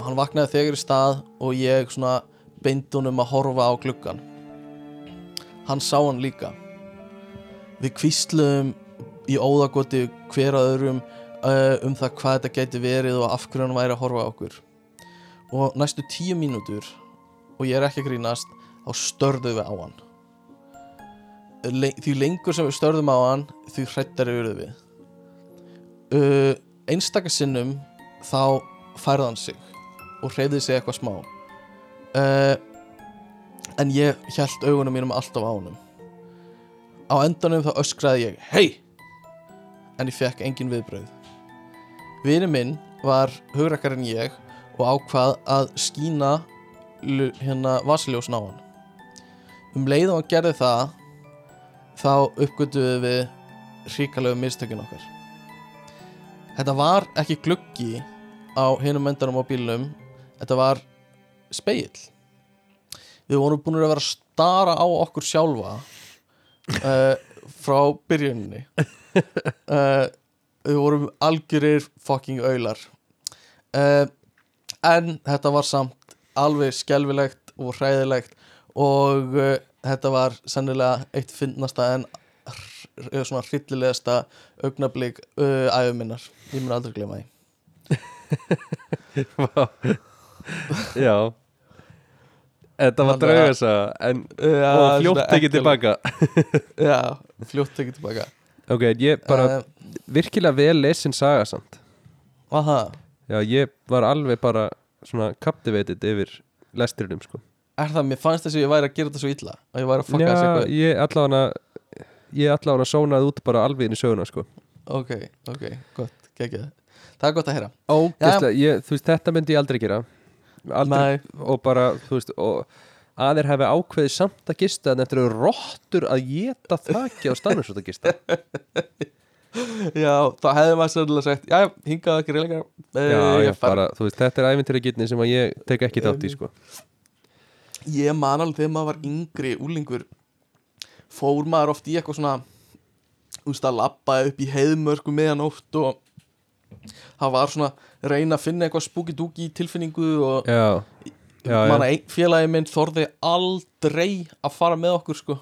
Hann vaknaði þegar í stað og ég svona beindi honum að horfa á gluggan hann sá hann líka. Við kvísluðum í óðagoti hver að öðrum uh, um það hvað þetta gæti verið og af hverju hann væri að horfa á okkur. Og næstu tíu mínútur og ég er ekki að grínast þá störðum við á hann því lengur sem við störðum á hann því hrættari urðu við. Uh, einstaka sinnum þá færði hann sig og hreyfði sig eitthvað smá. Uh, en ég held augunum mínum alltaf á honum. Á endanum þá öskraði ég hei en ég fekk engin viðbröð vini minn var hugrakkar en ég og ákvað að skína hérna vasiljósn á hann. Um leið og hann gerði það þá uppgötuðum við hrikalegu mistökin okkar. Þetta var ekki gluggi á hinum endanum á bílnum þetta var speill við vorum búin að vera að stara á okkur sjálfa uh, frá byrjuninni. Uh, við vorum algjörir fucking aular. Uh, en þetta var samt alveg skelfilegt og hræðilegt og þetta var sennilega eitt fyndnasta en svona hryllilegasta augnablík uh, æfuminnar ég mun aldrei glema því. Já. Þetta var draugasa en, og svona fljótt ekkelegt. tilbaka. Já, fljótt tekið tilbaka. Ok, ég bara uh, virkilega vel lesin saga samt. Aha, Já, ég var alveg bara svona captivated yfir lesturinnum sko er það, mér fannst þess að ég væri að gera þetta svo illa að ég væri að fucka þessu Já, eitthvað. ég allavega ég allavega sónaði út bara alveg inn í söguna sko. Ok, ok, gott, geggjað. Það er gott að heyra. Ógeðslega, ég, veist, þetta myndi ég aldrei gera. Aldrei, og bara, þú veist og að þeir hafi ákveðið samt að gista en eftir að rottur að geta þakki á stannum svo að gista já, þá hefði maður sérlega sagt já, hingað ekki reyðlega Já, já, bara, þú veist, þetta er æfintyri gitni sem að ég tek ekki þátt í, sko ég man alveg þegar maður var yngri úlingur fór maður oft í eitthvað svona þú veist að labba upp í heiðmörku meðanótt og það var svona reyna að finna eitthvað spooky dooky tilfinningu og Já, já, manna einn félagi minn þorði aldrei að fara með okkur sko.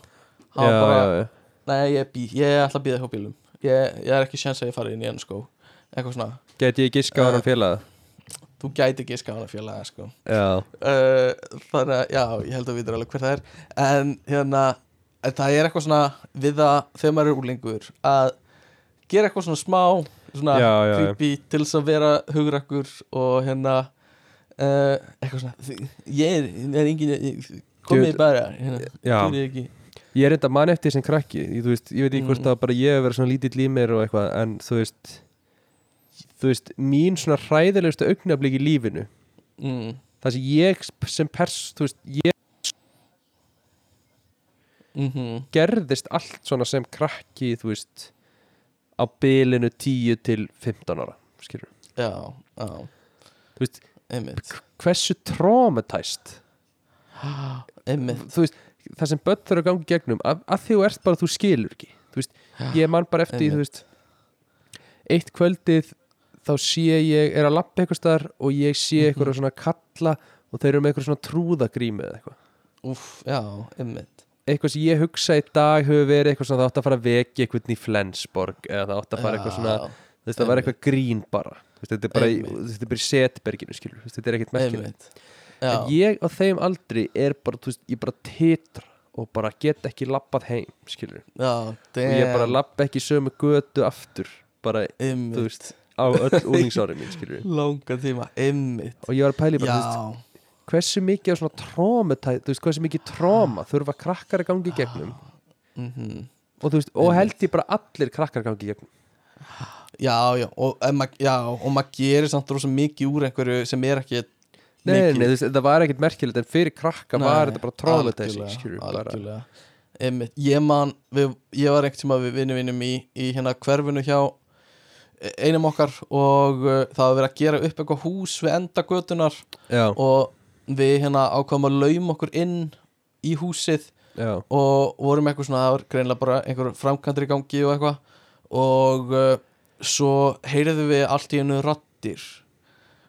Hann já, var bara, nei ég, bí, ég ætla að býða hjá bílum ég, ég er ekki sjans að ég fara inn í enn skó. Eitthvað svona. Geti ég giska á Eh. hann félaga þú gæti ekki skána félaga sko. Uh, þannig að já, ég held að við alveg hver það er. En hérna, en það er eitthvað svona við það þegar maður er úlingur að gera eitthvað svona smá svona Já, já, creepy til þess að vera hugrakkur og hérna uh, eitthvað svona ég er, er engin komið bara hérna, þú er ekki. Ég er enda mann eftir sem krakki ég, veist, ég veit ekki hvort Mm. að bara ég hef verið svona lítill í mér og eitthvað en þú veist þú veist, mín svona hræðilegustu augnablík í lífinu mm, það sem ég sem pers þú veist, ég mm gerðist allt svona sem krakki þú veist á bilinu 10 til 15 ára skilur, já, já, þú veist einmitt. hversu einmitt, þú veist, það sem börn þurfa að gangi gegnum að, að því þú ert bara, þú skilur ekki. Þú veist, ég man bara eftir, Einmitt. þú veist eitt kvöldið þá sé ég, er að lappa eitthvað staðar og ég sé Mhm. eitthvað svona kalla og þeir eru með eitthvað svona trúðagrími eða eitthvað. Úff, já, einmitt. Eitthvað sem ég hugsa í dag hefur verið eitthvað svona það átt að fara að vekja eitthvað í Flensborg eða það átt að fara eitthvað svona þú veist, það var eitthvað grín bara. Veist, þetta er bara, í- þetta er bara í setberginu skilur, veist, þetta er ekkert merkilegt. En ég á þeim aldri er bara, þú veist, ég bara titra og bara get ekki lappað heim skilur, já, og ég bara lappa ekki sömu götu aftur bara, einmitt. þú veist, á öll úlingsári mín skilur, langa tíma, einmitt. Og ég var að pæli bara, þú veist, hversu mikið af svona trómetæ, þú veist, hversu mikið tróma þurfa krakkar að gangi í gegnum. Mhm. Og þú veist, og held ég bara allir krakkar gangi í gegnum. Já, já, og, og maður gerir samt rosa mikið úr einhverju sem er ekki Nei, nei, veist, þetta var ekkert merkilegt en fyrir krakka var þetta bara. Einmitt, ég man, við, ég var einhvern tíma við vinnu vinnum í, í hérna hverfinu hjá einum okkar og uh, það var verið að gera upp eitthvað hús við enda götunar já, og við hérna ákvæðum að laum okkur inn í húsið já, og vorum eitthvað svona, það var greinlega bara einhver framkantur í gangi og eitthvað og uh, svo heyrðum við allt í einu rattir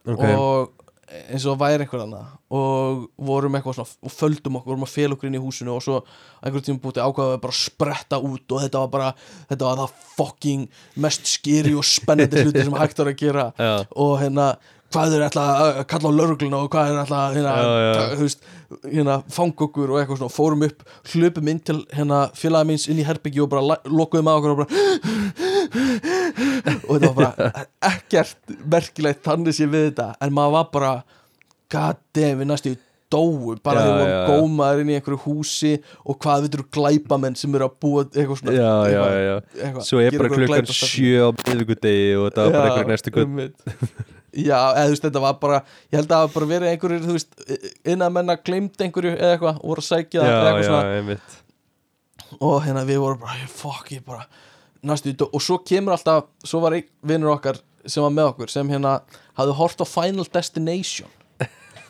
ok. og eins og væri einhver annað. Og vorum eitthvað svona og földum okkur, vorum að fel okkur inn í húsinu og svo einhverjum tíma búti ákvaðum við bara að spretta út og þetta var bara, þetta var það fucking mest skýri og spennandi hluti sem hægt var að gera. Já, og hérna hvað er alltaf að kalla á laurugluna og hvað er alltaf hérna, veist, hérna fang okkur og eitthvað svona, fórum upp hlupum inn til hérna félagi míns inn í herbyggi og bara lokuðum að okkur og bara og þetta var bara ekkert merkilegt þannig sé við þetta en maður var bara god damn, við næstu í dóu. Bara þegar við vorum gómaður inn í einhverju húsi og hvað við eru glæpamenn sem eru að búa eitthvað svona. Já, eitthvað, já, já. eitthvað, Svo er bara klukkan sjö á miðvikudegi og þetta var bara einhver næstu gutt. Já, eða þú veist, þetta var bara ég held að það hafi bara verið einhverjir, þú veist innan menna gleymd einhverju eða eitthvað og voru að sækja það og hérna við vorum bara, fuck, ég bara næstu, dó- og svo kemur alltaf svo var einn vinnur okkar sem var með okkur sem hérna hafði hort á Final Destination.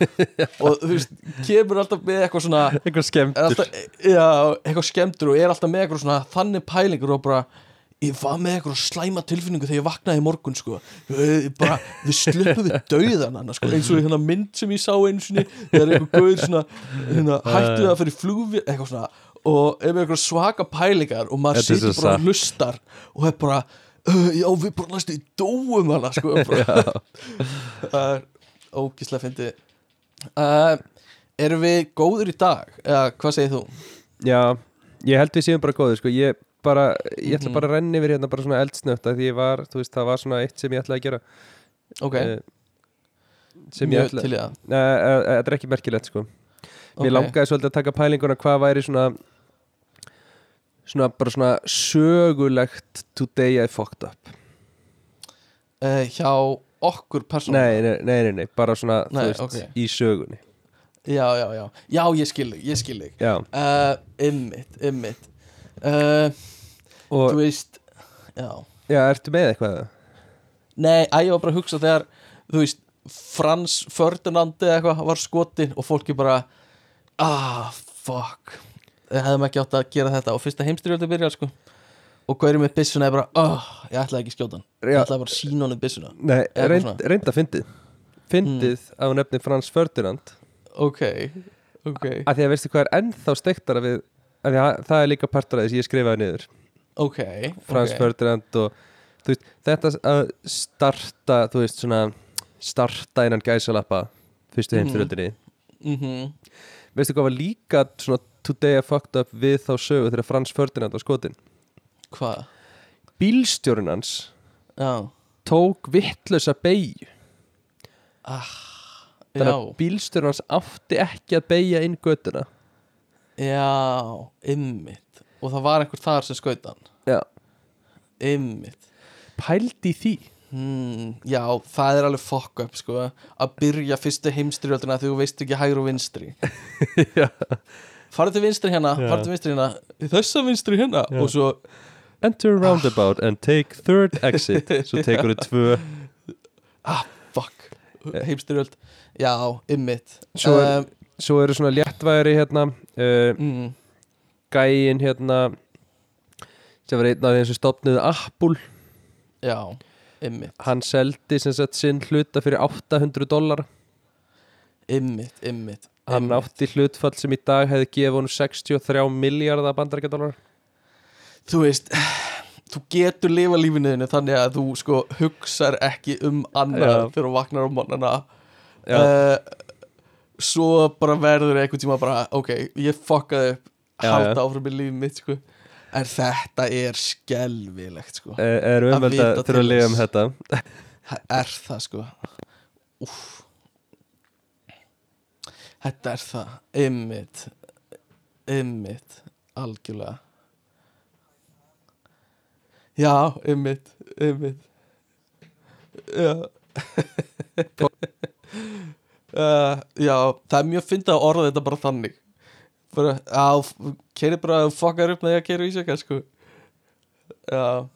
Og þú veist, kemur alltaf með eitthvað svona Eitthvað skemmtur eitthvað skemmtur og er alltaf með eitthvað svona þannig pælingur og bara ég var með eitthvað slæma tilfinningu þegar ég vaknaði í morgun sko. Ég bara, við sluppum við dauðan hann sko. eins og hérna mynd sem ég sá einu sinni þegar eitthvað gauður svona hérna, hættu það fyrir flugvél eitthvað svona og er með eitthvað svaka pælingar og maður situr bara og hlustar og er bara uh, já, við bara næstu í dóum hana sko það er ógislega fyndi uh, erum við góður í dag? Eða hvað segir þú? Já, ég held við séum bara góðir sko. Ég bara, ég ætla Mhm. bara að renni yfir hérna bara svona eldsnögt því ég var, þú veist, það var svona eitt sem ég ætlaði að gera. Ok, eh, sem ég mjög ætla til í það. Nei, eh, eh, Þetta er ekki merkilegt sko. Mér Ok. langaði svolítið að taka pælinguna hvað væri svona svona bara svona sögulegt today I fucked up. Uh, hjá okkur persónu nei, nei, nei, nei, bara svona Nei, þú veist, ok. í sögunni. Já, já, já, já, ég skil þig, ég skil þig. Já, uh, ymmit, ymmit uh, þú veist já, já, ertu með eitthvað? nei, að ég var bara að hugsa þegar þú veist, Frans Ferdinand eða eitthvað var skotin og fólki bara ah, fuck hefðum ekki átt að gera þetta. Og fyrsta heimstyrjöldu byrjar sko. Og gaurið með byssuna er bara, oh, ég ætlaði ekki að skjóta hann. Ég ætlaði bara að sína honum byssuna. Nei, Eitthvað reynd. Hmm. reynda fyndið. Fyndið á nefni Frans Ferdinand. Ok, ok. Að því að veistu hvað er ennþá steiktara við að að það er líka partur af því sem ég skrifaði niður. Ok, Frans ok. Ferdinand og veist, þetta að starta þú veist svona starta innan gæsalappa fyrstu Mhm. heimstyrjöldinni mhm. Veistu hvað var líka svona today I fucked up við þá sögu þegar Frans Ferdinand var skotin Hvað? bílstjórinn hans Já. tók vittlösa beigju þannig Já, að bílstjórinn hans átti ekki að beigja inn götuna. Já, ymmit Og það var einhver þar sem skaut hann. Já. Ymmit pældi því. Hmm, Já, það er alveg fuck up sko. Að byrja fyrstu heimstyrjöldina Þegar þú veist ekki hægri og vinstri. Farðu til vinstri hérna, farðu til vinstri hérna. Þessa vinstri hérna. Og svo, enter roundabout and take third exit. Svo tekur þið tvö. Fuck. Heimstyrjöld, já, ymmit. Svo er- svo eru svona léttværi hérna uh, mm, gæin hérna sem var einn af þeim sem stopnuðu Apple. Já, ymmit, hann seldi sem sagt sinn hluta fyrir 800 dólar ymmit, ymmit hann átti hlutfall sem í dag hefði gefið honum 63 miljardar bandarækjadólar þú veist þú getur lifa lífinuðinu þannig að þú sko hugsar ekki um annað þegar þú vaknar á morgnana. Já. uh, svo bara verður einhvern tíma bara ok, ég fokkaði upp halda áfram í lífið mitt sko. En þetta er skelvilegt sko er, er Að umveld að þurfa að lifa um þetta? Er það sko. Úff Þetta er það. Ymmit Ymmit Algjörlega. Já, ymmit Ymmit Já. Uh, Já, það er mjög fyndið að orða þetta bara þannig. Bara, já, keiri bara að fokkar upp með því að keira í sig sko Já.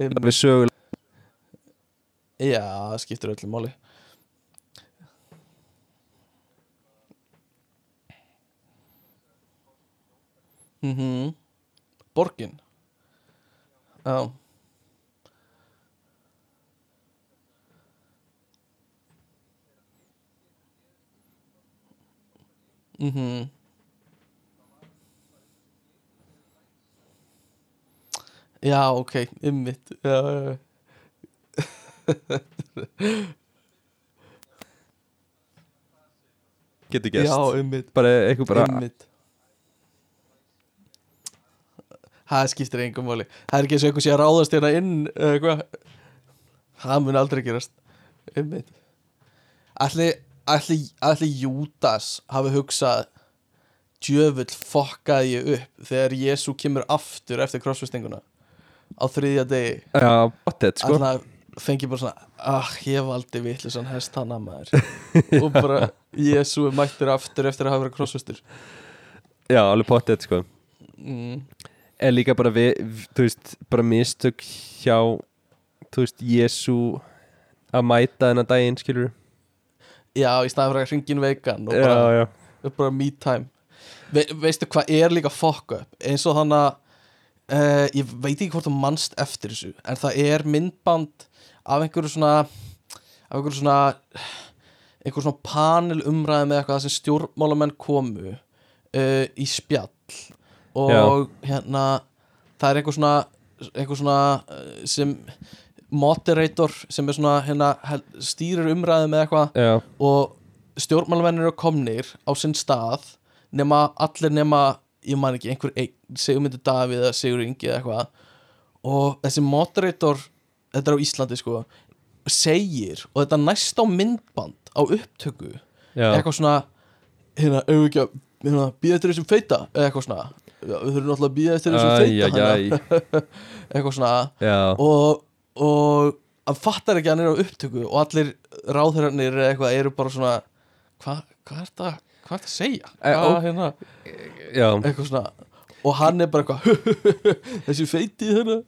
Ymmit við sögulega Já, það skiptir öllu máli Mhm. Borgin. Já. Mhm. Já, ok, ymmit Já, getur gest Já, ymmit bara eitthvað bara Einmitt. Það skiptir engum máli. Það er ekki eins og eitthvað sé að ráðast hérna inn eitthvað. Það mun aldrei gerast. Einmitt. Ætli, ætli, ætli Júdas hafi hugsað Djöfull fokkaði ég upp Þegar Jésu kemur aftur eftir krossfestinguna Á þriðja degi. Já, bóttið sko. Alltaf fengi bara svona Ah, ég valdi vitlusan hest hana maður. Og bara Jésu er mættur aftur eftir að hafa verið krossfestur. Já, alveg bóttið sko. Mm. En líka bara við, þú veist, bara mistök hjá, þú veist, Jésu að mæta þennan daginn, skilur Já, í staðan fyrir að hringin veikan og já, bara, já, bara me time. Ve Veistu hvað er líka fuck up? Eins og þannig að uh, ég veit ekki hvort þú manst eftir þessu en það er myndband af einhverju svona af einhverju svona einhverju svona panel umræði með eitthvað sem stjórnmálamenn komu uh, í spjall og hérna það er einhver svona einhver svona uh, sem moderator sem er svona hérna, stýrir umræði með eitthvað já, og stjórnmálamennir eru komnir á sinn stað nema allir nema ég man ekki, einhver Sigurmyndur Davíð eða Sigur Ingi eða eitthvað. Og þessi moderator þetta er á Íslandi sko segir, og þetta næst á myndband á upptöku já, eitthvað svona hérna, ef við ekki að hérna, býða eftir þessum feita eða eitthvað svona, Já, við þurfum náttúrulega að býða eftir þessum æ. eitthvað svona. Já, og, og hann fattar ekki að hann er á upptöku og allir ráðherrarnir eða eitthvað eru bara svona hvað hva er það það að segja? Hvað, ó- hérna, eitthvað svona. Og hann er bara eitthvað þessi feiti hérna.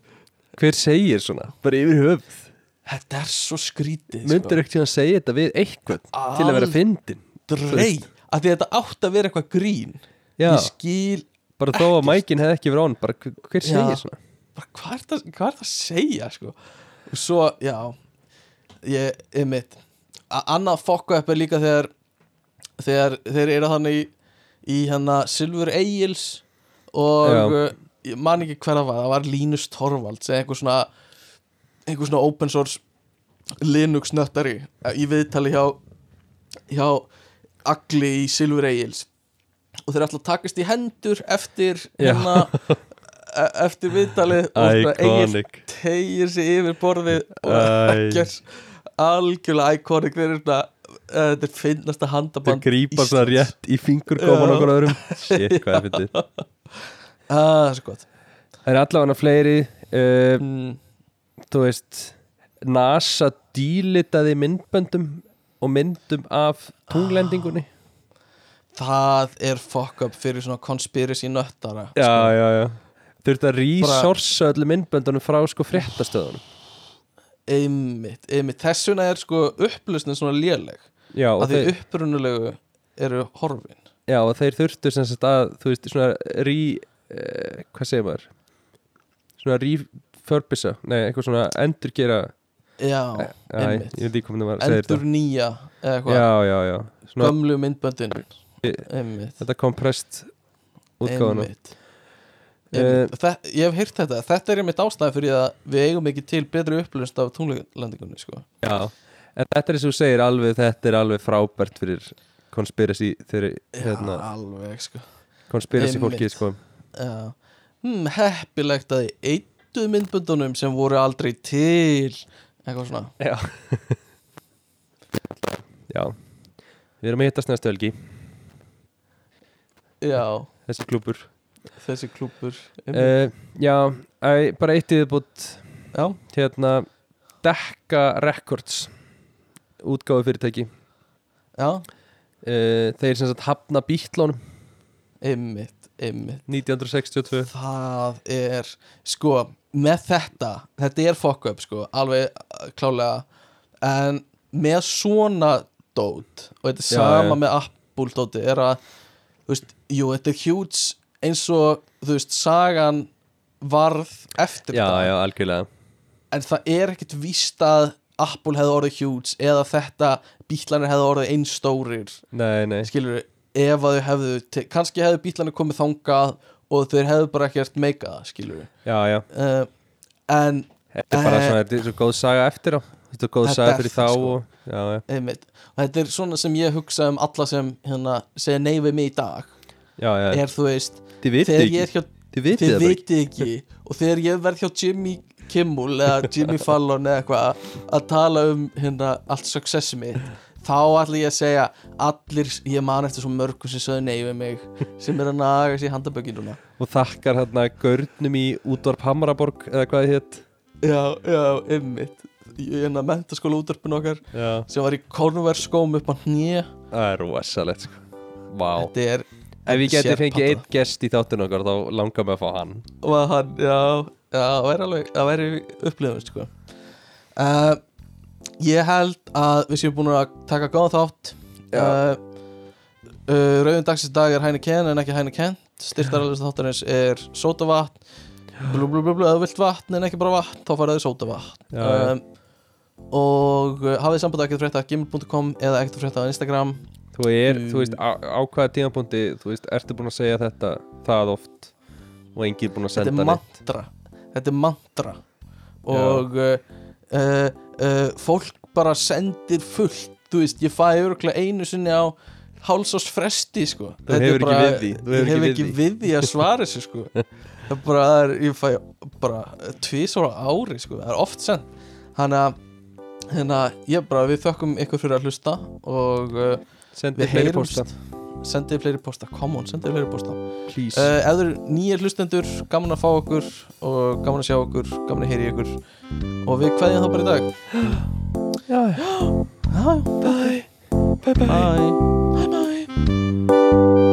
Hver segir svona, bara yfir höfð þetta er svo skrítið myndir ekkert að segja þetta við eitthvað til að vera fyndin að því þetta átt að vera eitthvað grín. Já, ég skil bara þó að mækin hefði ekki verið án bara hver, segir svona? Bara hvað er það, hvað er það að segja sko? Og svo, já ég, ég mitt annað fokka upp er líka þegar þegar þeir eru þannig í, í hérna Silfur Egils og Já. uh, ég man ekki hver það var það var Línus Torvalds einhver svona einhver svona open source Linux nöttari í viðtali hjá hjá Agli í Silfur Egils og þeir ætla að takast í hendur eftir hérna e- eftir viðtalið og svona Iconic. tegir sig yfir borðið og ekkert algjörlega iconic. Þeir eru svona eh, þetta er finnasta Þeir handaband grípa svona Íslands. rétt í fingurgóman Já. okkur öðrum. Shit, hvað er fyndið? Ah, það er svo gott. Það er allavega fleiri uh, mm, Þú veist NASA dílitaði myndböndum og myndum af tunglendingunni það er fuck up fyrir svona conspiracy nöttara Já, sko. já, já. Þurfti að resourca öllu myndböndunum frá sko fréttastöðunum. Einmitt, einmitt, þess vegna er sko upplösnin svona léleg. Já, að því þeir, upprunulegu eru horfin. Já, og þeir þurftu sem sagt að, þú veist, svona rí, uh, hvað segir maður? Svona refurbisa nei, eitthvað svona endurgera já, Æ, einmitt. endur nýja eða svona, gömlu myndböndin einmitt, Þetta komprest útgáðan. Þe- ég hef heyrt þetta, þetta er einmitt ástæði fyrir að við eigum ekki til betri upplöst af tunglandingunni sko. Já, en þetta er og þú segir alveg, þetta er alveg frábært fyrir conspiracy þeirri, hérna, sko. conspiracy Einmitt. fólkið sko. Hm, heppilegt að þið eittuð myndböndunum sem voru aldrei til. Eitthvað svona. Já. Já. Við erum að hittast næstu helgi já, Þessi klúpur þessi klúpur uh, Já, æ, bara eitt í þið já, Hérna Dekka Records Útgáfu fyrirtæki já, uh, Þeir sem sagt hafna bítlónum einmitt, einmitt. 1962 það er sko, með þetta þetta er fuck up sko, alveg uh, klálega en með svona dót og þetta er sama já. með Apple dóti er að, veist, jú, þetta er huge eins og, þú veist, sagan varð eftir Já, þetta. já, algjörlega. En það er ekkert víst að Apple hefði orðið huge eða þetta bítlanir hefði orðið einstórir Nei, nei. Skilur ef að þau hefðu kannski hefðu bítlanir komið þangað og þeir hefðu bara ekkert meikað skilur Já, já. Uh, en Þetta er bara Eh, svona, þetta er svo góð saga eftir á. Þetta er góð saga fyrir þá sko. og, Já, já, þetta er svona sem ég hugsa um alla sem hérna segja nei við mig í dag já, já. er þú veist, Þið vitið ekki. ég hjá Þið vitið þið bara ekki. og þegar ég verð hjá Jimmy Kimmel eða Jimmy Fallon eða eitthvað að tala um hérna allt successi mitt þá ætla ég að segja allir, ég man eftir svo mörgum sem sögðu nei við mig sem er að naga sér í handabökinuna Og þakkar hérna gaurnum í útvarp Hamaraborg Eða hvað þið hétt já, já, einmitt. Hérna mentaskóla útörpun okkar Já. sem var í konverskóm upp á hnið Það er rosalegt sko. Vá. Þetta er Ef ég geti fengið einn gest í þáttun okkar þá langar mig að fá hann. Og að hann, já, það væri alveg það væri upplifun, sko. Uh, ég held að við séum búin að taka góðan þátt. Uh, uh, Rauðin dagsins dag er Heineken en ekki Heineken. Styrtaralist þáttarins er sótavatn. Blú blú blú blú, eða vilt vatn en ekki bara vatn þá Já, já. um, og hafið samband ekkert frétta gimil.com eða ekkert frétta á Instagram Þú, er, Mm. þú veist, á, á hvaða tímapunkti Þú veist, ertu búin að segja þetta það oft Og enginn búin að þetta senda er neitt? mantra. Þetta er mantra. Og uh, uh, uh, fólk bara sendir fullt þú veist, ég fæ öruglega einu sinni á hálsás fresti sko. Þú Þetta er hefur ekki bara- við því, þú hefur hef ekki ekki við því að svara þessu sko. Það er bara, það er, ég fæ bara tvísar á ári sko, það er oft send þannig að hérna, ég bara, við þökkum ykkur fyrir að hlusta og Sendi við fleiri posta. sendið fleiri posta, come on, sendið fleiri posta. Please. Uh, ef þeir eru nýjir hlustendur, gaman að fá okkur og gaman að sjá okkur, gaman að heyri ykkur og við kveðjum það bara í dag. Já, Já, bye Bye. Bye. Bye bye